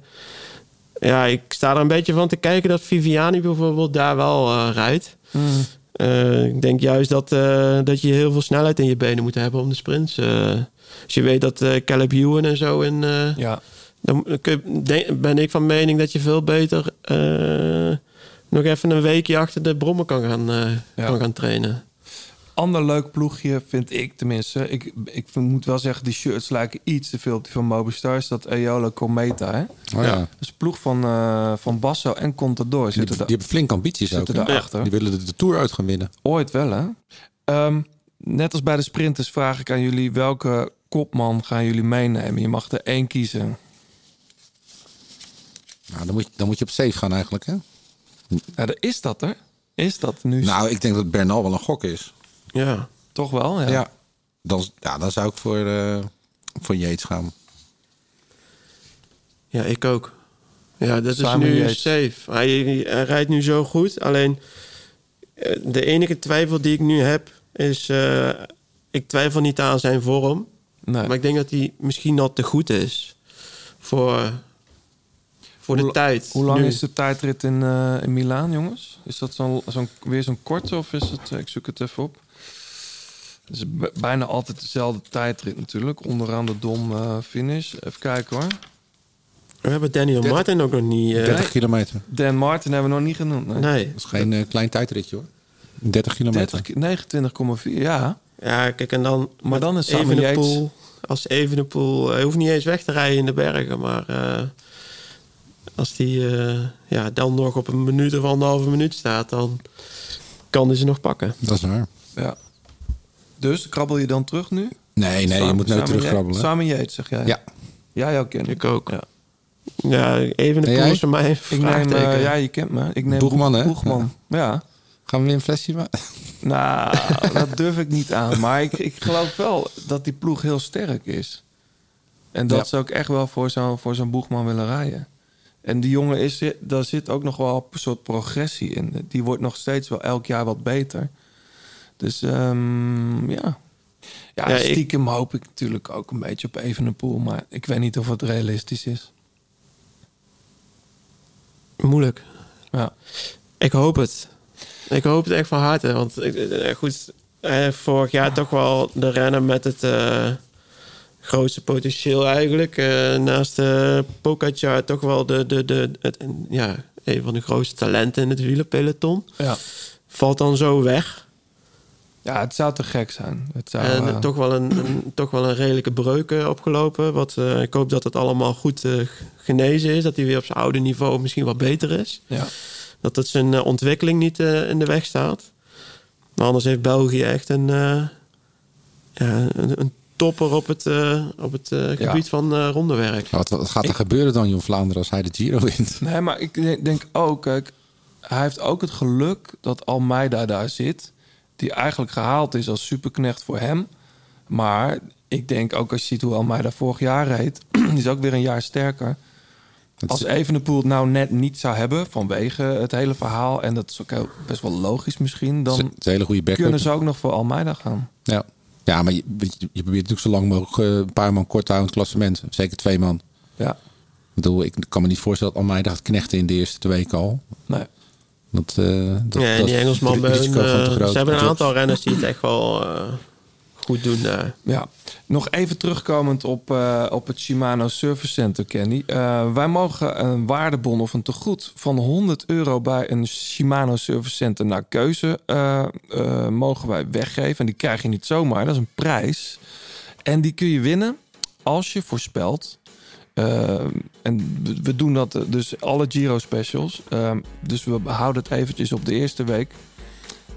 ja, ik sta er een beetje van te kijken dat Viviani bijvoorbeeld daar wel rijdt. Eh, ik denk juist dat, eh, dat je heel veel snelheid in je benen moet hebben om de sprints. eh, als je weet dat Caleb Ewan en zo in... Ja. dan kun je- denk- ben ik van mening dat je veel beter nog even een weekje achter de brommen kan gaan, Ja. kan gaan trainen. Ander leuk ploegje vind ik tenminste. Ik, ik moet wel zeggen, die shirts lijken iets te veel op die van Mobistar. Is dat Eola Cometa, hè? Oh, ja. Dat is een ploeg van, eh, van Basso en Contador. Die, Zitten die daar hebben flink ambities zitten hè? daarachter. Die willen de, de Tour uit gaan winnen. Ooit wel, hè? Ehm, net als bij de sprinters vraag ik aan jullie... welke kopman gaan jullie meenemen? Je mag er één kiezen. Nou, dan, moet je, dan moet je op safe gaan eigenlijk, hè? Ja, is dat, hè? Is dat nu? Nou, ik denk dat Bernal wel een gok is. Ja. Toch wel, ja. Ja. Dan, ja, dan zou ik voor, eh voor Yates gaan. Ja, ik ook. Ja, dat is nu Yates. safe. Hij, hij rijdt nu zo goed. Alleen eh, de enige twijfel die ik nu heb is... eh, ik twijfel niet aan zijn vorm. Nee. Maar ik denk dat hij misschien al te goed is voor, voor de Hoe- tijd. Hoe lang nu. is de tijdrit in, eh in Milaan, jongens? Is dat zo'n zo'n weer zo'n korte of is het... Ik zoek het even op. Het is bijna altijd dezelfde tijdrit natuurlijk. Onderaan de dom eh, finish. Even kijken hoor. We hebben Daniel 30 Martin ook nog niet... eh, 30 kilometer. Dan Martin hebben we nog niet genoemd. Nee. nee. Dat is geen eh, klein tijdritje, hoor. 30 kilometer. 30, ki- 29,4. Ja. Ja, kijk, en dan... Maar dan is Evenepoel... Als Evenepoel... Hij hoeft niet eens weg te rijden in de bergen, maar... eh, als die eh, ja, dan nog op een minuut of anderhalve minuut staat... dan kan hij ze nog pakken. Dat is waar. ja. Dus krabbel je dan terug nu? Nee, nee, je moet nooit Samen terugkrabbelen. Samen Jeet, zeg jij. Ja. Jij ook kent. Ik ook. Ja. Ja, Evenepoel En jij? is voor mij Ik neem, eh, ja, je kent me. Ik neem Boegman, hè? Boegman. Ja. Gaan we weer een flesje maken? Nou, [LAUGHS] dat durf ik niet aan. Maar ik, ik geloof wel dat die ploeg heel sterk is. En dat Ja. ze ook echt wel voor zo'n voor zo'n boegman willen rijden. En die jongen, is, daar zit ook nog wel een soort progressie in. Die wordt nog steeds wel elk jaar wat beter. Dus ehm, ja. Ja, Ja, ik- stiekem hoop ik natuurlijk ook een beetje op Evenepoel. Maar ik weet niet of het realistisch is. Moeilijk. Ja. Ik hoop het. Ik hoop het echt van harte. Want eh, goed, eh, vorig jaar toch wel de rennen met het eh, grootste potentieel eigenlijk. Naast Pogacar toch wel de, de, de, het, ja, een van de grootste talenten in het wielerpeloton. Ja. Valt dan zo weg. Ja, het zou te gek zijn. Het zou, En eh, toch, wel een, een- toch wel een redelijke breuk eh, opgelopen. Wat, eh, ik hoop dat het allemaal goed eh, genezen is. Dat hij weer op zijn oude niveau misschien wat beter is. ja. Dat het zijn eh, ontwikkeling niet eh, in de weg staat. Maar anders heeft België echt een, eh, ja, een, een topper op het, eh, op het eh, gebied van eh rondewerk. Wat, wat gaat er gebeuren dan, Jon Vlaanderen, als hij de Giro wint? Nee, maar ik denk- denk ook, kijk, hij heeft ook het geluk dat Almeida daar zit. Die eigenlijk gehaald is als superknecht voor hem. Maar ik denk ook als je ziet hoe Almeida vorig jaar reed, [CLEARS THROAT] die is ook weer een jaar sterker. Dat Als is- Evenepoel het nou net niet zou hebben vanwege het hele verhaal... en dat is ook heel- best wel logisch misschien... Het is dan een hele goede backup. kunnen ze ook nog voor Almeida gaan. Ja. ja, maar je, je, je probeert natuurlijk zo lang mogelijk eh, een paar man kort te houden in het klassement. Zeker twee man. Ja, Ik bedoel, ik kan me niet voorstellen dat Almeida gaat knechten in de eerste twee weken al. nee. Dat, eh dat, Ja, en dat die Engelsman, gewoon te eh, groot. ze hebben een aantal renners die het echt wel eh, goed doen daar. Ja, nog even terugkomend op, eh, op het Shimano Service Center, Kenny. Eh, wij mogen een waardebon of een tegoed van 100 euro bij een Shimano Service Center naar keuze mogen wij weggeven. En die krijg je niet zomaar, dat is een prijs. En die kun je winnen als je voorspelt. Eh, en we- doen dat eh, dus alle Giro specials. Eh, dus we houden het eventjes op de eerste week.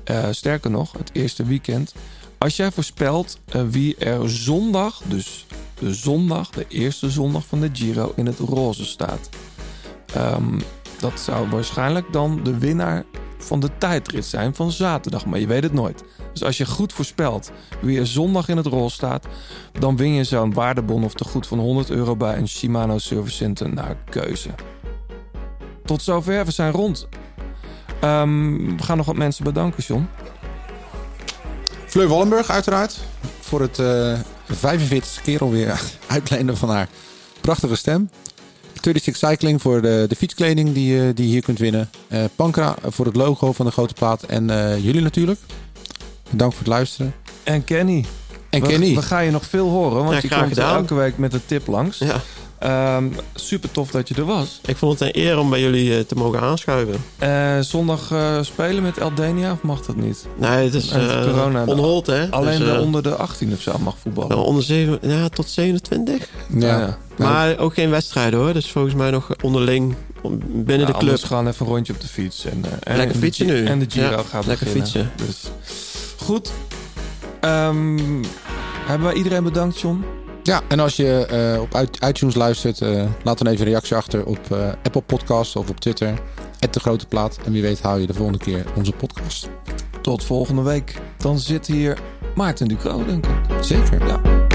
Eh, sterker nog, het eerste weekend. Als jij voorspelt eh, wie er zondag, dus de zondag, de eerste zondag van de Giro, in het roze staat. Ehm, dat zou waarschijnlijk dan de winnaar van de tijdrit zijn van zaterdag, maar je weet het nooit. Dus als je goed voorspelt wie er zondag in het roze staat, dan win je zo'n waardebon of tegoed van 100 euro bij een Shimano Service Center naar keuze. Tot zover, we zijn rond. Ehm, we gaan nog wat mensen bedanken, John. Fleur Wallenburg uiteraard. Voor het eh 45 keer alweer [LAUGHS] uitlenen van haar prachtige stem. 36 Cycling voor de, de fietskleding die, je- die je hier kunt winnen. Eh Pankra voor het logo van de grote plaat. En eh, jullie natuurlijk. Bedankt voor het luisteren. En Kenny. En we, Kenny. We gaan je nog veel horen, want Ja, je komt elke week met een tip langs. Ja. Ehm, super tof dat je er was. Ik vond het een eer om bij jullie eh, te mogen aanschuiven. Eh, zondag eh, spelen met Eldenia of mag dat niet? Nee, het is eh, corona. onhold, hè? Alleen Dus, de onder de 18 of zo mag voetballen. onder zeven, ja, tot 27. Ja. ja. Maar ook geen wedstrijden hoor. Dus volgens mij nog onderling binnen de club. anders gaan even een rondje op de fiets. En, eh, en Lekker de fietsen nu. En de Giro Ja, gaat lekker beginnen. fietsen. Dus goed. Ehm, hebben wij iedereen bedankt, John? Ja, en als je eh, op iTunes luistert, eh, laat dan even een reactie achter op eh, Apple Podcasts of op Twitter. de grote plaat. En wie weet haal je de volgende keer onze podcast. Tot volgende week. Dan zit hier Maarten Ducro, denk ik. Zeker. Ja.